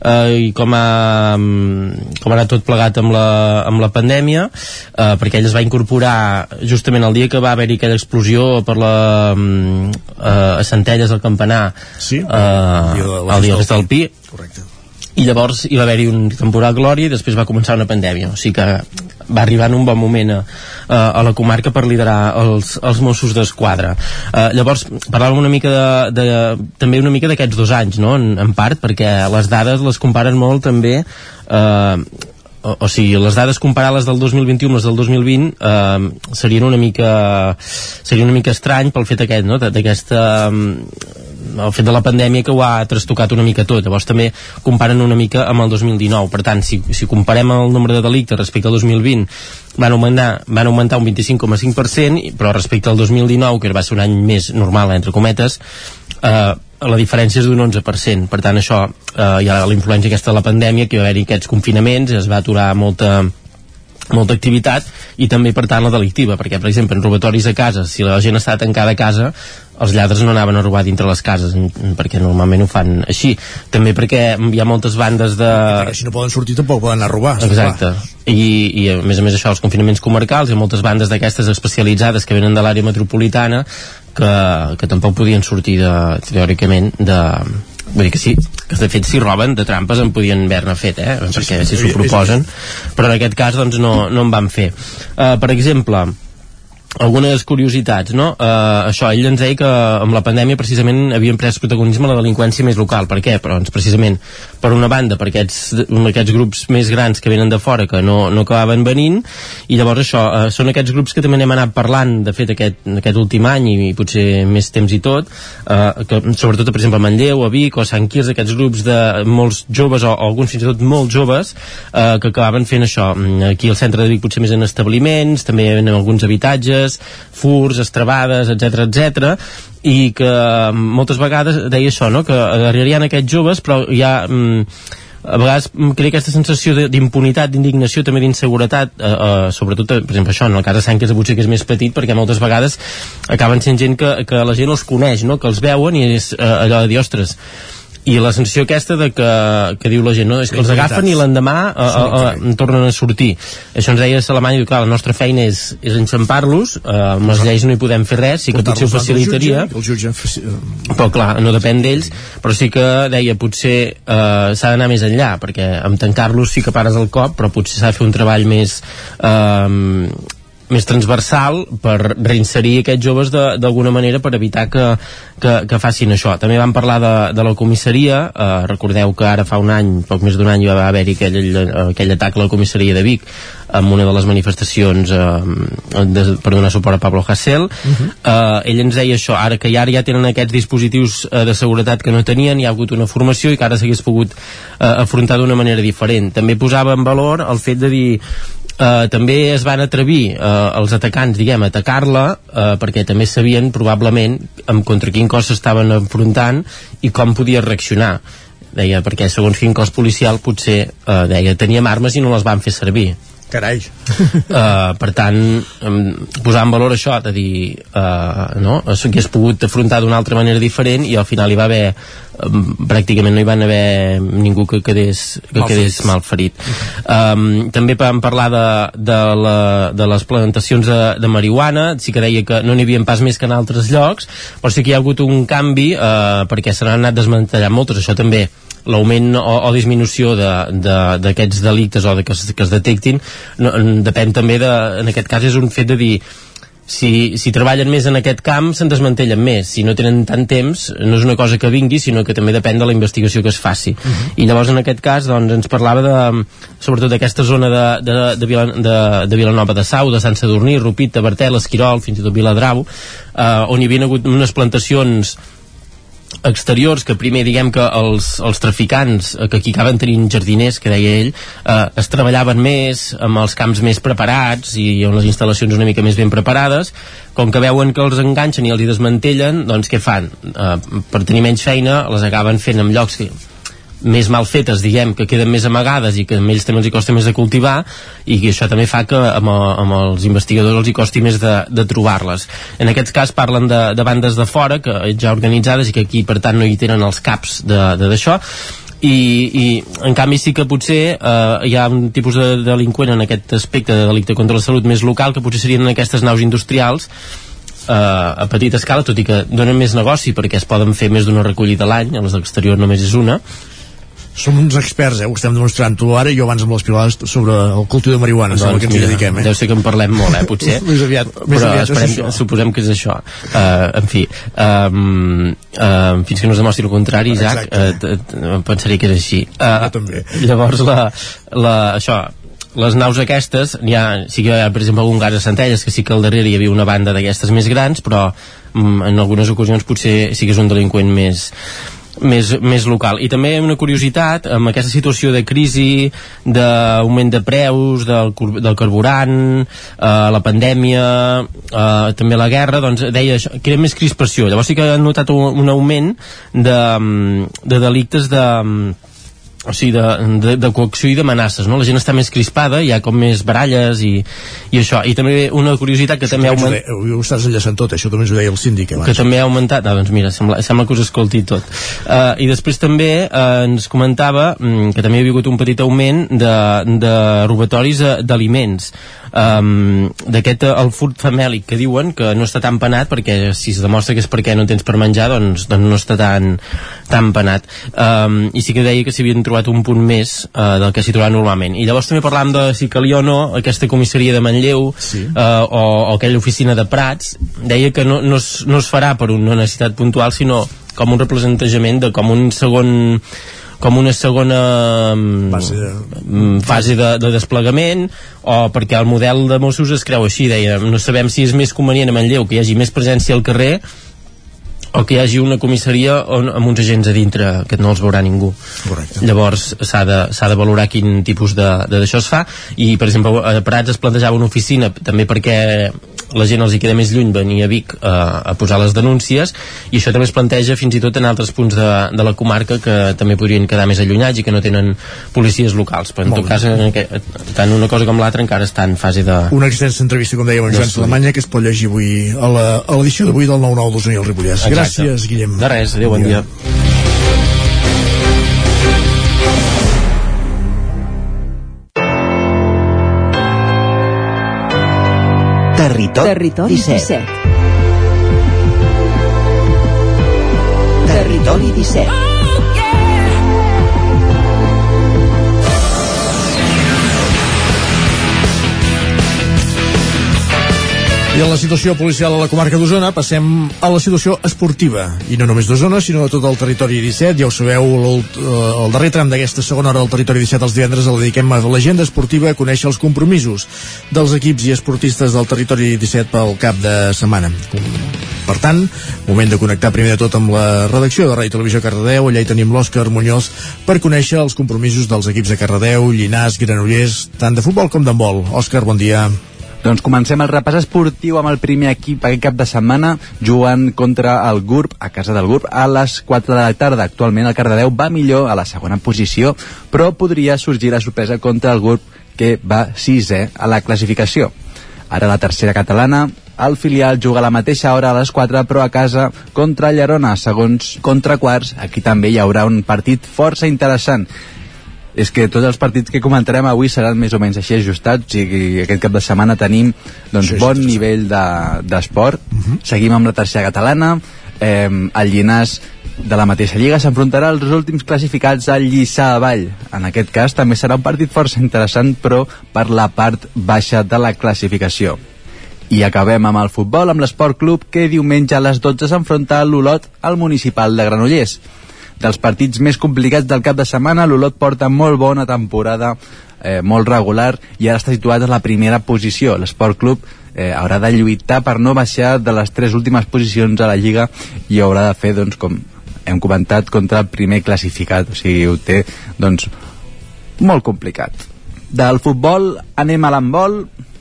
eh, i com ha, mm, com ha anat tot plegat amb la, amb la pandèmia, eh, perquè ell es va incorporar justament el dia que va haver-hi aquella explosió per la, mm, eh, a Centelles al Campanar, sí, eh, el dia del Pi, Correcte. i llavors hi va haver-hi un temporal glòria i després va començar una pandèmia o sigui que va arribar en un bon moment a, a, la comarca per liderar els, els Mossos d'Esquadra uh, llavors parlàvem una mica de, de, també una mica d'aquests dos anys no? en, en part perquè les dades les comparen molt també eh, o, o sigui, les dades comparades del 2021 amb les del 2020 eh, serien una mica seria una mica estrany pel fet aquest, no? d'aquesta el fet de la pandèmia que ho ha trastocat una mica tot, llavors també comparen una mica amb el 2019, per tant si, si comparem el nombre de delictes respecte al 2020 van augmentar, van augmentar un 25,5% però respecte al 2019 que va ser un any més normal entre cometes eh, la diferència és d'un 11%, per tant això eh, hi ha la influència aquesta de la pandèmia que hi va haver aquests confinaments, es va aturar molta molta activitat i també per tant la delictiva perquè per exemple en robatoris a casa si la gent està tancada a casa els lladres no anaven a robar dintre les cases perquè normalment ho fan així també perquè hi ha moltes bandes de... Perquè si no poden sortir tampoc poden anar a robar. Exacte. I, I a més a més això, els confinaments comarcals, hi ha moltes bandes d'aquestes especialitzades que venen de l'àrea metropolitana que, que tampoc podien sortir de, teòricament de, vull dir que sí, que de fet si roben de trampes en podien haver-ne fet eh? perquè si s'ho proposen. però en aquest cas doncs no, no en van fer. Uh, per exemple algunes curiositats, no? Uh, això, ell ens deia que amb la pandèmia precisament havien pres protagonisme la delinqüència més local. Per què? Però, doncs, precisament, per una banda, per aquests, aquests grups més grans que venen de fora que no, no acabaven venint, i llavors això, uh, són aquests grups que també n'hem anat parlant, de fet, aquest, aquest últim any, i, i potser més temps i tot, uh, que, sobretot, per exemple, a Manlleu, a Vic o a Sant Quirze, aquests grups de molts joves, o, o alguns fins i tot molt joves, uh, que acabaven fent això. Mm, Aquí al centre de Vic potser més en establiments, també en alguns habitatges, furs, estrabades, etc etc i que mm, moltes vegades deia això, no? que agarrarien aquests joves però hi ha mm, a vegades crea aquesta sensació d'impunitat, d'indignació, també d'inseguretat, eh, eh, sobretot, per exemple, això, en el cas de Sant Quirze potser que és més petit, perquè moltes vegades acaben sent gent que, que la gent els coneix, no? que els veuen i és eh, allò de dir, ostres, i la sensació aquesta de que, que diu la gent, no? és que els agafen i l'endemà eh, eh, eh, tornen a sortir. Això ens deia Salamanya, diu, clar, la nostra feina és, és enxampar-los, eh, amb les lleis no hi podem fer res, sí que potser ho facilitaria, El jutge, però clar, no depèn d'ells. Però sí que deia potser eh, s'ha d'anar més enllà perquè amb tancar-los sí que pares el cop però potser s'ha de fer un treball més eh, més transversal per reinserir aquests joves de- d'alguna manera per evitar que, que, que facin això. També vam parlar de, de la comissaria, eh, recordeu que ara fa un any, poc més d'un any, hi va haver-hi aquell, aquell atac a la comissaria de Vic amb una de les manifestacions eh, de, per donar suport a Pablo Hasél. Uh -huh. eh, ell ens deia això, ara que ja, ara ja tenen aquests dispositius eh, de seguretat que no tenien, hi ha hagut una formació i que ara s'hagués pogut eh, afrontar d'una manera diferent. També posava en valor el fet de dir Uh, també es van atrevir uh, els atacants, diguem, a atacar-la uh, perquè també sabien probablement amb contra quin cos s'estaven enfrontant i com podia reaccionar. Deia, perquè segons quin cos policial potser, uh, deia, teníem armes i no les van fer servir Carai. uh, per tant um, posar en valor això de dir uh, no? s'hagués pogut afrontar d'una altra manera diferent i al final hi va haver um, pràcticament no hi van haver ningú que quedés, que Mal quedés mal ferit um, també vam parlar de, de, la, de les plantacions de, de marihuana sí que deia que no n'hi havia pas més que en altres llocs però sí que hi ha hagut un canvi uh, perquè se n'han anat desmantellant moltes això també l'augment o, o disminució de- de- d'aquests de, delictes o de que, es, que es detectin no, depèn també de, en aquest cas és un fet de dir si, si treballen més en aquest camp se'n desmantellen més, si no tenen tant temps no és una cosa que vingui, sinó que també depèn de la investigació que es faci. I llavors en aquest cas doncs, ens parlava de, sobretot d'aquesta zona de, de, de, Vila, de, de Vilanova de Sau, de Sant Sadurní, Rupit, Tabertel, Esquirol, fins i tot Viladrau eh, on hi havia hagut unes plantacions exteriors que primer diguem que els, els traficants eh, que aquí acaben tenint jardiners que deia ell eh, es treballaven més amb els camps més preparats i amb les instal·lacions una mica més ben preparades com que veuen que els enganxen i els hi desmantellen doncs què fan? Eh, per tenir menys feina les acaben fent en llocs que més mal fetes, diguem, que queden més amagades i que a ells també els hi costa més de cultivar i això també fa que amb, amb els investigadors els hi costi més de, de trobar-les. En aquest cas parlen de, de bandes de fora, que ja organitzades i que aquí per tant no hi tenen els caps d'això, i, i en canvi sí que potser eh, hi ha un tipus de delinqüent en aquest aspecte de delicte contra la salut més local que potser serien en aquestes naus industrials eh, a petita escala, tot i que donen més negoci perquè es poden fer més d'una recollida l'any, a les d'exterior només és una som uns experts, eh? ho estem demostrant. Tu ara i jo abans amb les pilades sobre el cultiu de marihuana doncs, sembla que ens hi dediquem, eh? deu ser que en parlem molt, eh, potser. Més aviat, més però aviat esperem, que, suposem que és això. Uh, en fi um, uh, fins que no es demostri el contrari Isaac, uh, pensaré que és així. Uh, llavors la, la, això les naus aquestes, hi ha, sí que hi ha, per exemple, algun gas a Centelles, que sí que al darrere hi havia una banda d'aquestes més grans, però mm, en algunes ocasions potser sí que és un delinqüent més, més, més local. I també una curiositat, amb aquesta situació de crisi, d'augment de preus, del, del carburant, eh, la pandèmia, eh, també la guerra, doncs deia això, que era més crispació. Llavors sí que han notat un, un augment de, de delictes de o sigui, de, de, de coacció i d'amenaces, no? La gent està més crispada, hi ha com més baralles i, i això. I també una curiositat que això també ha augmentat... Ho, ho estàs enllaçant tot, això també ens ho deia el síndic abans. Que també ha augmentat... Ah, doncs mira, sembla, sembla que us escolti tot. Uh, I després també uh, ens comentava um, que també hi ha hagut un petit augment de, de robatoris uh, d'aliments um, d'aquest el furt famèlic que diuen que no està tan penat perquè si es demostra que és perquè no tens per menjar doncs, doncs no està tan, tan penat um, i sí que deia que s'hi havien trobat un punt més uh, del que s'hi trobava normalment i llavors també parlàvem de si calia o no aquesta comissaria de Manlleu sí. uh, o, o aquella oficina de Prats deia que no, no, es, no es farà per una necessitat puntual sinó com un representament de com un segon com una segona mm, fase de, mm, fase de, de desplegament o perquè el model de Mossos es creu així, deia, no sabem si és més convenient a Manlleu que hi hagi més presència al carrer o que hi hagi una comissaria on, amb uns agents a dintre que no els veurà ningú. Correcte. llavors s'ha de, de valorar quin tipus d'això es fa. I per exemple a Prats es plantejava una oficina també perquè la gent els hi queda més lluny venir a Vic a, a posar les denúncies i això també es planteja fins i tot en altres punts de, de la comarca que també podrien quedar més allunyats i que no tenen policies locals. Però en Molt tot cas en aquest, tant una cosa com l'altra encara està en fase de... Una extensa entrevista, com dèiem, amb Joan Salamanya, que es pot llegir avui a l'edició d'avui del 9-9 d'Osona i el Ripollès. Gràcies, Guillem. De res, adéu, bon dia. Territori, Territori 17. 17. Territori 17. I en la situació policial a la comarca d'Osona passem a la situació esportiva. I no només d'Osona, sinó de tot el territori 17. Ja ho sabeu, el, el darrer tram d'aquesta segona hora del territori 17 els divendres el dediquem a l'agenda esportiva a conèixer els compromisos dels equips i esportistes del territori 17 pel cap de setmana. Per tant, moment de connectar primer de tot amb la redacció de Ràdio Televisió Cardedeu. Allà hi tenim l'Òscar Muñoz per conèixer els compromisos dels equips de Cardedeu, Llinars, Granollers, tant de futbol com d'handbol. Òscar, bon dia. Doncs comencem el repàs esportiu amb el primer equip aquest cap de setmana jugant contra el GURB, a casa del GURB, a les 4 de la tarda. Actualment el Cardedeu va millor a la segona posició, però podria sorgir la sorpresa contra el GURB, que va sisè a la classificació. Ara la tercera catalana, el filial juga a la mateixa hora a les 4, però a casa contra Llerona, segons contra quarts. Aquí també hi haurà un partit força interessant és que tots els partits que comentarem avui seran més o menys així ajustats, o sigui, aquest cap de setmana tenim doncs, Sí, sí, bon sí, sí. nivell d'esport. De, uh -huh. Seguim amb la tercera catalana, eh, el Llinàs de la mateixa lliga s'enfrontarà als últims classificats al Lliçà de Vall. En aquest cas també serà un partit força interessant, però per la part baixa de la classificació. I acabem amb el futbol, amb l'Esport Club, que diumenge a les 12 s'enfronta a l'Olot al municipal de Granollers. Dels partits més complicats del cap de setmana, l'Olot porta molt bona temporada, eh, molt regular, i ara està situat a la primera posició. L'Esport Club eh, haurà de lluitar per no baixar de les tres últimes posicions a la Lliga i haurà de fer, doncs, com hem comentat, contra el primer classificat, o sigui, ho té, doncs, molt complicat. Del futbol anem a l'handbol,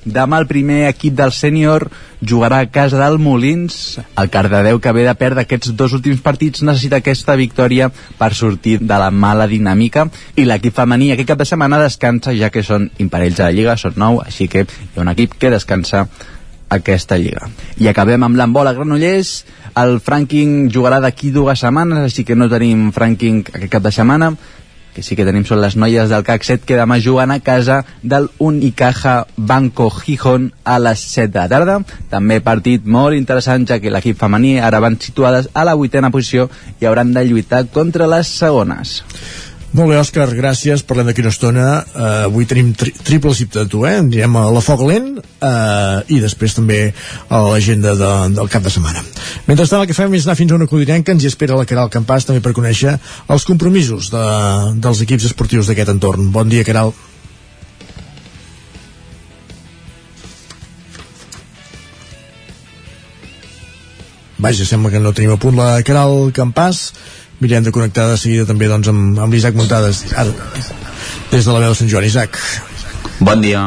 Demà el primer equip del sènior jugarà a casa del Molins. El Cardedeu, que ve de perdre aquests dos últims partits, necessita aquesta victòria per sortir de la mala dinàmica. I l'equip femení aquest cap de setmana descansa, ja que són imparells a la Lliga, són nou, així que hi ha un equip que descansa aquesta lliga. I acabem amb l'embol a Granollers. El Franking jugarà d'aquí dues setmanes, així que no tenim Franking aquest cap de setmana que sí que tenim són les noies del CAC 7 que demà juguen a casa del Unicaja Banco Gijón a les 7 de la tarda. També partit molt interessant ja que l'equip femení ara van situades a la vuitena posició i hauran de lluitar contra les segones. Molt bé, Òscar, gràcies. Parlem d'aquí una estona. Uh, avui tenim tri triple zip de tu, eh? Anirem a la Foc Lent uh, i després també a l'agenda de, del cap de setmana. Mentrestant, el que fem és anar fins a una codinenca. Ens hi espera la Caral Campàs també per conèixer els compromisos de, dels equips esportius d'aquest entorn. Bon dia, Caral. Vaja, sembla que no tenim a punt la Caral Campàs mirem de connectar de seguida també doncs, amb, amb l'Isaac Montades ara, des de la veu de Sant Joan. Isaac. Bon dia.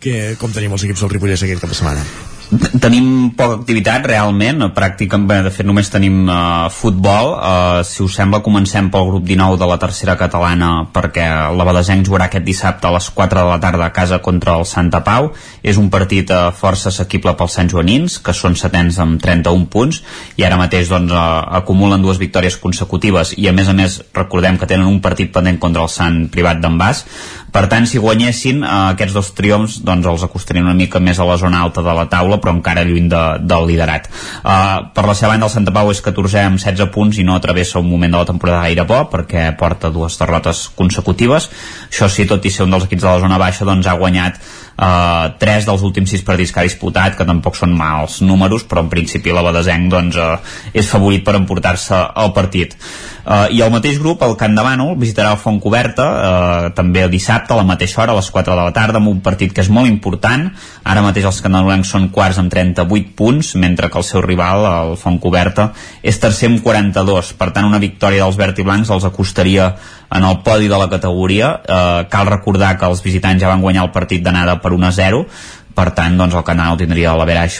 Que, com tenim els equips del Ripollès aquest cap de setmana? Tenim poca activitat realment, pràcticament de fet només tenim uh, futbol. Uh, si us sembla comencem pel grup 19 de la tercera catalana perquè la Badesenc jugarà aquest dissabte a les 4 de la tarda a casa contra el Santa Pau. És un partit uh, força assequible pels Sant Joanins que són setens amb 31 punts i ara mateix doncs, uh, acumulen dues victòries consecutives. I a més a més recordem que tenen un partit pendent contra el Sant Privat d'en Bas. Per tant si guanyessin uh, aquests dos triomfs doncs els acostarien una mica més a la zona alta de la taula però encara lluny de, del liderat. Uh, per la seva banda el Santa Pau és 14 amb 16 punts i no travessa un moment de la temporada gaire bo perquè porta dues derrotes consecutives. Això sí, tot i ser un dels equips de la zona baixa doncs ha guanyat Uh, tres dels últims sis partits que ha disputat que tampoc són mals números però en principi la Badesenc doncs, uh, és favorit per emportar-se el partit uh, i el mateix grup, el Camp de Bànol visitarà el Font Coberta uh, també el dissabte a la mateixa hora, a les 4 de la tarda amb un partit que és molt important. Ara mateix els candanolencs són quarts amb 38 punts mentre que el seu rival, el Font Coberta és tercer amb 42 per tant una victòria dels verd i blancs els acostaria en el podi de la categoria. Eh, cal recordar que els visitants ja van guanyar el partit d'anada per 1 a 0 per tant doncs, el Canal tindria l'averaix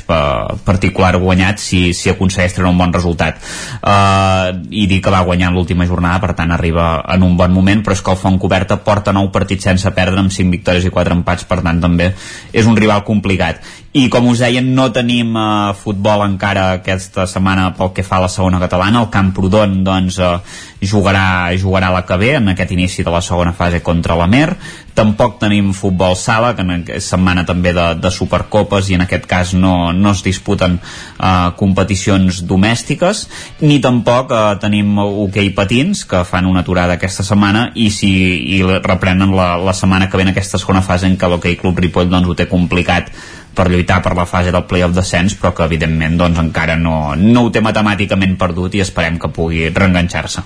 particular guanyat si, si aconsegueix treure un bon resultat. Uh, i dir que va guanyar l'última jornada per tant arriba en un bon moment però és que el Font Coberta porta 9 partits sense perdre amb 5 victòries i 4 empats per tant també és un rival complicat. I com us deien no tenim uh, futbol encara aquesta setmana pel que fa a la segona catalana. El Camprodon doncs uh, jugarà, jugarà la que ve en aquest inici de la segona fase contra la Mer tampoc tenim futbol sala que en setmana també de, de Supercopes i en aquest cas no, no es disputen uh, competicions domèstiques ni tampoc uh, tenim hoquei patins que fan una aturada aquesta setmana i si i reprenen la, la setmana que ve en aquesta segona fase en què l'hoquei Club Ripoll doncs, ho té complicat per lluitar per la fase del playoff descens però que evidentment doncs, encara no, no ho té matemàticament perdut i esperem que pugui reenganxar-se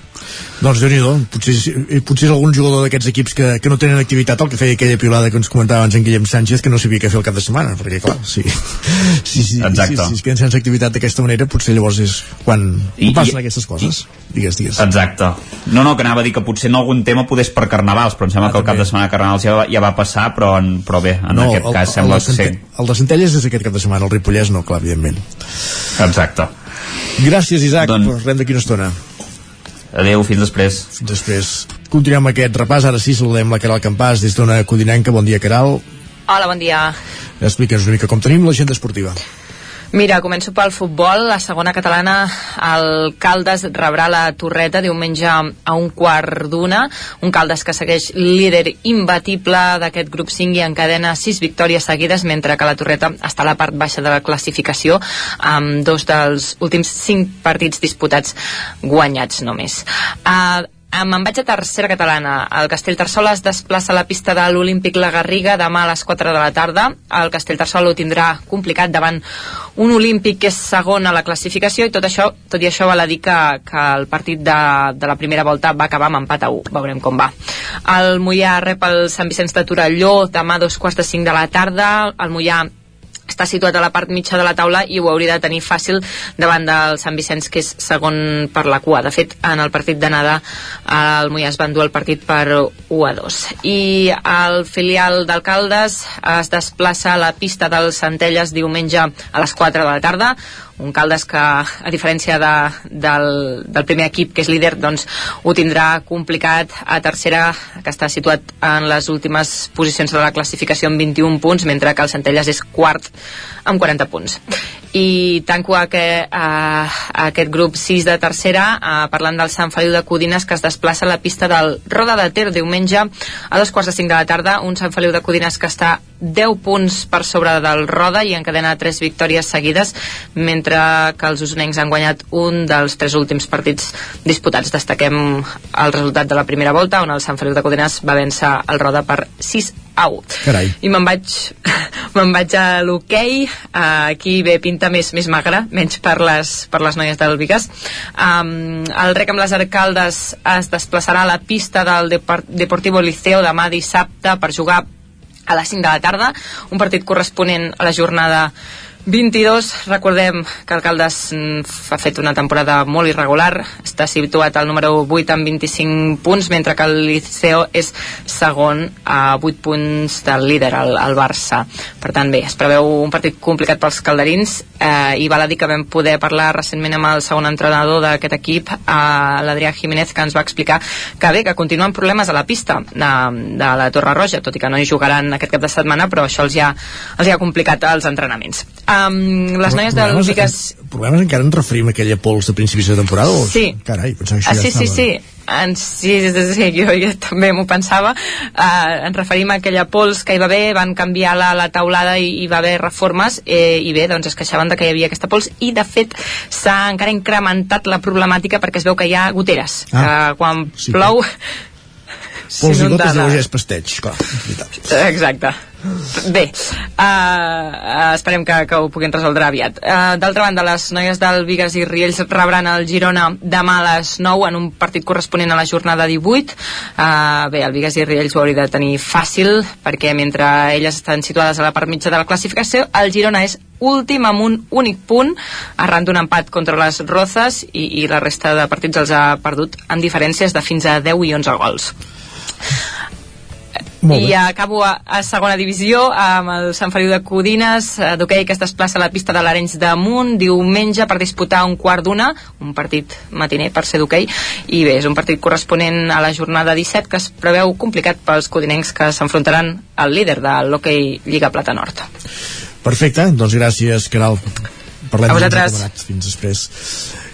doncs déu nhi potser, eh, potser és algun jugador d'aquests equips que, que no tenen activitat el que feia aquella piolada que ens comentava abans en Guillem Sánchez que no sabia què fer el cap de setmana perquè clar, sí, sí, sí, Exacte. sí, si es queden sense activitat d'aquesta manera potser llavors és quan I, passen i, aquestes coses i, digues, digues. Exacte. No, no, que anava a dir que potser en algun tema podés per carnavals, però em sembla ah, que el cap de setmana de carnavals ja, ja va passar, però, en, però bé, en no, aquest el, cas sembla el que ser... El de Centelles és aquest cap de setmana, el Ripollès no, clar, evidentment. Exacte. Gràcies, Isaac. Doncs... Parlem d'aquí una estona. Adéu, fins després. Fins després. Continuem aquest repàs. Ara sí, saludem la Caral Campàs des d'una codinenca. Bon dia, Caral. Hola, bon dia. Explica'ns una mica com tenim l'agenda esportiva. Mira, començo pel futbol. La segona catalana, el Caldes rebrà la Torreta diumenge a un quart d'una. Un Caldes que segueix líder imbatible d'aquest grup 5 i encadena sis victòries seguides, mentre que la Torreta està a la part baixa de la classificació amb dos dels últims cinc partits disputats guanyats només. Uh, Me'n vaig a tercera catalana. El Castellterçol es desplaça a la pista de l'Olímpic La Garriga demà a les 4 de la tarda. El Castellterçol ho tindrà complicat davant un Olímpic que és segon a la classificació i tot això, tot i això val a dir que, que el partit de, de la primera volta va acabar amb empat a 1. Veurem com va. El Mollà rep el Sant Vicenç de Torelló demà a dos quarts de cinc de la tarda. El Mollà està situat a la part mitja de la taula i ho hauria de tenir fàcil davant del Sant Vicenç que és segon per la cua. De fet en el partit d'anada el Mollà es va endur el partit per 1 a 2 i el filial d'Alcaldes es desplaça a la pista del Centelles diumenge a les 4 de la tarda un Caldes que, a diferència de, del, del primer equip, que és líder, doncs ho tindrà complicat a tercera, que està situat en les últimes posicions de la classificació amb 21 punts, mentre que el Centelles és quart amb 40 punts. I tanco a, que, a, a aquest grup 6 de tercera, a, parlant del Sant Feliu de Codines, que es desplaça a la pista del Roda de Ter diumenge a dos quarts de 5 de la tarda, un Sant Feliu de Codines que està 10 punts per sobre del Roda i encadena 3 victòries seguides, mentre que els usonencs han guanyat un dels tres últims partits disputats. Destaquem el resultat de la primera volta, on el Sant Feliu de Codines va vèncer el Roda per 6 a 1. Carai. I me'n vaig, me'n vaig a l'hoquei, uh, aquí ve pinta més, més magra, menys per les, per les noies del Vigas. Um, el rec amb les arcaldes es desplaçarà a la pista del Depor Deportivo Liceo demà dissabte per jugar a les 5 de la tarda, un partit corresponent a la jornada 22, recordem que Alcaldes mm, ha fet una temporada molt irregular, està situat al número 8 amb 25 punts, mentre que el Liceo és segon a 8 punts del líder, el, el Barça. Per tant, bé, es preveu un partit complicat pels calderins eh, i val a dir que vam poder parlar recentment amb el segon entrenador d'aquest equip, eh, l'Adrià Jiménez, que ens va explicar que bé, que continuen problemes a la pista de, de la Torre Roja, tot i que no hi jugaran aquest cap de setmana, però això els ha, els ha complicat els entrenaments. Um, les noies Problemes- Vigas... Problemes encara ens referim a aquella pols de principis de temporada? O... Sí. Carai, pensava que Ah, això sí, ja sí, estava. sí. En, sí, sí, sí, jo, jo també m'ho pensava. Uh, ens referim a aquella pols que hi va haver, van canviar la, la taulada i hi va haver reformes eh, i bé, doncs es queixaven de que hi havia aquesta pols i de fet s'ha encara incrementat la problemàtica perquè es veu que hi ha goteres. Ah, que quan sí, plou... Pols i gotes de és pesteig, clar. Exacte. Bé, uh, esperem que, que ho puguin resoldre aviat. Uh, D'altra banda, les noies del Vigues i Riells rebran el Girona demà a les 9 en un partit corresponent a la jornada 18. Uh, bé, el Vigues i Riells ho hauria de tenir fàcil perquè mentre elles estan situades a la part mitja de la classificació, el Girona és últim amb un únic punt arran d'un empat contra les Rozas i, i la resta de partits els ha perdut amb diferències de fins a 10 i 11 gols. I acabo a, a segona divisió amb el Sant Feliu de Codines. Eh, d'hoquei que es desplaça a la pista de l'Arenys de Munt diumenge per disputar un quart d'una un partit matiner per ser d'hoquei. I bé, és un partit corresponent a la jornada 17 que es preveu complicat pels codinencs que s'enfrontaran al líder de l'hoquei Lliga Plata Nord. Perfecte, doncs gràcies, Caral. Parlem de recomanats. Fins després.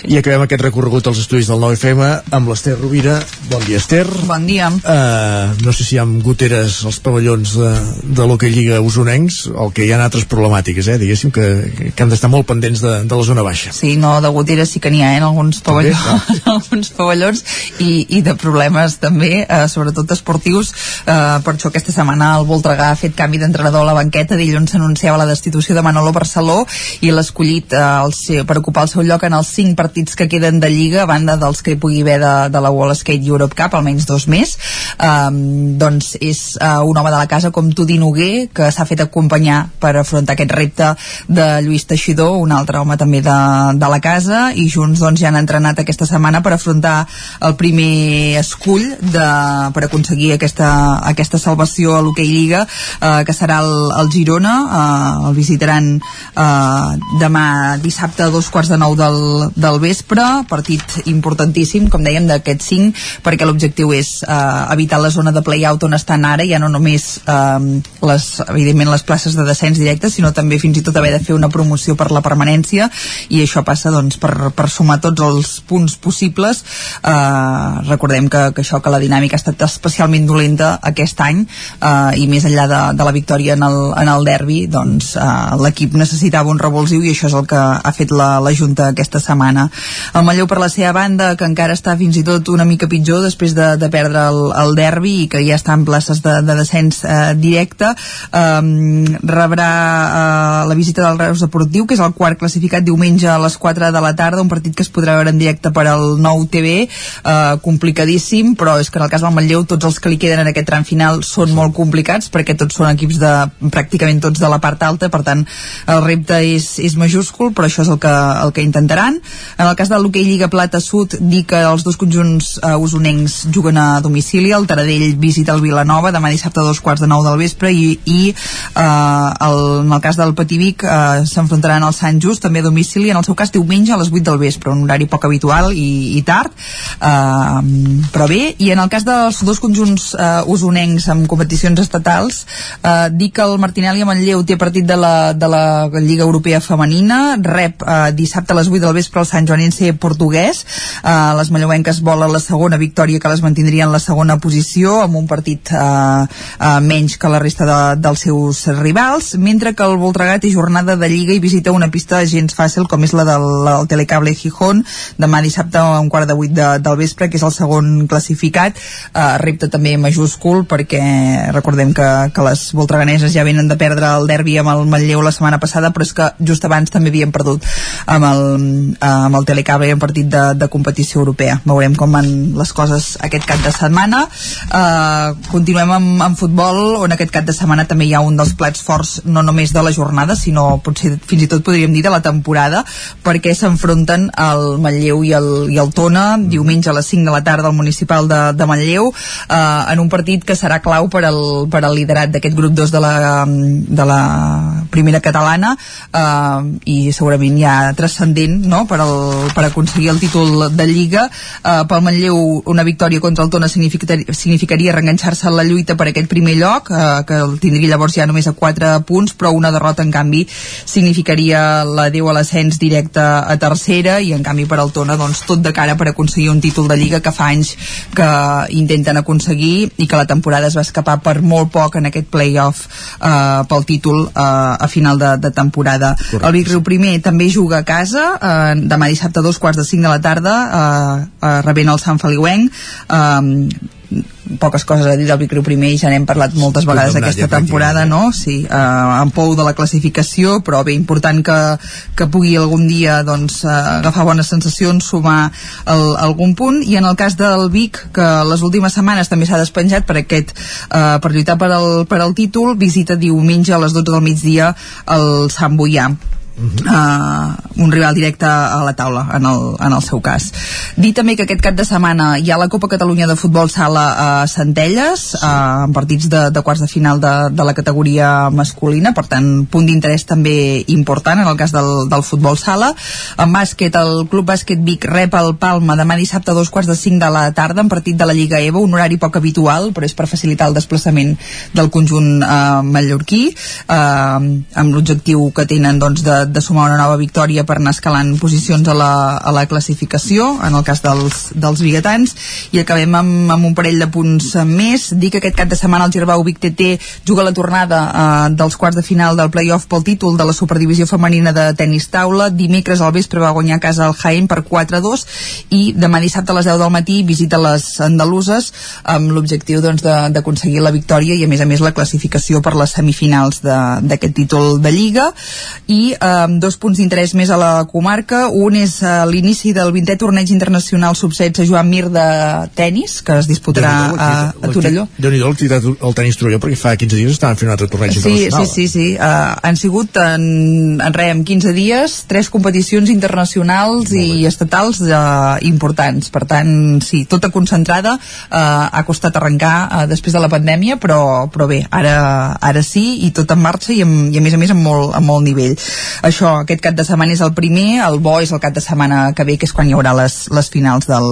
I acabem aquest recorregut als estudis del 9FM amb l'Ester Rovira. Bon dia, Ester. Bon dia. Uh, no sé si hi ha goteres als pavellons de, de l'Hockey Lliga usonencs o que hi ha altres problemàtiques, eh, diguéssim, que, que han d'estar molt pendents de, de la zona baixa. Sí, no, de goteres sí que n'hi ha eh, en alguns També, pavellons, en alguns pavellons i, i de problemes també, eh, sobretot esportius. Eh, per això aquesta setmana el Voltregà ha fet canvi d'entrenador a la banqueta. Dilluns s'anunciava la destitució de Manolo Barceló i l'escollit eh, el seu- per ocupar el seu lloc en els cinc partits que queden de Lliga, a banda dels que hi pugui haver de, de la Wall Skate Europe Cup, almenys dos més. Eh, doncs és eh, un home de la casa com Tudi Noguer, que s'ha fet acompanyar per afrontar aquest repte de Lluís Teixidor, un altre home també de, de la casa, i junts doncs, ja han entrenat aquesta setmana per afrontar el primer escull de, per aconseguir aquesta, aquesta salvació a l'Hockey Lliga, eh, que serà el, el Girona, eh, el visitaran eh, demà dissabte a dos quarts de nou del, del vespre, partit importantíssim, com dèiem, d'aquests cinc, perquè l'objectiu és eh, evitar la zona de play-out on estan ara, ja no només eh, les, evidentment les places de descens directe, sinó també fins i tot haver de fer una promoció per la permanència, i això passa doncs, per, per sumar tots els punts possibles. Eh, recordem que, que això, que la dinàmica ha estat especialment dolenta aquest any, eh, i més enllà de, de la victòria en el, en el derbi, doncs eh, l'equip necessitava un revulsiu i això és el que ha fet la, la Junta aquesta setmana. El Manlleu, per la seva banda, que encara està fins i tot una mica pitjor després de, de perdre el, el derbi i que ja està en places de, de descens eh, directe, eh, rebrà eh, la visita del Reus Deportiu, que és el quart classificat diumenge a les 4 de la tarda, un partit que es podrà veure en directe per al nou TV, eh, complicadíssim, però és que en el cas del Manlleu tots els que li queden en aquest tram final són molt complicats perquè tots són equips de pràcticament tots de la part alta, per tant el repte és, és majúscul, però això és el que, el que intentaran. En el cas de l'hoquei Lliga Plata Sud, dir que els dos conjunts eh, usonencs juguen a domicili, el Taradell visita el Vilanova demà dissabte a dos quarts de nou del vespre i, i eh, el, en el cas del Pativic eh, s'enfrontaran al Sant Just també a domicili, en el seu cas diumenge a les 8 del vespre, un horari poc habitual i, i tard. Eh, però bé, i en el cas dels dos conjunts eh, usonencs amb competicions estatals eh, dir que el Martinelli a Manlleu té partit de la, de la Lliga Europea Femenina rep eh, dissabte a les 8 del vespre el Sant Joanense portuguès. Eh, les manlleuenques volen la segona victòria que les mantindrien la segona posició amb un partit eh, eh, menys que la resta de, dels seus rivals mentre que el Voltregà té jornada de Lliga i visita una pista gens fàcil com és la del, del Telecable Gijón demà dissabte a un quart de vuit de, del vespre que és el segon classificat. Eh, repte també majúscul perquè recordem que, que les voltreganeses ja venen de perdre el derbi amb el Manlleu la setmana passada però és que just abans també havien perdut amb el, amb el Telecable en partit de, de competició europea. Veurem com van les coses aquest cap de setmana. Eh, continuem amb, amb futbol on aquest cap de setmana també hi ha un dels plats forts no només de la jornada sinó potser fins i tot podríem dir de la temporada perquè s'enfronten el Manlleu i el, i el Tona diumenge a les 5 de la tarda al municipal de, de Manlleu. Eh, en un partit que serà clau per al, per al liderat d'aquest grup 2 de la, de la primera catalana. Eh, i segurament ja transcendent no? per, al, per aconseguir el títol de Lliga eh, pel Manlleu una victòria contra el Tona significaria, significaria reenganxar-se en la lluita per aquest primer lloc eh, que el tindria llavors ja només a 4 punts però una derrota en canvi significaria l'adeu a l'ascens directe a tercera i en canvi per al Tona doncs, tot de cara per aconseguir un títol de Lliga que fa anys que intenten aconseguir i que la temporada es va escapar per molt poc en aquest play-off eh, pel títol eh, a final de, de temporada. Correcte. El Vic Riu primer també juga a casa eh, demà dissabte a dos quarts de cinc de la tarda eh, eh, rebent el Sant Feliuenc. Eh, poques coses a dir del Vic Riu primer i ja n'hem parlat moltes vegades aquesta ja temporada no? sí, eh, en pou de la classificació però bé, important que, que pugui algun dia doncs, eh, agafar bones sensacions sumar el, algun punt. I en el cas del Vic que les últimes setmanes també s'ha despenjat per aquest eh, per lluitar per al, per al títol visita diumenge a les 12 del migdia el Sant Boià uh, un rival directe a la taula en el, en el seu cas. Dir també que aquest cap de setmana hi ha la Copa Catalunya de Futbol Sala a Centelles sí. uh, en partits de, de quarts de final de, de la categoria masculina. Per tant punt d'interès també important en el cas del, del futbol sala. En bàsquet el Club Bàsquet Vic rep el Palma demà dissabte a dos quarts de cinc de la tarda en partit de la Lliga EVA un horari poc habitual però és per facilitar el desplaçament del conjunt uh, mallorquí. Uh, amb l'objectiu que tenen doncs, de, de sumar una nova victòria per anar escalant posicions a la, a la classificació, en el cas dels, dels biguetans, i acabem amb, amb un parell de punts més. Dic que aquest cap de setmana el Girbau Vic TT juga la tornada eh, dels quarts de final del playoff pel títol de la Superdivisió Femenina de tenis taula. Dimecres al vespre va guanyar a casa el Jaén per 4-2 i demà dissabte a les 10 del matí visita les andaluses amb l'objectiu doncs, d'aconseguir la victòria i a més a més la classificació per les semifinals d'aquest títol de Lliga i eh, amb dos punts d'interès més a la comarca. Un és uh, l'inici del 20è torneig internacional sub-16 Joan Mir de tennis, que es disputarà a, a Torelló. Déu-n'hi-do l'activitat al tennis Torelló, perquè fa 15 dies estaven fent un altre torneig sí, internacional. Sí, sí, sí. Uh, han sigut en, en res, en 15 dies, tres competicions internacionals i estatals uh, importants. Per tant, sí, tota concentrada. Uh, ha costat arrencar uh, després de la pandèmia, però, però bé, ara, ara sí, i tot en marxa i, amb, i a més a més amb molt, amb molt nivell això, aquest cap de setmana és el primer, el bo és el cap de setmana que ve, que és quan hi haurà les, les finals del,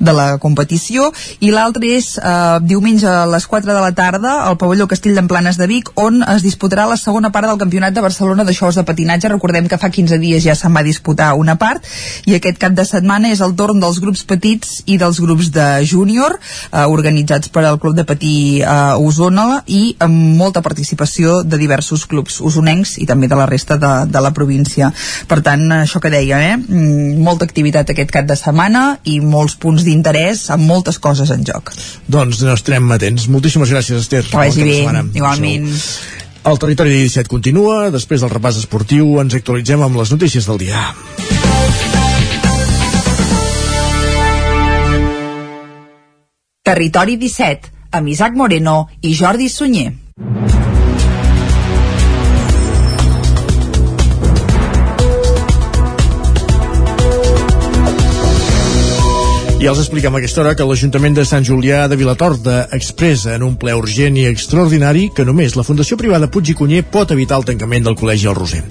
de la competició, i l'altre és eh, diumenge a les 4 de la tarda al pavelló Castell d'Emplanes de Vic, on es disputarà la segona part del Campionat de Barcelona de xous de patinatge. Recordem que fa 15 dies ja se'n va disputar una part, i aquest cap de setmana és el torn dels grups petits i dels grups de júnior, eh, organitzats per al Club de Patí eh, Osona, i amb molta participació de diversos clubs usonencs i també de la resta de, de de la província. Per tant, això que deia, eh? Mm, molta activitat aquest cap de setmana i molts punts d'interès amb moltes coses en joc. Doncs no estarem atents. Moltíssimes gràcies, Esther. Que vagi bé, igualment. El territori de 17 continua, després del repàs esportiu ens actualitzem amb les notícies del dia. Territori 17, amb Isaac Moreno i Jordi Sunyer. I els expliquem a aquesta hora que l'Ajuntament de Sant Julià de Vilatorta expressa en un ple urgent i extraordinari que només la Fundació Privada Puig i Cunyer pot evitar el tancament del Col·legi El Roser.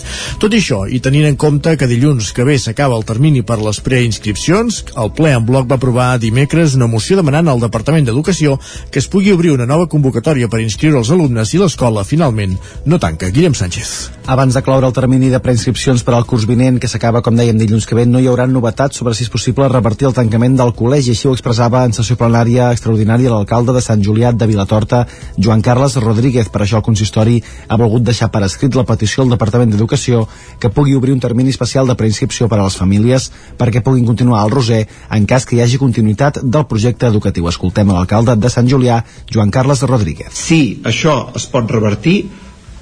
Tot i això, i tenint en compte que dilluns que ve s'acaba el termini per les preinscripcions, el ple en bloc va aprovar dimecres una moció demanant al Departament d'Educació que es pugui obrir una nova convocatòria per inscriure els alumnes i l'escola finalment no tanca. Guillem Sánchez. Abans de cloure el termini de preinscripcions per al curs vinent, que s'acaba, com dèiem, dilluns que ve, no hi haurà novetats sobre si és possible revertir el tancament del col·legi. Així ho expressava en sessió plenària extraordinària l'alcalde de Sant Julià de Vilatorta, Joan Carles Rodríguez. Per això el consistori ha volgut deixar per escrit la petició al Departament d'Educació que pugui obrir un termini especial de preinscripció per a les famílies perquè puguin continuar al Roser en cas que hi hagi continuïtat del projecte educatiu. Escoltem l'alcalde de Sant Julià, Joan Carles Rodríguez. Si això es pot revertir,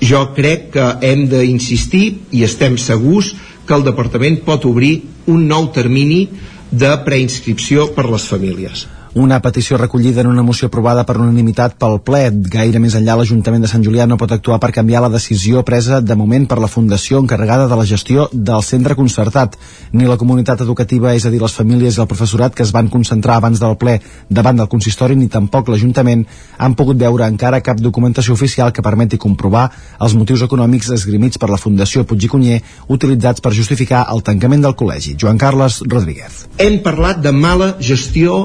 jo crec que hem d'insistir i estem segurs que el departament pot obrir un nou termini de preinscripció per les famílies. Una petició recollida en una moció aprovada per unanimitat pel ple. Gaire més enllà, l'Ajuntament de Sant Julià no pot actuar per canviar la decisió presa de moment per la Fundació encarregada de la gestió del centre concertat. Ni la comunitat educativa, és a dir, les famílies i el professorat que es van concentrar abans del ple davant del consistori, ni tampoc l'Ajuntament han pogut veure encara cap documentació oficial que permeti comprovar els motius econòmics esgrimits per la Fundació Puig i Cunyer utilitzats per justificar el tancament del col·legi. Joan Carles Rodríguez. Hem parlat de mala gestió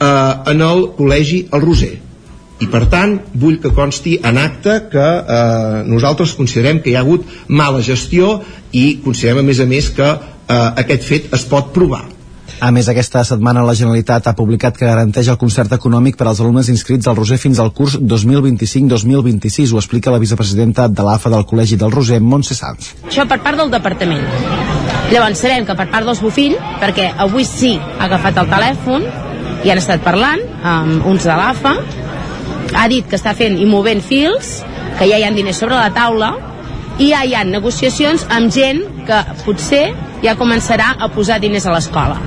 eh, en el col·legi El Roser i per tant vull que consti en acte que eh, nosaltres considerem que hi ha hagut mala gestió i considerem a més a més que eh, aquest fet es pot provar A més, aquesta setmana la Generalitat ha publicat que garanteix el concert econòmic per als alumnes inscrits al Roser fins al curs 2025-2026. Ho explica la vicepresidenta de l'AFA del Col·legi del Roser, Montse Sanz. Això per part del departament. Llavors sabem que per part dels Bofill, perquè avui sí ha agafat el telèfon i han estat parlant amb uns de l'AFA, ha dit que està fent i movent fils, que ja hi ha diners sobre la taula, i ja hi ha negociacions amb gent que potser ja començarà a posar diners a l'escola.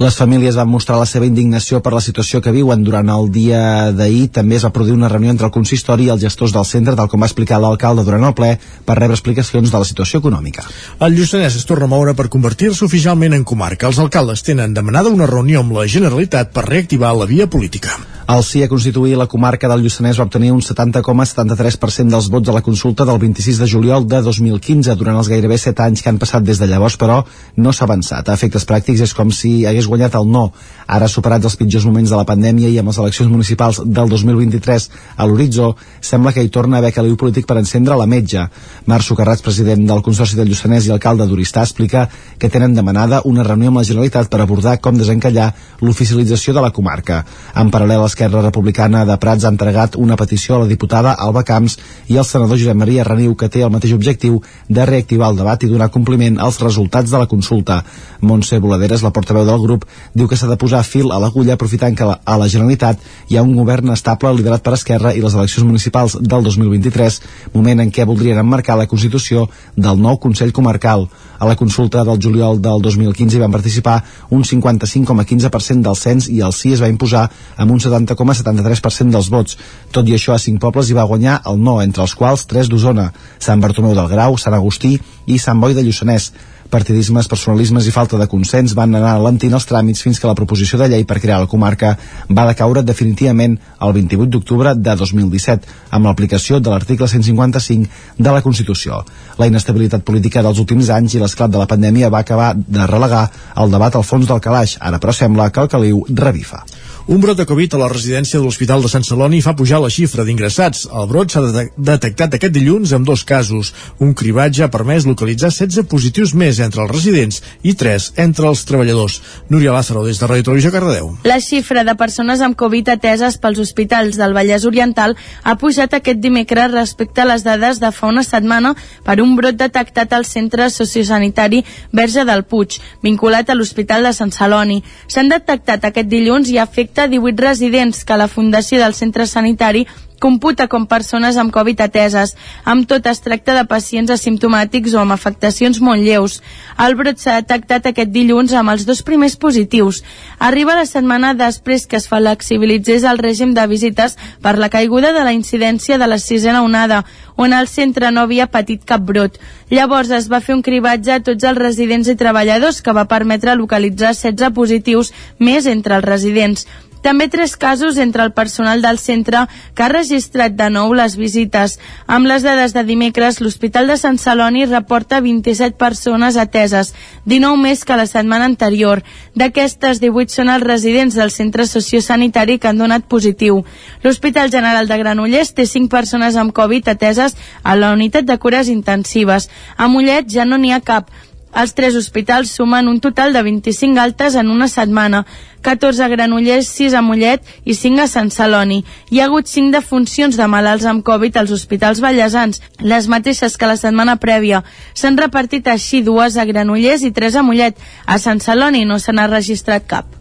Les famílies van mostrar la seva indignació per la situació que viuen. Durant el dia d'ahir també es va produir una reunió entre el consistori i els gestors del centre, tal com va explicar l'alcalde durant el ple, per rebre explicacions de la situació econòmica. El Lluçanès es torna a moure per convertir-se oficialment en comarca. Els alcaldes tenen demanada una reunió amb la Generalitat per reactivar la via política. El sí a constituir la comarca del Lluçanès va obtenir un 70,73% dels vots a la consulta del 26 de juliol de 2015. Durant els gairebé 7 anys que han passat des de llavors, però, no s'ha avançat. A efectes pràctics és com si hagués guanyat el no. Ara, superats els pitjors moments de la pandèmia i amb les eleccions municipals del 2023 a l'horitzó, sembla que hi torna a haver caliu polític per encendre la metja. Marc Socarrats, president del Consorci del Lluçanès i alcalde d'Oristà, explica que tenen demanada una reunió amb la Generalitat per abordar com desencallar l'oficialització de la comarca. En paral·lel, Esquerra Republicana de Prats ha entregat una petició a la diputada Alba Camps i al senador Josep Maria Reniu, que té el mateix objectiu de reactivar el debat i donar compliment als resultats de la consulta. Montse Boladeres, la portaveu del grup, diu que s'ha de posar fil a l'agulla aprofitant que a la Generalitat hi ha un govern estable liderat per Esquerra i les eleccions municipals del 2023, moment en què voldrien emmarcar la constitució del nou Consell Comarcal. A la consulta del juliol del 2015 hi van participar un 55,15% del cens i el sí es va imposar amb un 70,73% dels vots. Tot i això, a cinc pobles hi va guanyar el no, entre els quals tres d'Osona, Sant Bartomeu del Grau, Sant Agustí i Sant Boi de Lluçanès. Partidismes, personalismes i falta de consens van anar alentint els tràmits fins que la proposició de llei per crear la comarca va decaure definitivament el 28 d'octubre de 2017 amb l'aplicació de l'article 155 de la Constitució. La inestabilitat política dels últims anys i l'esclat de la pandèmia va acabar de relegar el debat al fons del calaix. Ara, però, sembla que el caliu revifa. Un brot de Covid a la residència de l'Hospital de Sant Celoni fa pujar la xifra d'ingressats. El brot s'ha de detectat aquest dilluns amb dos casos. Un cribatge ha permès localitzar 16 positius més entre els residents i 3 entre els treballadors. Núria Lázaro, des de Ràdio Televisió Cardedeu. La xifra de persones amb Covid ateses pels hospitals del Vallès Oriental ha pujat aquest dimecres respecte a les dades de fa una setmana per un brot detectat al centre sociosanitari Verge del Puig, vinculat a l'Hospital de Sant Celoni. S'han detectat aquest dilluns i afecta 18 residents que la Fundació del Centre Sanitari computa com persones amb Covid ateses. Amb tot es tracta de pacients asimptomàtics o amb afectacions molt lleus. El brot s'ha detectat aquest dilluns amb els dos primers positius. Arriba la setmana després que es flexibilitzés el règim de visites per la caiguda de la incidència de la sisena onada, on el centre no havia patit cap brot. Llavors es va fer un cribatge a tots els residents i treballadors que va permetre localitzar 16 positius més entre els residents. També tres casos entre el personal del centre que ha registrat de nou les visites. Amb les dades de dimecres, l'Hospital de Sant Celoni reporta 27 persones ateses, 19 més que la setmana anterior. D'aquestes, 18 són els residents del centre sociosanitari que han donat positiu. L'Hospital General de Granollers té 5 persones amb Covid ateses a la unitat de cures intensives. A Mollet ja no n'hi ha cap. Els tres hospitals sumen un total de 25 altes en una setmana, 14 a Granollers, 6 a Mollet i 5 a Sant Celoni. Hi ha hagut 5 defuncions de malalts amb Covid als hospitals ballesans, les mateixes que la setmana prèvia. S'han repartit així dues a Granollers i tres a Mollet. A Sant Celoni no se n'ha registrat cap.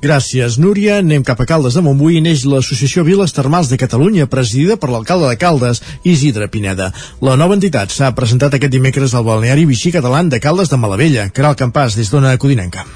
Gràcies, Núria. Anem cap a Caldes de Montbui neix l'Associació Viles Termals de Catalunya, presidida per l'alcalde de Caldes, Isidre Pineda. La nova entitat s'ha presentat aquest dimecres al balneari Vichy Català de Caldes de Malavella. Caral Campàs, des d'Ona Codinenca.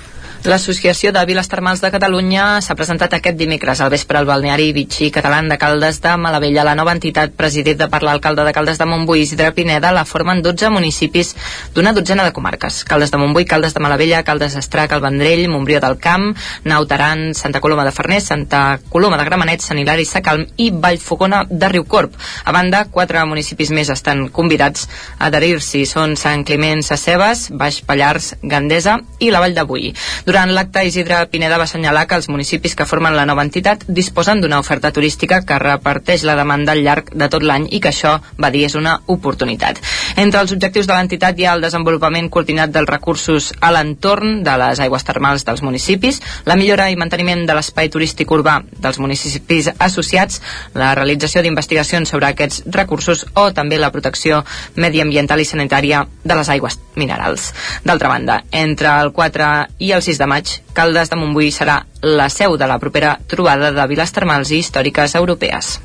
L'Associació de Viles Termals de Catalunya s'ha presentat aquest dimecres al vespre al balneari Vichy Català de Caldes de Malavella. La nova entitat, presidida per l'alcalde de Caldes de Montbui, Isidre Pineda, la formen 12 municipis d'una dotzena de comarques. Caldes de Montbui, Caldes de Malavella, Caldes d'Estrac, el Vendrell, Montbrió del Camp, Nautaran, Santa Coloma de Farners, Santa Coloma de Gramenet, Sant Hilari Sacalm i Vallfogona de Riucorp. A banda, quatre municipis més estan convidats a adherir-s'hi. Són Sant Climent, Sacebes, Baix Pallars, Gandesa i la Vall de Bui. Durant l'acte, Isidre Pineda va assenyalar que els municipis que formen la nova entitat disposen d'una oferta turística que reparteix la demanda al llarg de tot l'any i que això, va dir, és una oportunitat. Entre els objectius de l'entitat hi ha el desenvolupament coordinat dels recursos a l'entorn de les aigües termals dels municipis, la millora i manteniment de l'espai turístic urbà dels municipis associats, la realització d'investigacions sobre aquests recursos o també la protecció mediambiental i sanitària de les aigües minerals. D'altra banda, entre el 4 i el 6 de de maig, Caldes de Montbui serà la seu de la propera trobada de viles termals i històriques europees.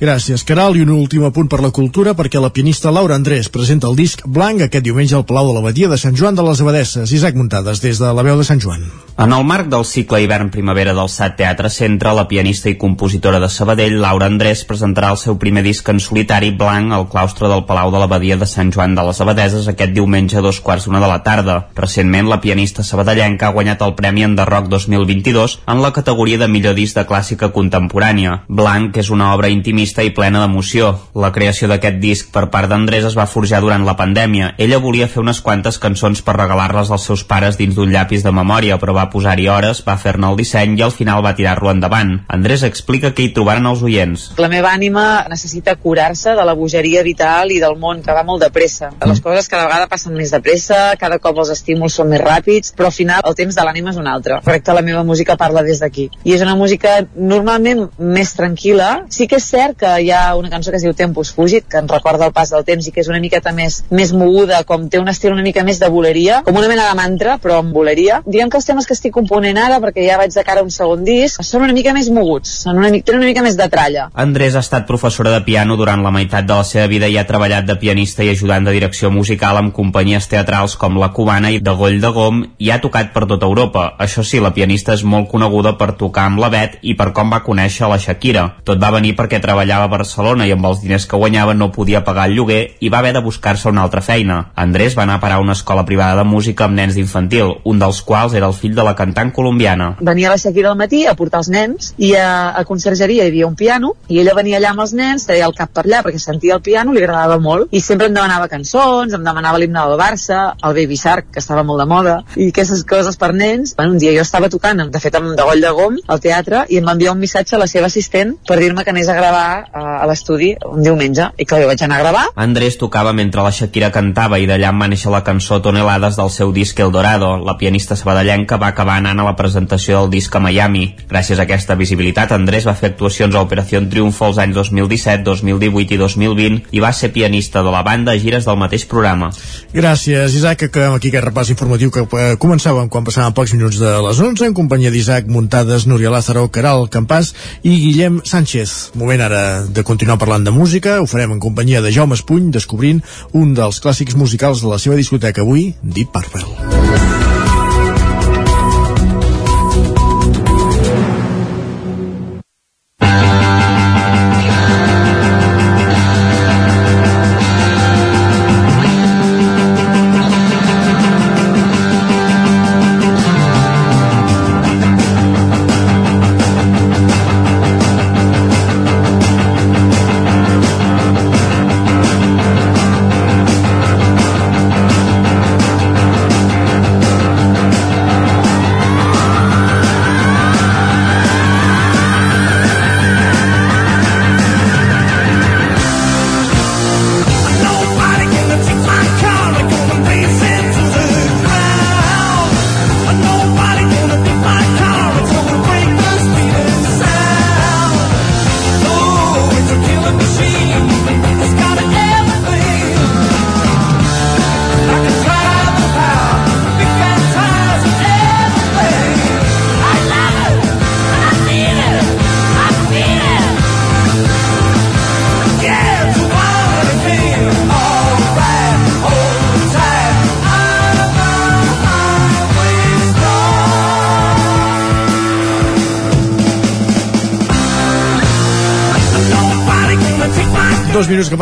Gràcies, Caral. I un últim apunt per la cultura, perquè la pianista Laura Andrés presenta el disc Blanc aquest diumenge al Palau de l'Abadia de Sant Joan de les Abadesses. Isaac Muntades, des de la veu de Sant Joan. En el marc del cicle hivern-primavera del SAT Teatre Centre, la pianista i compositora de Sabadell, Laura Andrés, presentarà el seu primer disc en solitari blanc al claustre del Palau de l'Abadia de Sant Joan de les Abadeses aquest diumenge a dos quarts d'una de la tarda. Recentment, la pianista sabadellenca ha guanyat el Premi en The Rock 2022 en la categoria de millor disc de clàssica contemporània. Blanc és una obra intimista i plena d'emoció. La creació d'aquest disc per part d'Andrés es va forjar durant la pandèmia. Ella volia fer unes quantes cançons per regalar-les als seus pares dins d'un llapis de memòria, però va posar-hi hores, va fer-ne el disseny i al final va tirar-lo endavant. Andrés explica que hi trobaren els oients. La meva ànima necessita curar-se de la bogeria vital i del món que va molt de pressa. Les coses cada vegada passen més de pressa, cada cop els estímuls són més ràpids, però al final el temps de l'ànima és un altre. Crec que la meva música parla des d'aquí. I és una música normalment més tranquil·la. Sí que és cert que hi ha una cançó que es diu Tempus Fugit, que ens recorda el pas del temps i que és una miqueta més, més moguda, com té un estil una mica més de boleria, com una mena de mantra, però amb boleria. Diguem que els temes que estic component ara, perquè ja vaig de cara a un segon disc, són una mica més moguts, són una, mica, tenen una mica més de tralla. Andrés ha estat professora de piano durant la meitat de la seva vida i ha treballat de pianista i ajudant de direcció musical amb companyies teatrals com La Cubana i de Goll de Gom i ha tocat per tota Europa. Això sí, la pianista és molt coneguda per tocar amb la Bet i per com va conèixer la Shakira. Tot va venir perquè treballava treballava a Barcelona i amb els diners que guanyava no podia pagar el lloguer i va haver de buscar-se una altra feina. Andrés va anar a parar a una escola privada de música amb nens d'infantil, un dels quals era el fill de la cantant colombiana. Venia a les 7 del matí a portar els nens i a, a consergeria hi havia un piano i ella venia allà amb els nens, treia el cap per allà perquè sentia el piano, li agradava molt i sempre em demanava cançons, em demanava l'himne del Barça, el Baby Shark, que estava molt de moda i aquestes coses per nens. Bueno, un dia jo estava tocant, de fet amb de Goll de Gom, al teatre i em va enviar un missatge a la seva assistent per dir-me que anés a gravar a, a l'estudi un diumenge i que jo vaig anar a gravar. Andrés tocava mentre la Shakira cantava i d'allà en va néixer la cançó Tonelades del seu disc El Dorado. La pianista sabadellenca va acabar anant a la presentació del disc a Miami. Gràcies a aquesta visibilitat, Andrés va fer actuacions a Operació Triunfo els anys 2017, 2018 i 2020 i va ser pianista de la banda a gires del mateix programa. Gràcies, Isaac. Acabem aquí aquest repàs informatiu que eh, començàvem quan passaven pocs minuts de les 11 en companyia d'Isaac Muntades, Núria Lázaro, Caral Campàs i Guillem Sánchez. Moment ara de continuar parlant de música. Ho farem en companyia de Jaume Espuny, descobrint un dels clàssics musicals de la seva discoteca avui, Deep Purple.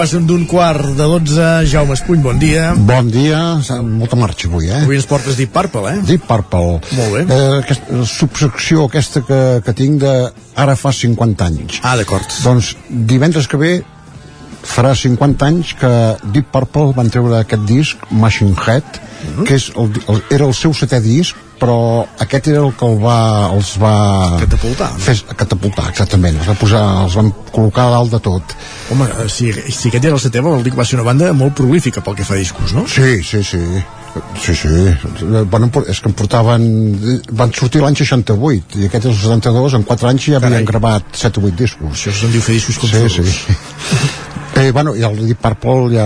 Passen d'un quart de 12. Jaume Espuny, bon dia. Bon dia, molta marxa avui, eh? Avui ens portes Deep Purple, eh? Deep Purple. Molt bé. Eh, aquesta subsecció aquesta que, que tinc de ara fa 50 anys. Ah, d'acord. Doncs divendres que ve farà 50 anys que Deep Purple van treure aquest disc, Machine Head, Mhm. -huh. que és el, el, era el seu setè disc, però aquest era el que el va, els va... Catapultar. Fer, catapultar, exactament. Els va posar, els van col·locar a dalt de tot. Home, eh, si, si aquest era el setè, vol dir que va ser una banda molt prolífica pel que fa a discos, no? Sí, sí, sí. Sí, sí. Bueno, és que em portaven... Van sortir l'any 68 i aquest és el 72, en 4 anys ja havien gravat 7 o 8 discos. Això se'n diu fer discos com Sí, sí. Eh, bueno, i el Deep Purple ja,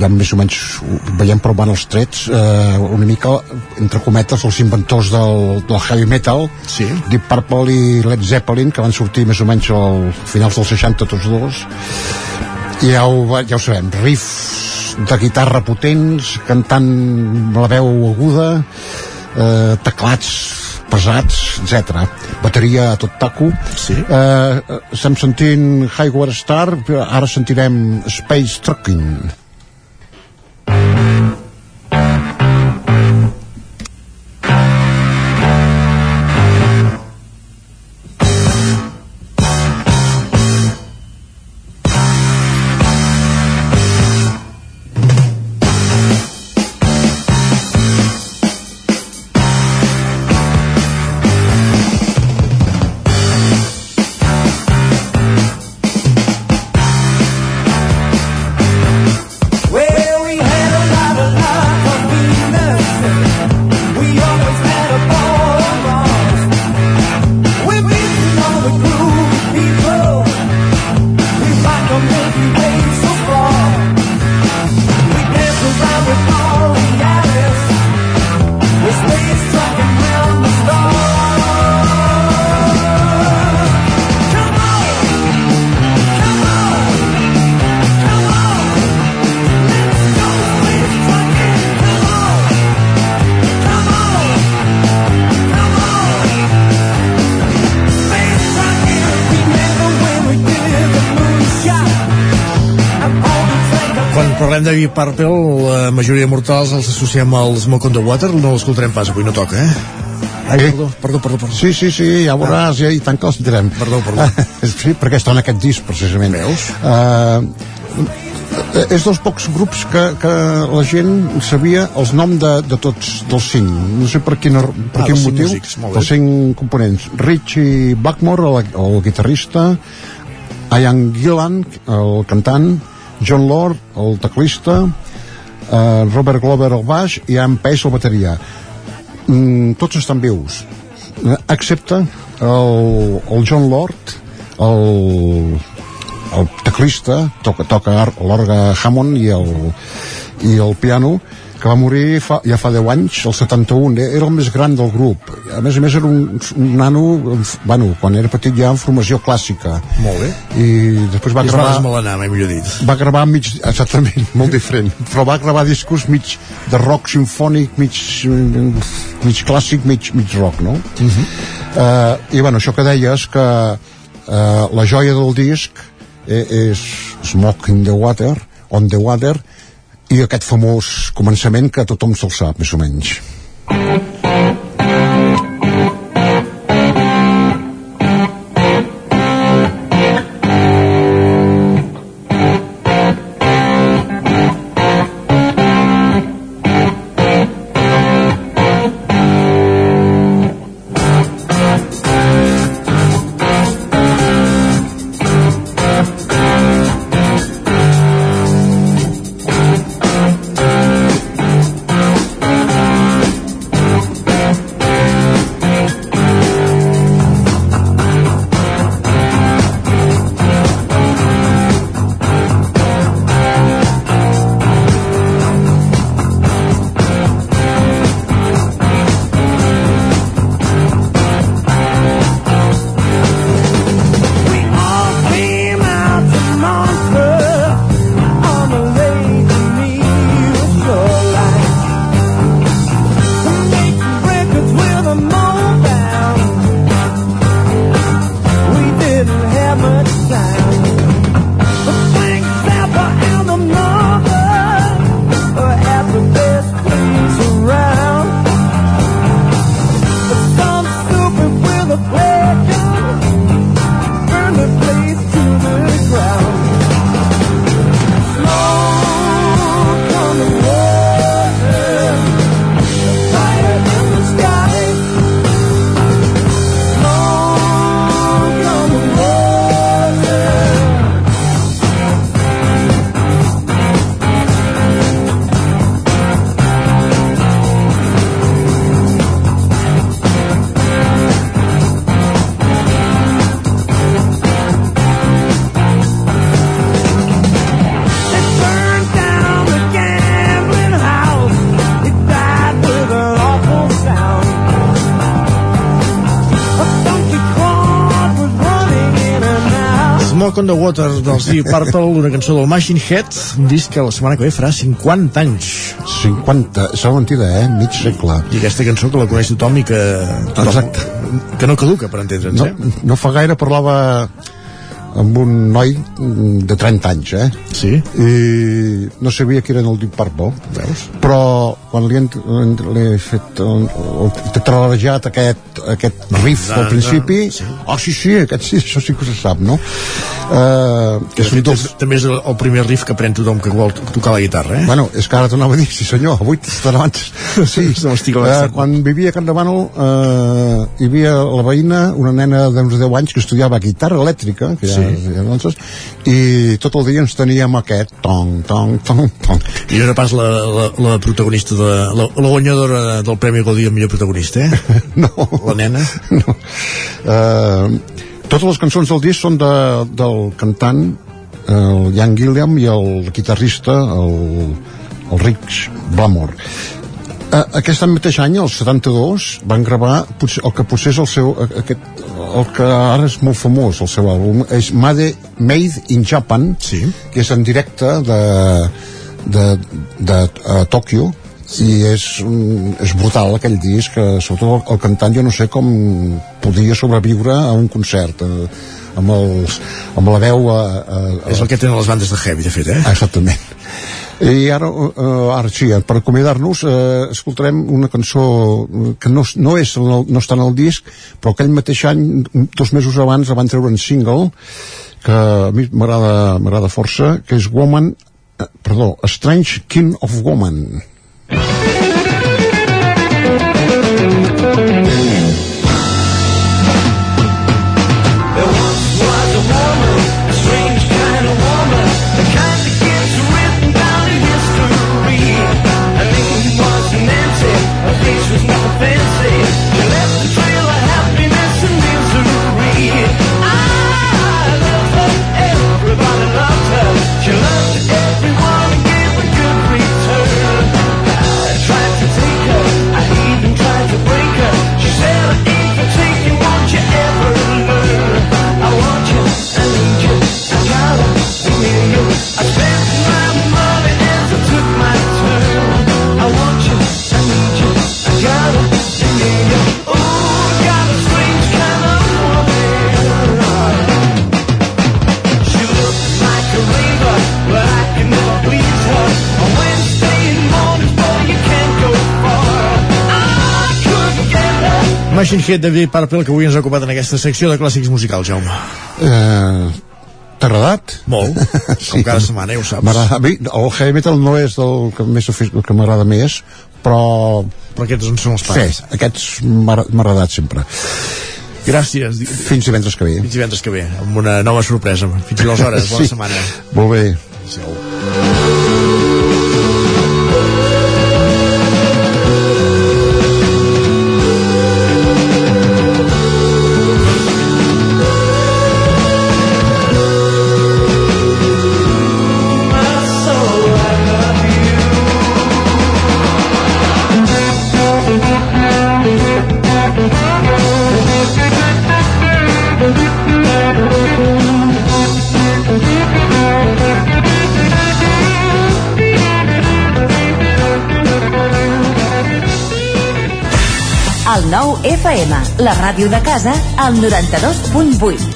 ja més o menys ho veiem provant els trets eh, una mica, entre cometes els inventors del, del heavy metal sí. Deep Purple i Led Zeppelin que van sortir més o menys al finals dels 60 tots dos i ja ho, ja ho sabem riffs de guitarra potents cantant la veu aguda eh, teclats pesats, etc. Bateria a tot taco. Sí. Eh, estem sentint Highward Star, ara sentirem Space Trucking. Deep Purple, la majoria mortals els associem al Smoke on the Water, no l'escoltarem pas, avui no toca, eh? Ai, perdó, perdó, perdó, perdó. Sí, sí, sí, ja veuràs, ja, i tant que els direm. Perdó, perdó. sí, perquè està en aquest disc, precisament. Veus? Uh, és dels pocs grups que, que la gent sabia els noms de, de tots dels cinc no sé per, quina, per Ah, quin motiu músics, cinc components Richie Blackmore, el, el guitarrista Ian Gillan el cantant John Lord, el teclista eh, Robert Glover al baix i Ian Pace la bateria mm, tots estan vius excepte el, el John Lord el, el teclista toca, toca l'orgue Hammond i el, i el piano que va morir fa, ja fa 10 anys, el 71, eh, era el més gran del grup. A més a més era un, un nano, bueno, quan era petit ja en formació clàssica. Molt bé. I després va I es va gravar... mai millor dit. Va gravar mig... Exactament, molt diferent. Però va gravar discos mig de rock sinfònic, mig, mig clàssic, mig, mig rock, no? Uh -huh. uh, I bueno, això que deies, que uh, la joia del disc eh, és Smoke in the Water, On the Water, i aquest famós començament que tothom se'l sap, més o menys. Dels Deep Purple, una cançó del Machine Head, un disc que la setmana que ve farà 50 anys. 50, és la mentida, eh? Mig segle. I aquesta cançó que la coneix tothom i que... Exacte. Que no caduca, per entendre'ns, No, eh? no fa gaire parlava amb un noi de 30 anys, eh? Sí? I no sabia que eren el Deep Purple. Veus? Però quan li li he fet... T'he trarejat aquest, aquest riff Da, al principi... da, sí. Oh, sí, sí, aquest sí, això sí que se sap, no? Uh, Que fet, és, també és el, primer riff que pren tothom que vol tocar la guitarra, eh? Bueno, és que ara t'anava a dir, sí senyor, avui t'estan abans. Sí, No estic uh, avançant. quan vivia a Can Demano uh, hi havia la veïna, una nena d'uns 10 anys que estudiava guitarra elèctrica, que ja, Sí. ja doncs, i tot el dia ens teníem aquest tong, tong, tong, tong. I no era pas la, la, la protagonista de, la, la guanyadora del Premi Gaudí millor protagonista, eh? No. La nena. No. Uh, totes les cançons del disc són de, del cantant el Ian Gilliam i el guitarrista el, el Rich Blackmore uh, aquest mateix any, el 72 van gravar potser, el que potser és el seu aquest, el que ara és molt famós el seu àlbum, és Made, Made in Japan sí. que és en directe de, de, de uh, Tòquio i és, és brutal aquell disc que sobretot el, el cantant jo no sé com podia sobreviure a un concert eh, amb, els, amb la veu a, a, a... És el que tenen les bandes de heavy, de fet, eh? Exactament. I ara, uh, ara sí, per acomiadar-nos, uh, escoltarem una cançó que no, no, és, no, no està en el disc, però aquell mateix any, dos mesos abans, la van treure en single, que a mi m'agrada força, que és Woman, eh, perdó, Strange King of Woman. Machine Head de Deep Purple que avui ens ha ocupat en aquesta secció de clàssics musicals, Jaume. Eh, T'ha agradat? Molt, sí. com cada setmana, ja ho saps. A mi, el heavy metal no és del que més el que m'agrada més, però... Però aquests on són els pares. Sí, aquests m'ha agradat sempre. Gràcies. Fins divendres que ve. Fins divendres que ve, amb una nova sorpresa. Fins aleshores, bona Sí. setmana. Molt bé. Adéu. FM, la ràdio de casa, al 92.8.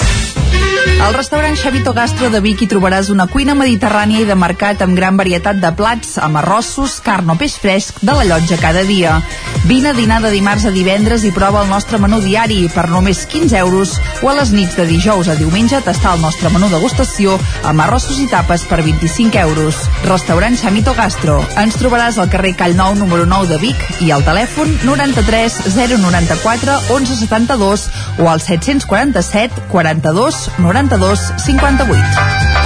Al restaurant Xavito Gastro de Vic hi trobaràs una cuina mediterrània i de mercat amb gran varietat de plats, amb arrossos, carn o peix fresc de la llotja cada dia. Vine a dinar de dimarts a divendres i prova el nostre menú diari per només 15 euros o a les nits de dijous a diumenge tastar el nostre menú degustació amb arrossos i tapes per 25 euros. Restaurant Xamito Gastro. Ens trobaràs al carrer Callnou número 9 de Vic i al telèfon 93 094 11 72 o al 747 42 92 58.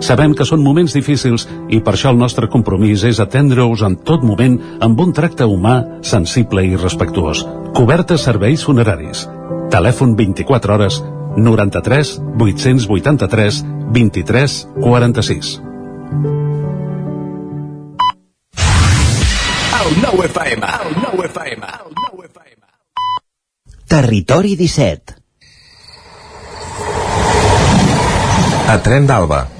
Sabem que són moments difícils i per això el nostre compromís és atendre-us en tot moment amb un tracte humà, sensible i respectuós. Cobertes serveis funeraris. Telèfon 24 hores 93 883 23 46. El nou FM. El nou FM. El nou FM. Territori 17. A Tren d'Alba.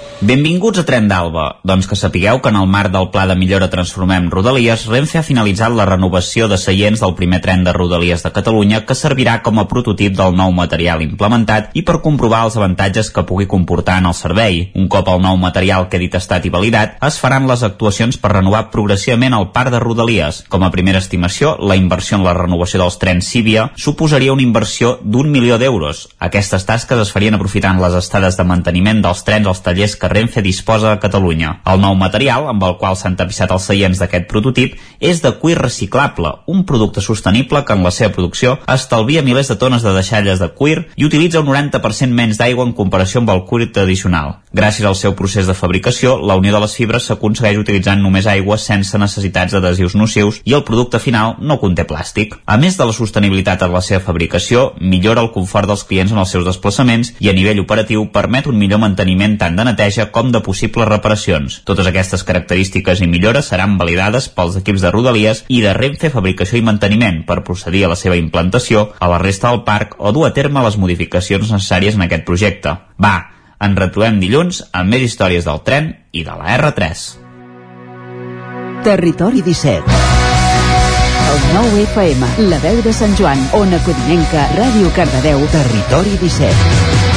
Benvinguts a Tren d'Alba. Doncs que sapigueu que en el marc del Pla de Millora Transformem Rodalies, Renfe ha finalitzat la renovació de seients del primer tren de Rodalies de Catalunya que servirà com a prototip del nou material implementat i per comprovar els avantatges que pugui comportar en el servei. Un cop el nou material quedi testat i validat, es faran les actuacions per renovar progressivament el parc de Rodalies. Com a primera estimació, la inversió en la renovació dels trens Cívia suposaria una inversió d'un milió d'euros. Aquestes tasques es farien aprofitant les estades de manteniment dels trens als tallers que Renfe disposa a Catalunya. El nou material, amb el qual s'han tapissat els seients d'aquest prototip, és de cuir reciclable, un producte sostenible que en la seva producció estalvia milers de tones de deixalles de cuir i utilitza un 90% menys d'aigua en comparació amb el cuir tradicional. Gràcies al seu procés de fabricació, la unió de les fibres s'aconsegueix utilitzant només aigua sense necessitats d'adhesius nocius i el producte final no conté plàstic. A més de la sostenibilitat en la seva fabricació, millora el confort dels clients en els seus desplaçaments i a nivell operatiu permet un millor manteniment tant de neteja com de possibles reparacions. Totes aquestes característiques i millores seran validades pels equips de Rodalies i de Renfe Fabricació i Manteniment per procedir a la seva implantació a la resta del parc o dur a terme les modificacions necessàries en aquest projecte. Va, ens retrobem dilluns amb més històries del tren i de la R3. Territori 17. El 9 FM, la veu de Sant Joan, Ona Codinenca, Ràdio Cardedeu, Territori 17.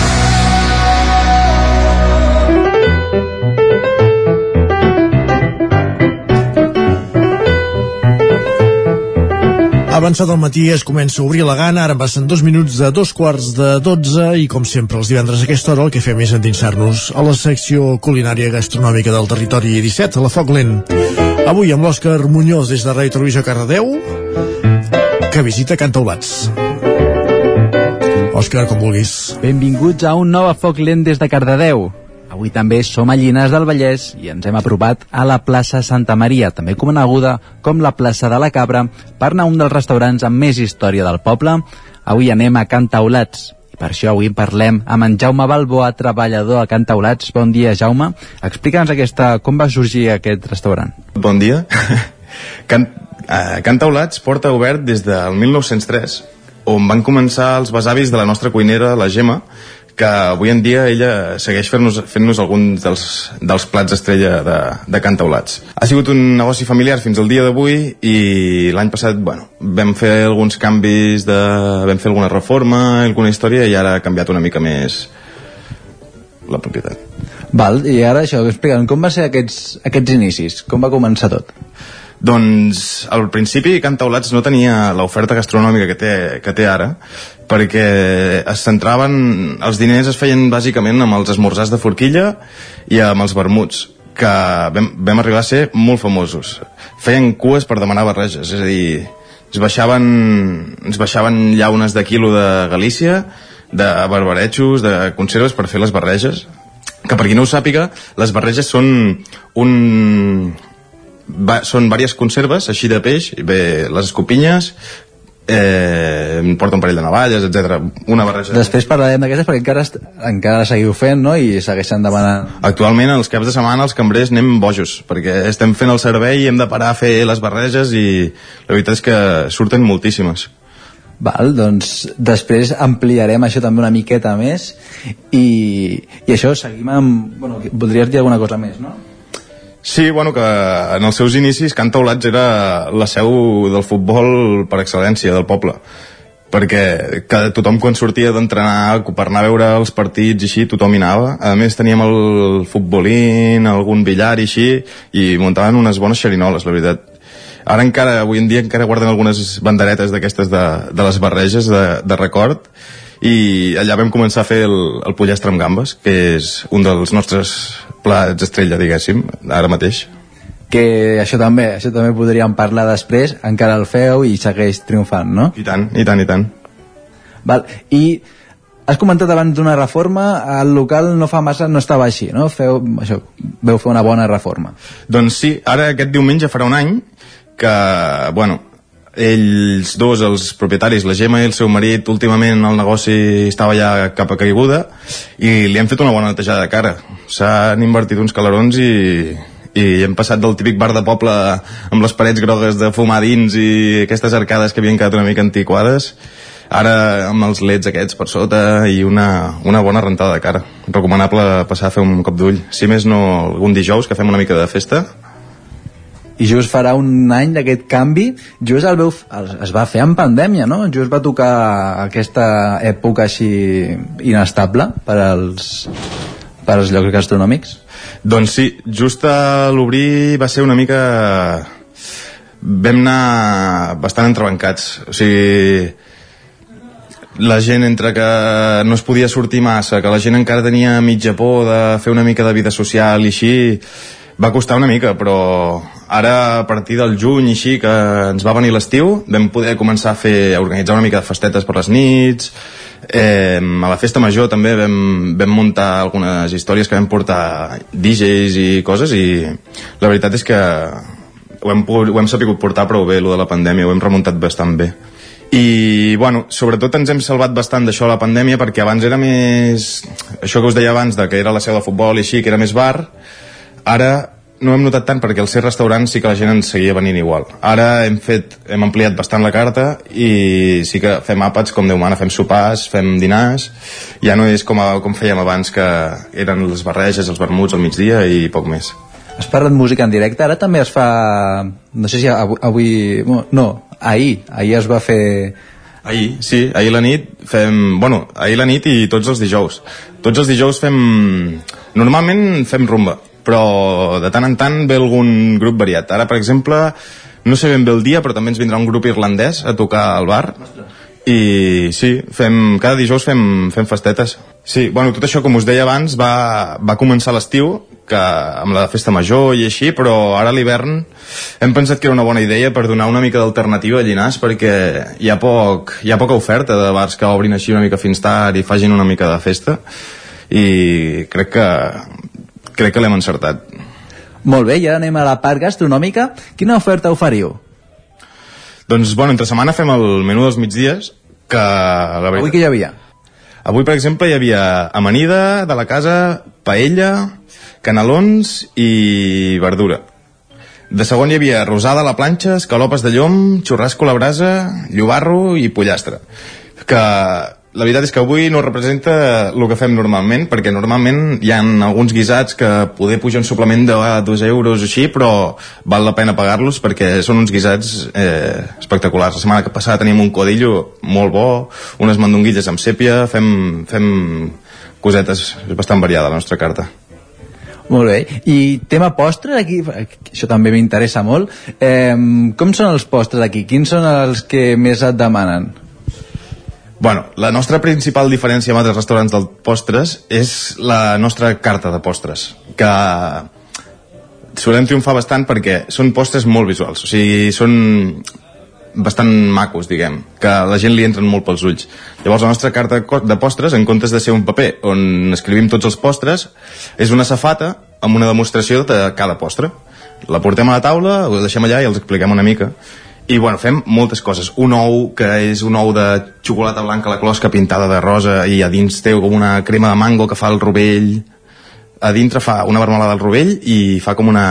Avançat el matí es comença a obrir la gana, ara passen dos minuts de dos quarts de dotze i com sempre els divendres a aquesta hora el que fem és endinsar-nos a la secció culinària gastronòmica del territori 17, a la Foc Lent. Avui amb l'Òscar Muñoz des de Ràdio Televisió Cardedeu, que visita Cantaulats. Òscar, com vulguis. Benvinguts a un nou Foc Lent des de Cardedeu. Avui també som a Llinars del Vallès i ens hem apropat a la plaça Santa Maria, també coneguda com la plaça de la Cabra, per anar a un dels restaurants amb més història del poble. Avui anem a Can Taulats, i per això avui parlem amb en Jaume Balboa, treballador a Can Taulats. Bon dia, Jaume. Explica'ns aquesta, com va sorgir aquest restaurant. Bon dia. Can, uh, Can Taulats porta obert des del 1903, on van començar els besavis de la nostra cuinera, la Gemma, que avui en dia ella segueix fent-nos fent, -nos, alguns dels, dels plats estrella de, de Can Taulats. Ha sigut un negoci familiar fins al dia d'avui i l'any passat bueno, vam fer alguns canvis, de, vam fer alguna reforma, alguna història i ara ha canviat una mica més la propietat. Val, i ara això, explica'm, com va ser aquests, aquests inicis? Com va començar tot? Doncs al principi Can Taulats no tenia l'oferta gastronòmica que té, que té ara perquè es centraven els diners es feien bàsicament amb els esmorzars de forquilla i amb els vermuts que vam, vam arribar a ser molt famosos. Feien cues per demanar barreges és a dir, ens baixaven ens baixaven llaunes de quilo de Galícia de barbaretxos, de conserves per fer les barreges que per qui no ho sàpiga les barreges són un, va, són diverses conserves així de peix, bé, les escopinyes eh, porta un parell de navalles, etc. Una barreja... Després parlarem d'aquestes perquè encara, encara seguiu fent, no?, i segueixen demanant... Actualment, els caps de setmana, els cambrers anem bojos, perquè estem fent el servei i hem de parar a fer les barreges i la veritat és que surten moltíssimes. Val, doncs després ampliarem això també una miqueta més i, i això, seguim amb... Bueno, voldries dir alguna cosa més, no? Sí, bueno, que en els seus inicis Can Taulats era la seu del futbol per excel·lència del poble perquè que tothom quan sortia d'entrenar per anar a veure els partits i així, tothom hi anava. A més teníem el futbolín, algun billar i així, i muntaven unes bones xerinoles, la veritat. Ara encara, avui en dia, encara guarden algunes banderetes d'aquestes de, de les barreges de, de record, i allà vam començar a fer el, el pollastre amb gambes, que és un dels nostres plats estrella, diguéssim, ara mateix. Que això també, això també podríem parlar després, encara el feu i segueix triomfant, no? I tant, i tant, i tant. Val. I has comentat abans d'una reforma, el local no fa massa no estava així, no? Feu, això, veu fer una bona reforma. Doncs sí, ara aquest diumenge farà un any que, bueno, ells dos, els propietaris, la Gemma i el seu marit, últimament el negoci estava ja cap a caiguda i li hem fet una bona netejada de cara. S'han invertit uns calarons i, i hem passat del típic bar de poble amb les parets grogues de fumar dins i aquestes arcades que havien quedat una mica antiquades ara amb els leds aquests per sota i una, una bona rentada de cara. Recomanable passar a fer un cop d'ull. Si més no algun dijous que fem una mica de festa i just farà un any d'aquest canvi just el veu, el, es va fer en pandèmia no? just va tocar aquesta època així inestable per als, per als llocs gastronòmics doncs sí, just a l'obrir va ser una mica vam anar bastant entrebancats o sigui la gent entre que no es podia sortir massa, que la gent encara tenia mitja por de fer una mica de vida social i així, va costar una mica, però ara a partir del juny així, que ens va venir l'estiu, vam poder començar a fer a organitzar una mica de festetes per les nits, eh, a la festa major també vam, vam muntar algunes històries que vam portar DJs i coses i la veritat és que ho hem, ho hem sapigut portar prou bé, lo de la pandèmia, ho hem remuntat bastant bé. I bueno, sobretot ens hem salvat bastant d'això la pandèmia perquè abans era més això que us deia abans de que era la seu de futbol i així, que era més bar ara no hem notat tant perquè al ser restaurant sí que la gent ens seguia venint igual. Ara hem fet, hem ampliat bastant la carta i sí que fem àpats com Déu mana, fem sopars, fem dinars. Ja no és com, a, com fèiem abans que eren les barreges, els vermuts al migdia i poc més. Has parlat música en directe, ara també es fa... No sé si avui... avui no, ahir, ahir es va fer... Ahir, sí, ahir la nit fem... Bueno, ahir la nit i tots els dijous. Tots els dijous fem... Normalment fem rumba, però de tant en tant ve algun grup variat. Ara, per exemple, no sé ben bé el dia, però també ens vindrà un grup irlandès a tocar al bar. I sí, fem, cada dijous fem, fem festetes. Sí, bueno, tot això, com us deia abans, va, va començar l'estiu, que amb la festa major i així, però ara a l'hivern hem pensat que era una bona idea per donar una mica d'alternativa a Llinars perquè hi ha, poc, hi ha poca oferta de bars que obrin així una mica fins tard i fagin una mica de festa i crec que crec que l'hem encertat. Molt bé, ara anem a la part gastronòmica. Quina oferta oferiu? Doncs, bueno, entre setmana fem el menú dels migdies, que la veritat... Avui que hi havia? Avui, per exemple, hi havia amanida de la casa, paella, canelons i verdura. De segon hi havia rosada a la planxa, escalopes de llom, xurrasco a la brasa, llobarro i pollastre. Que la veritat és que avui no representa el que fem normalment, perquè normalment hi ha alguns guisats que poder pujar un suplement de ah, dos euros o així, però val la pena pagar-los perquè són uns guisats eh, espectaculars. La setmana que passada tenim un codillo molt bo, unes mandonguilles amb sèpia, fem, fem cosetes bastant variada la nostra carta. Molt bé. I tema postres, aquí, això també m'interessa molt. Eh, com són els postres aquí? Quins són els que més et demanen? Bueno, la nostra principal diferència amb altres restaurants del postres és la nostra carta de postres, que solem triomfar bastant perquè són postres molt visuals, o sigui, són bastant macos, diguem, que a la gent li entren molt pels ulls. Llavors la nostra carta de postres, en comptes de ser un paper on escrivim tots els postres, és una safata amb una demostració de cada postre. La portem a la taula, ho deixem allà i els expliquem una mica. I bueno, fem moltes coses. Un ou que és un ou de xocolata blanca a la closca pintada de rosa i a dins té com una crema de mango que fa el rovell. A dintre fa una marmelada del rovell i fa com una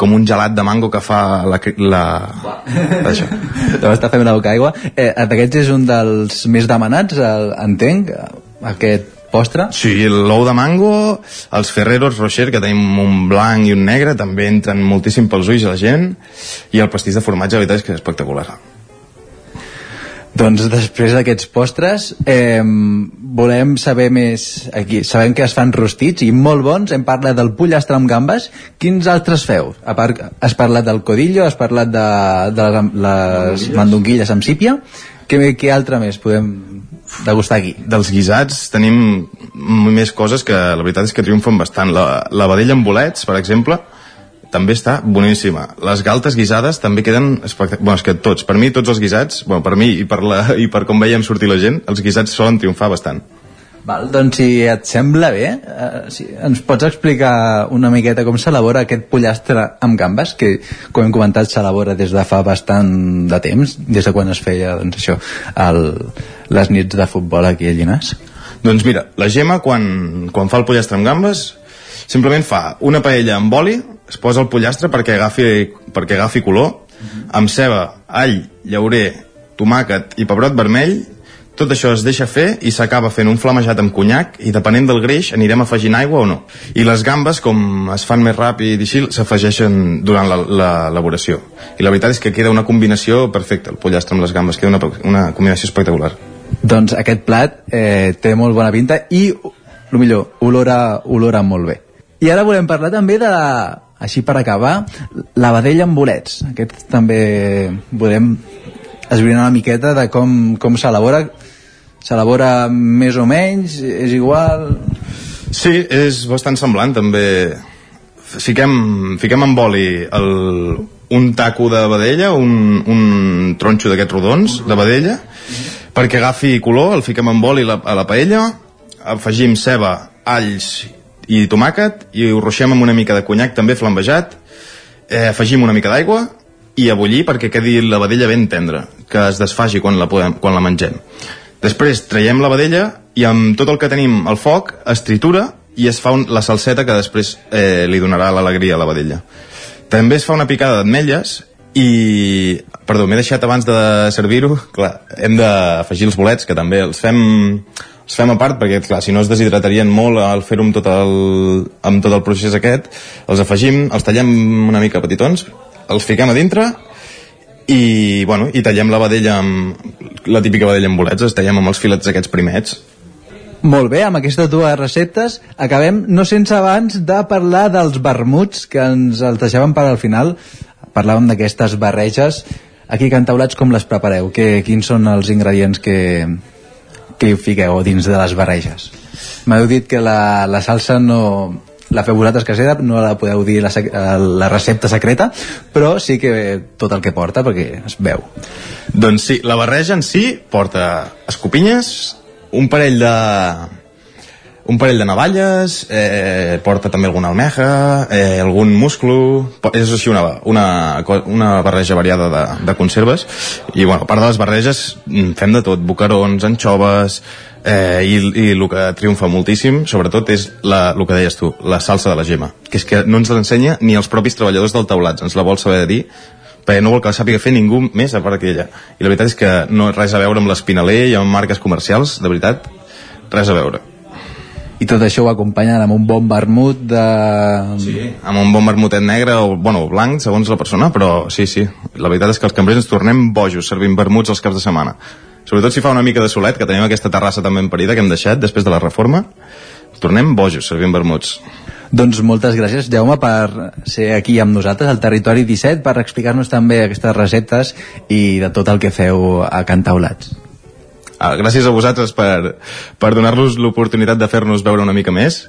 com un gelat de mango que fa la... la... Això. Està fent una boca aigua. Eh, D'aquests és un dels més demanats, el, entenc, aquest postre? Sí, l'ou de mango, els Ferreros Rocher, que tenim un blanc i un negre, també entren moltíssim pels ulls a la gent, i el pastís de formatge, la veritat és que és espectacular. Doncs després d'aquests postres eh, volem saber més aquí, sabem que es fan rostits i molt bons, hem parlat del pollastre amb gambes quins altres feu? A part, has parlat del codillo, has parlat de, de les, les mandonguilles amb sípia què, què altre més podem... degustar aquí? Dels guisats tenim més coses que la veritat és que triomfen bastant. La, la vedella amb bolets, per exemple, també està boníssima. Les galtes guisades també queden espectaculars. Bueno, és que tots, per mi tots els guisats, bueno, per mi i per, la, i per com veiem sortir la gent, els guisats solen triomfar bastant. Val, doncs si et sembla bé, eh, si ens pots explicar una miqueta com s'elabora aquest pollastre amb gambes, que, com hem comentat, s'elabora des de fa bastant de temps, des de quan es feia, doncs això, el, les nits de futbol aquí a Llinars? Doncs mira, la Gemma, quan, quan fa el pollastre amb gambes, simplement fa una paella amb oli, es posa el pollastre perquè agafi, perquè agafi color, amb ceba, all, llaurer, tomàquet i pebrot vermell, tot això es deixa fer i s'acaba fent un flamejat amb conyac i depenent del greix anirem afegint aigua o no. I les gambes, com es fan més ràpid i així, s'afegeixen durant la- la- l'elaboració. I la veritat és que queda una combinació perfecta, el pollastre amb les gambes, queda una, una combinació espectacular. Doncs aquest plat eh, té molt bona pinta i, el millor, olora, olora molt bé. I ara volem parlar també de així per acabar, la vedella amb bolets. Aquest també podem esbrinar una miqueta de com, com s'elabora. S'elabora més o menys, és igual... Sí, és bastant semblant, també. Fiquem, fiquem amb oli el, un taco de vedella, un, un tronxo d'aquests rodons de vedella, perquè agafi color, el fiquem amb oli la, a la paella, afegim ceba, alls i tomàquet, i ho ruixem amb una mica de conyac també flambejat, eh, afegim una mica d'aigua i a bullir perquè quedi la vedella ben tendra, que es desfaci quan la, podem, quan la mengem. Després traiem la vedella i amb tot el que tenim al foc es tritura i es fa un, la salseta que després eh, li donarà l'alegria a la vedella. També es fa una picada d'ametlles i... Perdó, m'he deixat abans de servir-ho. Clar, hem d'afegir els bolets, que també els fem, els fem a part, perquè clar, si no es deshidratarien molt al fer-ho amb, tot el, amb tot el procés aquest. Els afegim, els tallem una mica petitons, els fiquem a dintre i, bueno, i tallem la vedella amb la típica vedella amb bolets, els tallem amb els filets aquests primets Molt bé, amb aquestes dues receptes acabem, no sense abans de parlar dels vermuts que ens els deixàvem per al final. Parlàvem d'aquestes barreges. Aquí, cantaulats, com les prepareu? Que, quins són els ingredients que, que hi fiqueu dins de les barreges? M'heu dit que la, la salsa no, la feu vosaltres casera, no la podeu dir la, sec- la recepta secreta, però sí que tot el que porta, perquè es veu. Doncs sí, la barreja en si porta escopinyes, un parell de un parell de navalles, eh, porta també alguna almeja, eh, algun musclo, és així una, una, una barreja variada de, de conserves, i bueno, a part de les barreges mm, fem de tot, bocarons, anxoves, eh, i, i el que triomfa moltíssim, sobretot, és la, el que deies tu, la salsa de la gema, que és que no ens l'ensenya ni els propis treballadors del taulat, ens la vol saber dir, perquè no vol que la sàpiga fer ningú més a part que ella. I la veritat és que no res a veure amb l'espinaler i amb marques comercials, de veritat, res a veure. I tot això ho acompanyen amb un bon vermut de... Sí. Amb un bon vermutet negre o, bueno, blanc, segons la persona, però sí, sí. La veritat és que els cambrers ens tornem bojos servint vermuts els caps de setmana. Sobretot si fa una mica de solet, que tenim aquesta terrassa també emparida que hem deixat després de la reforma, tornem bojos servint vermuts. Doncs moltes gràcies, Jaume, per ser aquí amb nosaltres, al Territori 17, per explicar-nos també aquestes receptes i de tot el que feu a Cantaulats. Ah, gràcies a vosaltres per, per donar-nos l'oportunitat de fer-nos veure una mica més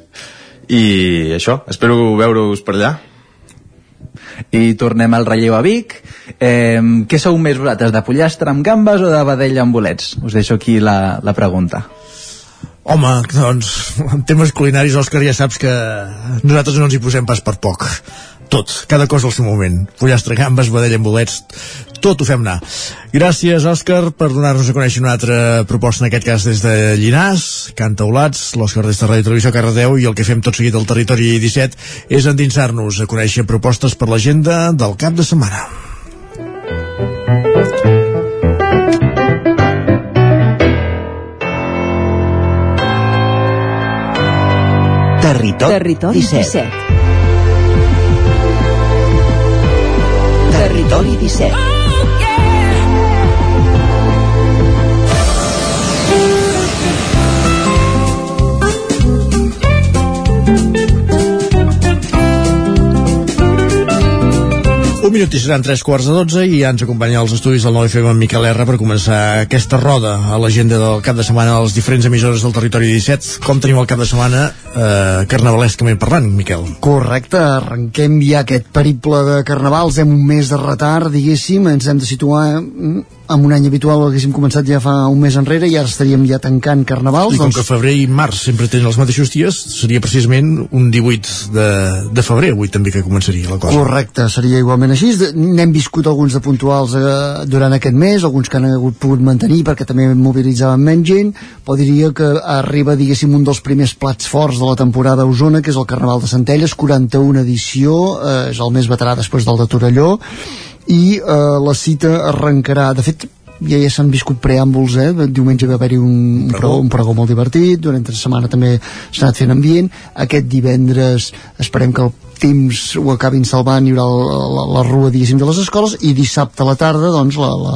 i això, espero veure-us per allà. I tornem al relleu a Vic. Eh, què sou més vosaltres, de pollastre amb gambes o de vedella amb bolets? Us deixo aquí la, la pregunta. Home, doncs, en temes culinaris, Òscar, ja saps que nosaltres no ens hi posem pas per poc. Tot, cada cosa al seu moment. Pollastre, gambes, vedella amb bolets, tot ho fem anar. Gràcies, Òscar, per donar-nos a conèixer una altra proposta, en aquest cas des de Llinars, Cantaulats, l'Òscar des de Ràdio Televisió Cardedeu, i el que fem tot seguit al Territori 17 és endinsar-nos a conèixer propostes per l'agenda del cap de setmana. Territori, Territori 17. 17. Territori 17. Un minut i seran tres quarts de dotze i ja ens acompanya als estudis del 9FM en Miquel R per començar aquesta roda a l'agenda del cap de setmana les diferents emissores del territori 17. Com tenim el cap de setmana eh, carnavalescament parlant, Miquel? Correcte, arrenquem ja aquest periple de carnavals, hem un mes de retard, diguéssim, ens hem de situar mm, amb un any habitual ho haguéssim començat ja fa un mes enrere i ara estaríem ja tancant carnavals. I com doncs... que febrer i març sempre tenen els mateixos dies, seria precisament un 18 de, de febrer, avui també que començaria la cosa. Correcte, seria igualment així. N'hem viscut alguns de puntuals eh, durant aquest mes, alguns que han hagut pogut mantenir perquè també mobilitzaven menys gent, però diria que arriba, diguéssim, un dels primers plats forts de la temporada a Osona, que és el Carnaval de Centelles, 41 edició, eh, és el més veterà després del de Torelló, i eh, la cita arrencarà de fet ja, ja s'han viscut preàmbuls, eh? Diumenge va haver-hi un, un, pregó, un pregó molt divertit, durant la setmana també s'ha anat fent ambient. Aquest divendres esperem que el temps ho acabin salvant, hi haurà la, la, la rua, diguéssim, de les escoles, i dissabte a la tarda, doncs, la, la,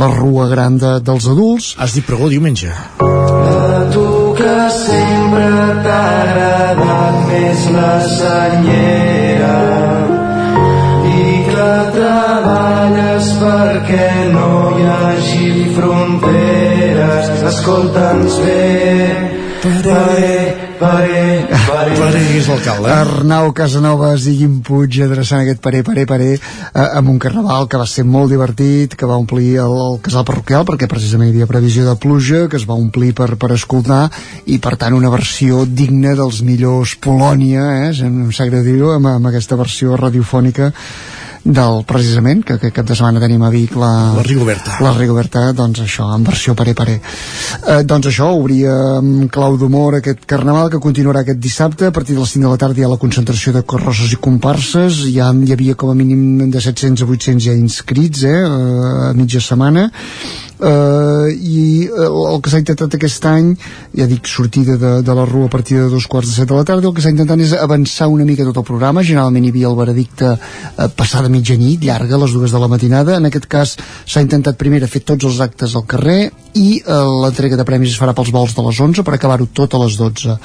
la rua gran de, dels adults. Has dit pregó diumenge? A tu que sempre t'ha agradat més la senyera treballes perquè no hi hagi fronteres escolta'ns bé Paré, paré, paré. Paré és l'alcalde. Arnau Casanovas i Guim Puig adreçant aquest paré, paré, paré eh, amb un carnaval que va ser molt divertit, que va omplir el, el casal parroquial perquè precisament hi havia previsió de pluja, que es va omplir per, per escoltar i per tant una versió digna dels millors Polònia, eh, em sap greu dir-ho, amb, amb aquesta versió radiofònica del precisament, que aquest cap de setmana tenim a Vic la, la Rigoberta. la Rigoberta, doncs això, en versió paré paré eh, doncs això, obria amb clau d'humor aquest carnaval que continuarà aquest dissabte, a partir de les 5 de la tarda hi ha la concentració de carrosses i comparses. Ja hi havia com a mínim de 700 a 800 ja inscrits eh, a mitja setmana eh, i eh, el que s'ha intentat aquest any ja dic sortida de, de la rua a partir de dos quarts de set de la tarda el que s'ha intentat és avançar una mica tot el programa. Generalment hi havia el veredicte eh, passada mitjanit, llarga, a les dues de la matinada. En aquest cas s'ha intentat primer fer tots els actes al carrer i eh, l'entrega de premis es farà pels vols de les 11 per acabar-ho tot a les 12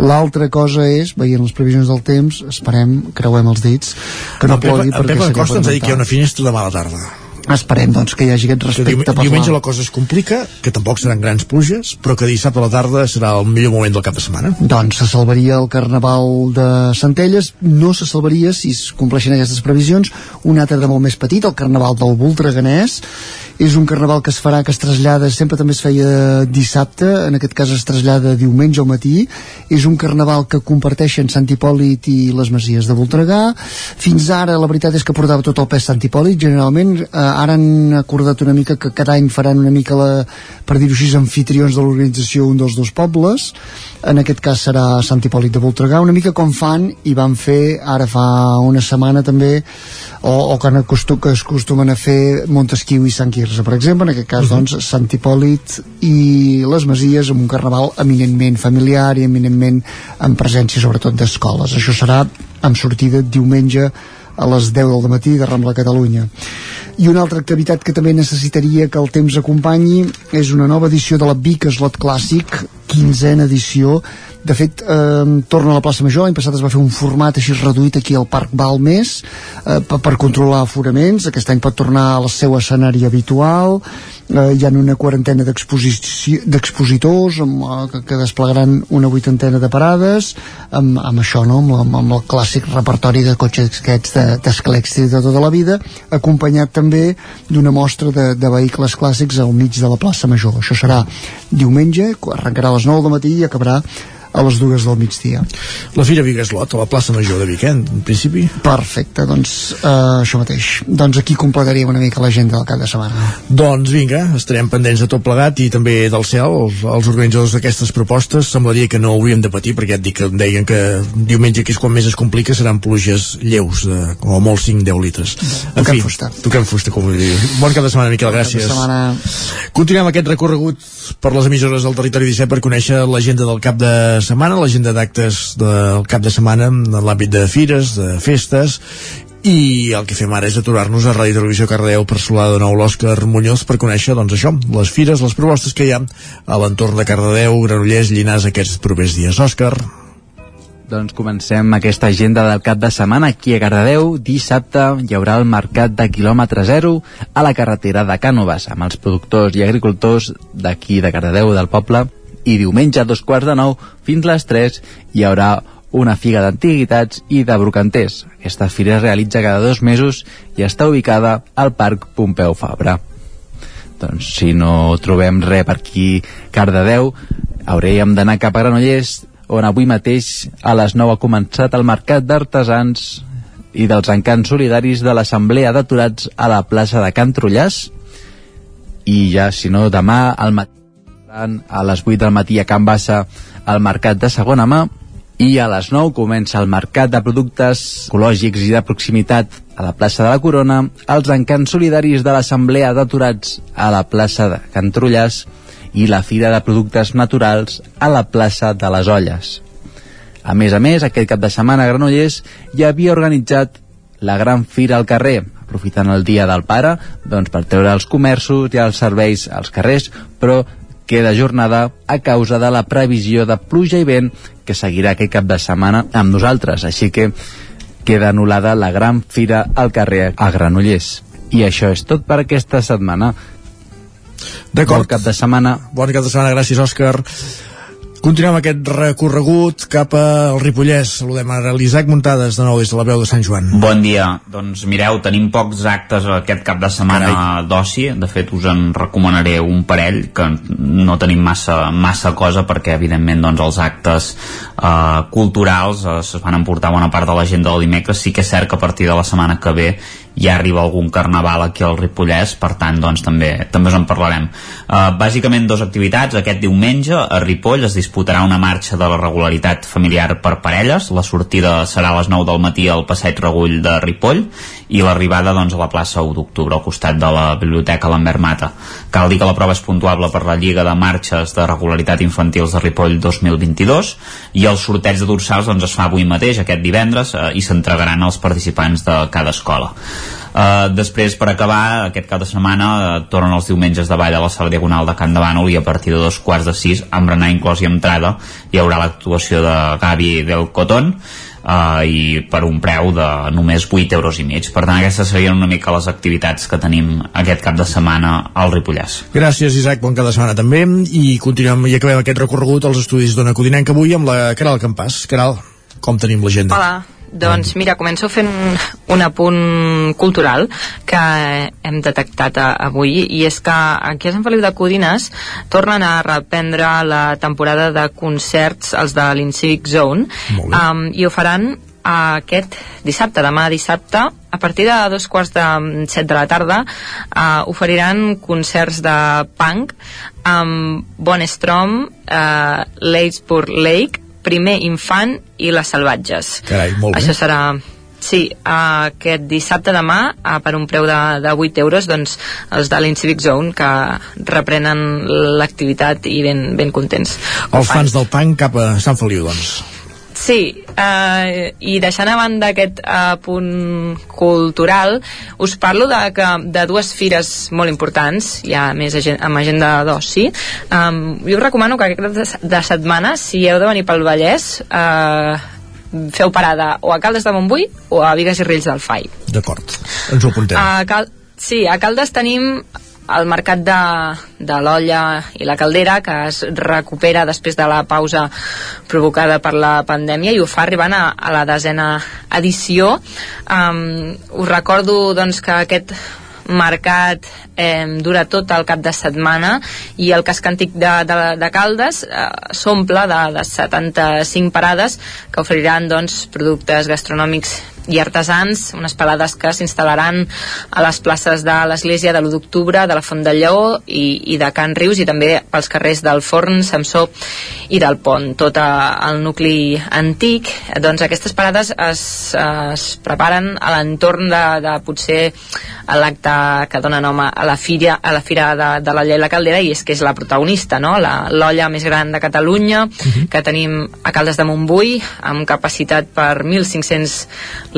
l'altra cosa és, veient les previsions del temps esperem, creuem els dits que no plogui perquè seria Costa ens ha dit que hi ha una finestra demà a la tarda esperem doncs, que hi hagi aquest respecte per diumenge la cosa es complica que tampoc seran grans pluges però que dissabte a la tarda serà el millor moment del cap de setmana. Doncs se salvaria el carnaval de Centelles. No se salvaria si es compleixen aquestes previsions. Un altre de molt més petit el carnaval del Voltreganès. És un carnaval que es farà, que es trasllada sempre també es feia dissabte, en aquest cas es trasllada diumenge al matí, és un carnaval que comparteixen Sant Hipòlit i les Masies de Voltregà, fins ara la veritat és que portava tot el pes Sant Hipòlit generalment, eh, ara han acordat una mica que cada any faran una mica la, per dir-ho així, anfitrions de l'organització un dels dos pobles en aquest cas serà Sant Hipòlit de Voltregà una mica com fan i van fer ara fa una setmana també o, o que, acostum, que es acostumen a fer Montesquieu i Sant Quirze per exemple, en aquest cas uh. -huh. doncs Sant Hipòlit i les Masies amb un carnaval eminentment familiar i eminentment amb presència sobretot d'escoles això serà amb sortida diumenge a les 10 del matí de Rambla Catalunya. I una altra activitat que també necessitaria que el temps acompanyi és una nova edició de la Vic Slot Clàssic, 15a edició. De fet eh, torna a la plaça Major. L'any passat es va fer un format així reduït aquí al Parc Balmes eh, per, per controlar aforaments. Aquest any pot tornar al seu escenari habitual. Eh, hi ha una quarantena d'expositors eh, que, desplegaran una vuitantena de parades amb, amb això, no? amb, amb, amb el clàssic repertori de cotxes aquests d'esclèxtics de, de tota la vida acompanyat també d'una mostra de, de vehicles clàssics al mig de la plaça Major. Això serà diumenge, arrencarà les 9 del matí i acabarà a les dues del migdia. La Fira Vigaslot, a la plaça Major de Vic, eh, en principi? Perfecte, doncs uh, això mateix. Doncs aquí completaríem una mica l'agenda del cap de setmana. Doncs vinga, estarem pendents de tot plegat i també del cel, els, els organitzadors d'aquestes propostes, semblaria que no hauríem de patir, perquè ja et dic que em deien que diumenge, que és quan més es complica, seran pluges lleus, de, com a molt 5-10 litres. En toquem fi, fusta. Toquem fusta, com vull dir. Bon cap de setmana, Miquel, gràcies. Setmana... Continuem aquest recorregut per les emissores del territori 17 per conèixer l'agenda del cap de setmana, l'agenda d'actes del cap de setmana en l'àmbit de fires, de festes i el que fem ara és aturar-nos a Ràdio Televisió Cardeu per saludar de nou l'Òscar Muñoz per conèixer, doncs això, les fires, les propostes que hi ha a l'entorn de Cardedeu, Granollers, Llinars aquests propers dies. Òscar. Doncs comencem aquesta agenda del cap de setmana aquí a Cardedeu. Dissabte hi haurà el mercat de quilòmetre zero a la carretera de Cànoves amb els productors i agricultors d'aquí de Cardedeu del poble i diumenge a dos quarts de nou fins les 3 hi haurà una figa d'antiguitats i de brocanters. Aquesta fira es realitza cada dos mesos i està ubicada al Parc Pompeu Fabra. Doncs si no trobem res per aquí Cardedeu, hauríem d'anar cap a Granollers on avui mateix a les 9 ha començat el Mercat d'Artesans i dels encants solidaris de l'Assemblea d'Aturats a la plaça de Can Trullàs i ja, si no, demà al matí a les 8 del matí a Can Bassa al Mercat de Segona Mà i a les 9 comença el Mercat de Productes Ecològics i de Proximitat a la plaça de la Corona, els encants solidaris de l'Assemblea d'Aturats a la plaça de Can Trullàs i la Fira de Productes Naturals a la plaça de les Olles. A més a més, aquest cap de setmana a Granollers ja havia organitzat la gran fira al carrer, aprofitant el dia del pare doncs, per treure els comerços i els serveis als carrers, però queda jornada a causa de la previsió de pluja i vent que seguirà aquest cap de setmana amb nosaltres, així que queda anul·lada la gran fira al carrer a Granollers. I això és tot per aquesta setmana. D'acord. Bon cap de setmana. Bon cap de setmana, gràcies, Òscar. Continuem aquest recorregut cap al Ripollès. Saludem ara l'Isaac Muntades, de nou des de la veu de Sant Joan. Bon dia. Doncs mireu, tenim pocs actes aquest cap de setmana d'oci. De fet, us en recomanaré un parell, que no tenim massa, massa cosa, perquè, evidentment, doncs, els actes eh, culturals eh, es van emportar bona part de l'agenda del dimecres. Sí que és cert que a partir de la setmana que ve ja arriba algun carnaval aquí al Ripollès, per tant, doncs, també, també us en parlarem. Uh, bàsicament, dues activitats. Aquest diumenge, a Ripoll, es disputarà una marxa de la regularitat familiar per parelles. La sortida serà a les 9 del matí al Passeig Regull de Ripoll i l'arribada doncs, a la plaça 1 d'octubre, al costat de la Biblioteca Lambert Mata. Cal dir que la prova és puntuable per la Lliga de Marxes de Regularitat Infantils de Ripoll 2022 i el sorteig de dorsals doncs, es fa avui mateix, aquest divendres, eh, i s'entregaran als participants de cada escola. Uh, després, per acabar, aquest cap de setmana uh, tornen els diumenges de ball a la sala diagonal de Can de Bànol i a partir de dos quarts de sis, amb berenar inclòs i entrada, hi haurà l'actuació de Gavi del Cotón, uh, i per un preu de només 8 euros i mig. Per tant, aquestes serien una mica les activitats que tenim aquest cap de setmana al Ripollès. Gràcies, Isaac, bon cap de setmana també. I continuem i acabem aquest recorregut als estudis d'Ona Codinenca avui amb la Caral Campàs. Caral, com tenim l'agenda? Hola. Doncs mira, començo fent un apunt cultural que hem detectat a, avui i és que aquí a Sant Feliu de Codines tornen a reprendre la temporada de concerts, els de l'Incivic Zone um, i ho faran aquest dissabte, demà dissabte a partir de dos quarts de set de la tarda uh, oferiran concerts de punk amb Bon Strom uh, Leitspur Lake primer infant i les salvatges. Carai, molt bé. Això serà Sí, aquest dissabte demà, uh, per un preu de, de 8 euros, doncs els de l'Incivic Zone que reprenen l'activitat i ben, ben contents. Els fans del punk cap a Sant Feliu, doncs. Sí, eh, i deixant a banda aquest eh, punt cultural, us parlo de, que, de dues fires molt importants, ja més agen amb agenda d'oci. Um, jo us recomano que aquest de, de setmana, si heu de venir pel Vallès, eh, feu parada o a Caldes de Montbui o a Vigues i Rills del Fai. D'acord, ens ho apuntem. A Cal sí, a Caldes tenim el mercat de, de l'olla i la caldera que es recupera després de la pausa provocada per la pandèmia i ho fa arribant a, a la desena edició. Um, us recordo doncs que aquest mercat eh, dura tot el cap de setmana i el casc antic de, de, de Caldes eh, s'omple de, de 75 parades que oferiran doncs, productes gastronòmics i artesans, unes parades que s'instal·laran a les places de l'Església de l'1 d'octubre, de la Font del Lleó i, i de Can Rius i també pels carrers del Forn, Samsó i del Pont, tot el nucli antic. Doncs aquestes parades es, es preparen a l'entorn de, de potser l'acte que dona nom a la fira, a la fira de, de l'olla i la caldera i és que és la protagonista, no? l'olla més gran de Catalunya, uh -huh. que tenim a Caldes de Montbui, amb capacitat per 1.500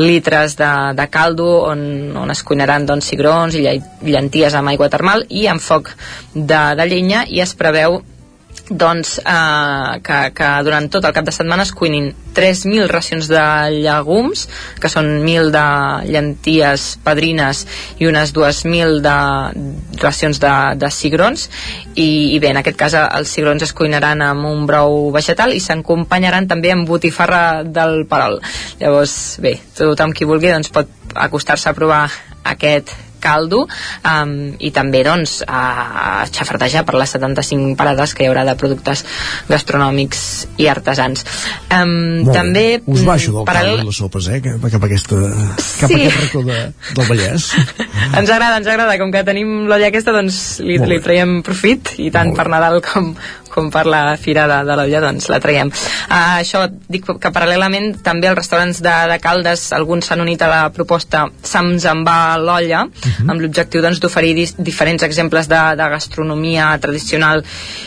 litres de, de caldo on, on es cuinaran doncs, cigrons i llenties amb aigua termal i amb foc de, de llenya i es preveu doncs eh, que, que durant tot el cap de setmana es cuinin 3.000 racions de llegums, que són 1.000 de llenties padrines i unes 2.000 de racions de, de cigrons, i, i bé, en aquest cas els cigrons es cuinaran amb un brou vegetal i s'acompanyaran també amb botifarra del perol. Llavors, bé, tothom qui vulgui doncs, pot acostar-se a provar aquest caldo um, i també doncs a xafardejar per les 75 parades que hi haurà de productes gastronòmics i artesans um, Molt també bé. Us baixo del paral- caldo i les sopes, eh? Cap, cap a, aquesta, cap Sí. a aquest racó de, del Vallès. ens agrada, ens agrada, com que tenim l'olla aquesta doncs li, Molt li traiem profit i tant per Nadal com, com per la fira de, de l'olla doncs la traiem. Uh, això dic que paral·lelament també els restaurants de, de Caldes alguns s'han unit a la proposta Sams en va a l'olla amb l'objectiu doncs, d'oferir dis- diferents exemples de, de gastronomia tradicional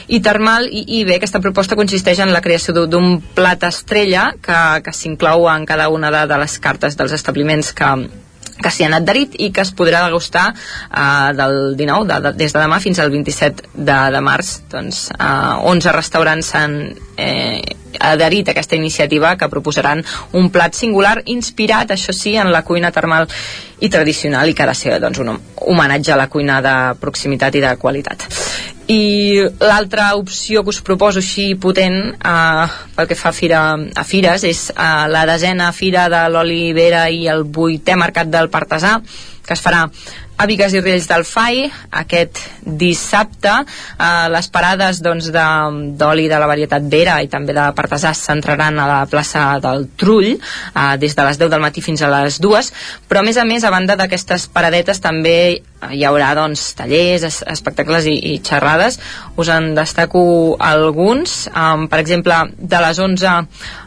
i termal. I, i bé, aquesta proposta consisteix en la creació d'un plat estrella que, que s'inclou en cada una de, de les cartes dels establiments que, que s'hi han adherit i que es podrà degustar uh, del 19, de, de, des de demà fins al 27 de, de març. Doncs uh, 11 restaurants s'han eh, adherit a aquesta iniciativa que proposaran un plat singular inspirat, això sí, en la cuina termal i tradicional i que ha de ser doncs, un homenatge a la cuina de proximitat i de qualitat i l'altra opció que us proposo així potent eh, pel que fa a, fira, a fires és eh, la desena fira de l'olivera i el vuitè mercat del Partasà que es farà a Vigues i Riells del FAI aquest dissabte eh, les parades doncs, de- d'oli de, la varietat Vera i també de Partasà es centraran a la plaça del Trull eh, des de les 10 del matí fins a les 2 però a més a més a banda d'aquestes paradetes també hi haurà doncs, tallers, es, espectacles i, i xerrades. Us en destaco alguns um, per exemple de les 11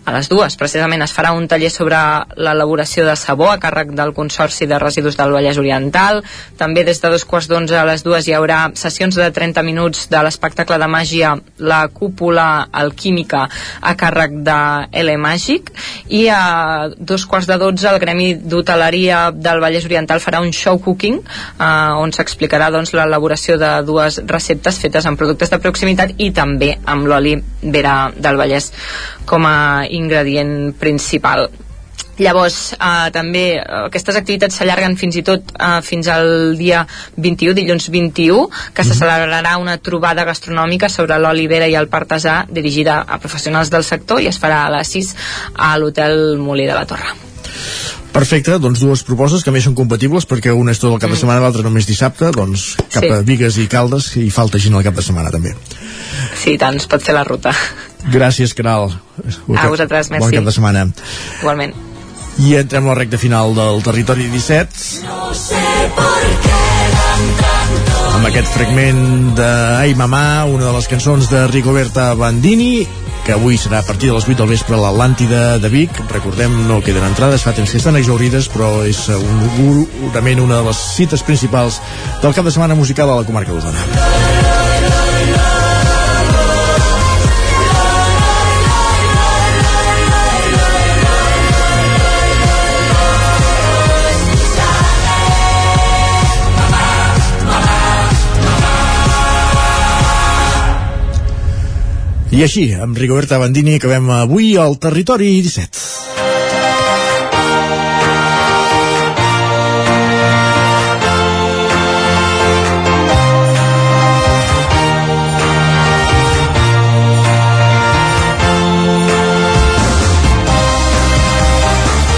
a les 2 precisament es farà un taller sobre l'elaboració de sabó a càrrec del Consorci de Residus del Vallès Oriental. També des de dos quarts d'onze a les dues hi haurà sessions de 30 minuts de l'espectacle de màgia La Cúpula Alquímica a càrrec de L Màgic i a dos quarts de 12 el Gremi d'Hoteleria del Vallès Oriental farà un show cooking eh, on s'explicarà doncs, l'elaboració de dues receptes fetes amb productes de proximitat i també amb l'oli vera del Vallès com a ingredient principal Llavors, eh, també eh, aquestes activitats s'allarguen fins i tot eh, fins al dia 21, dilluns 21, que se celebrarà una trobada gastronòmica sobre l'olivera i el partasà dirigida a professionals del sector i es farà a les 6 a l'hotel Molí de la Torre. Perfecte, doncs dues propostes que més són compatibles perquè una és tot el cap de setmana, l'altra només dissabte, doncs cap Sí. a Vigues i Caldes i falta gent al cap de setmana també. Sí, tant, pot fer la ruta. Gràcies, Caral. A vosaltres, merci. Bon cap de setmana. Igualment. I entrem a la recta final del Territori 17 amb aquest fragment de Ai Mamà, una de les cançons de Rigoberta Bandini que avui serà a partir de les 8 del vespre a l'Atlàntida de Vic. Recordem, no queden entrades, fa temps que estan exaurides, però és un, segurament una de les cites principals del cap de setmana musical a la comarca d'Osona. I així, amb Rigoberta Bandini, acabem avui al Territori 17.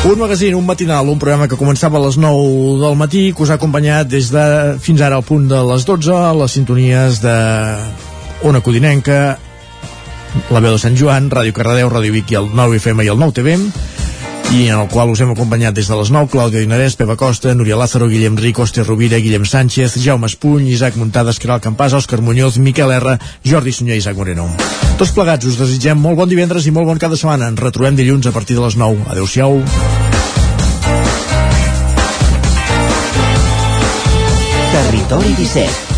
Un magazín, un matinal, un programa que començava a les 9 del matí, que us ha acompanyat des de fins ara al punt de les 12, a les sintonies de Ona Codinenca, la veu de Sant Joan, Ràdio Cardedeu, Ràdio Vic i el 9 FM i el 9 TV i en el qual us hem acompanyat des de les 9 Clàudia Dinarès, Pepa Costa, Núria Lázaro, Guillem Ric, Òstia Rovira, Guillem Sánchez, Jaume Espuny, Isaac Muntades, Caral Campàs, Òscar Muñoz, Miquel R, Jordi Sunyer i Isaac Moreno. Tots plegats us desitgem molt bon divendres i molt bon cap de setmana. Ens retrobem dilluns a partir de les 9. Adéu-siau. Territori 17,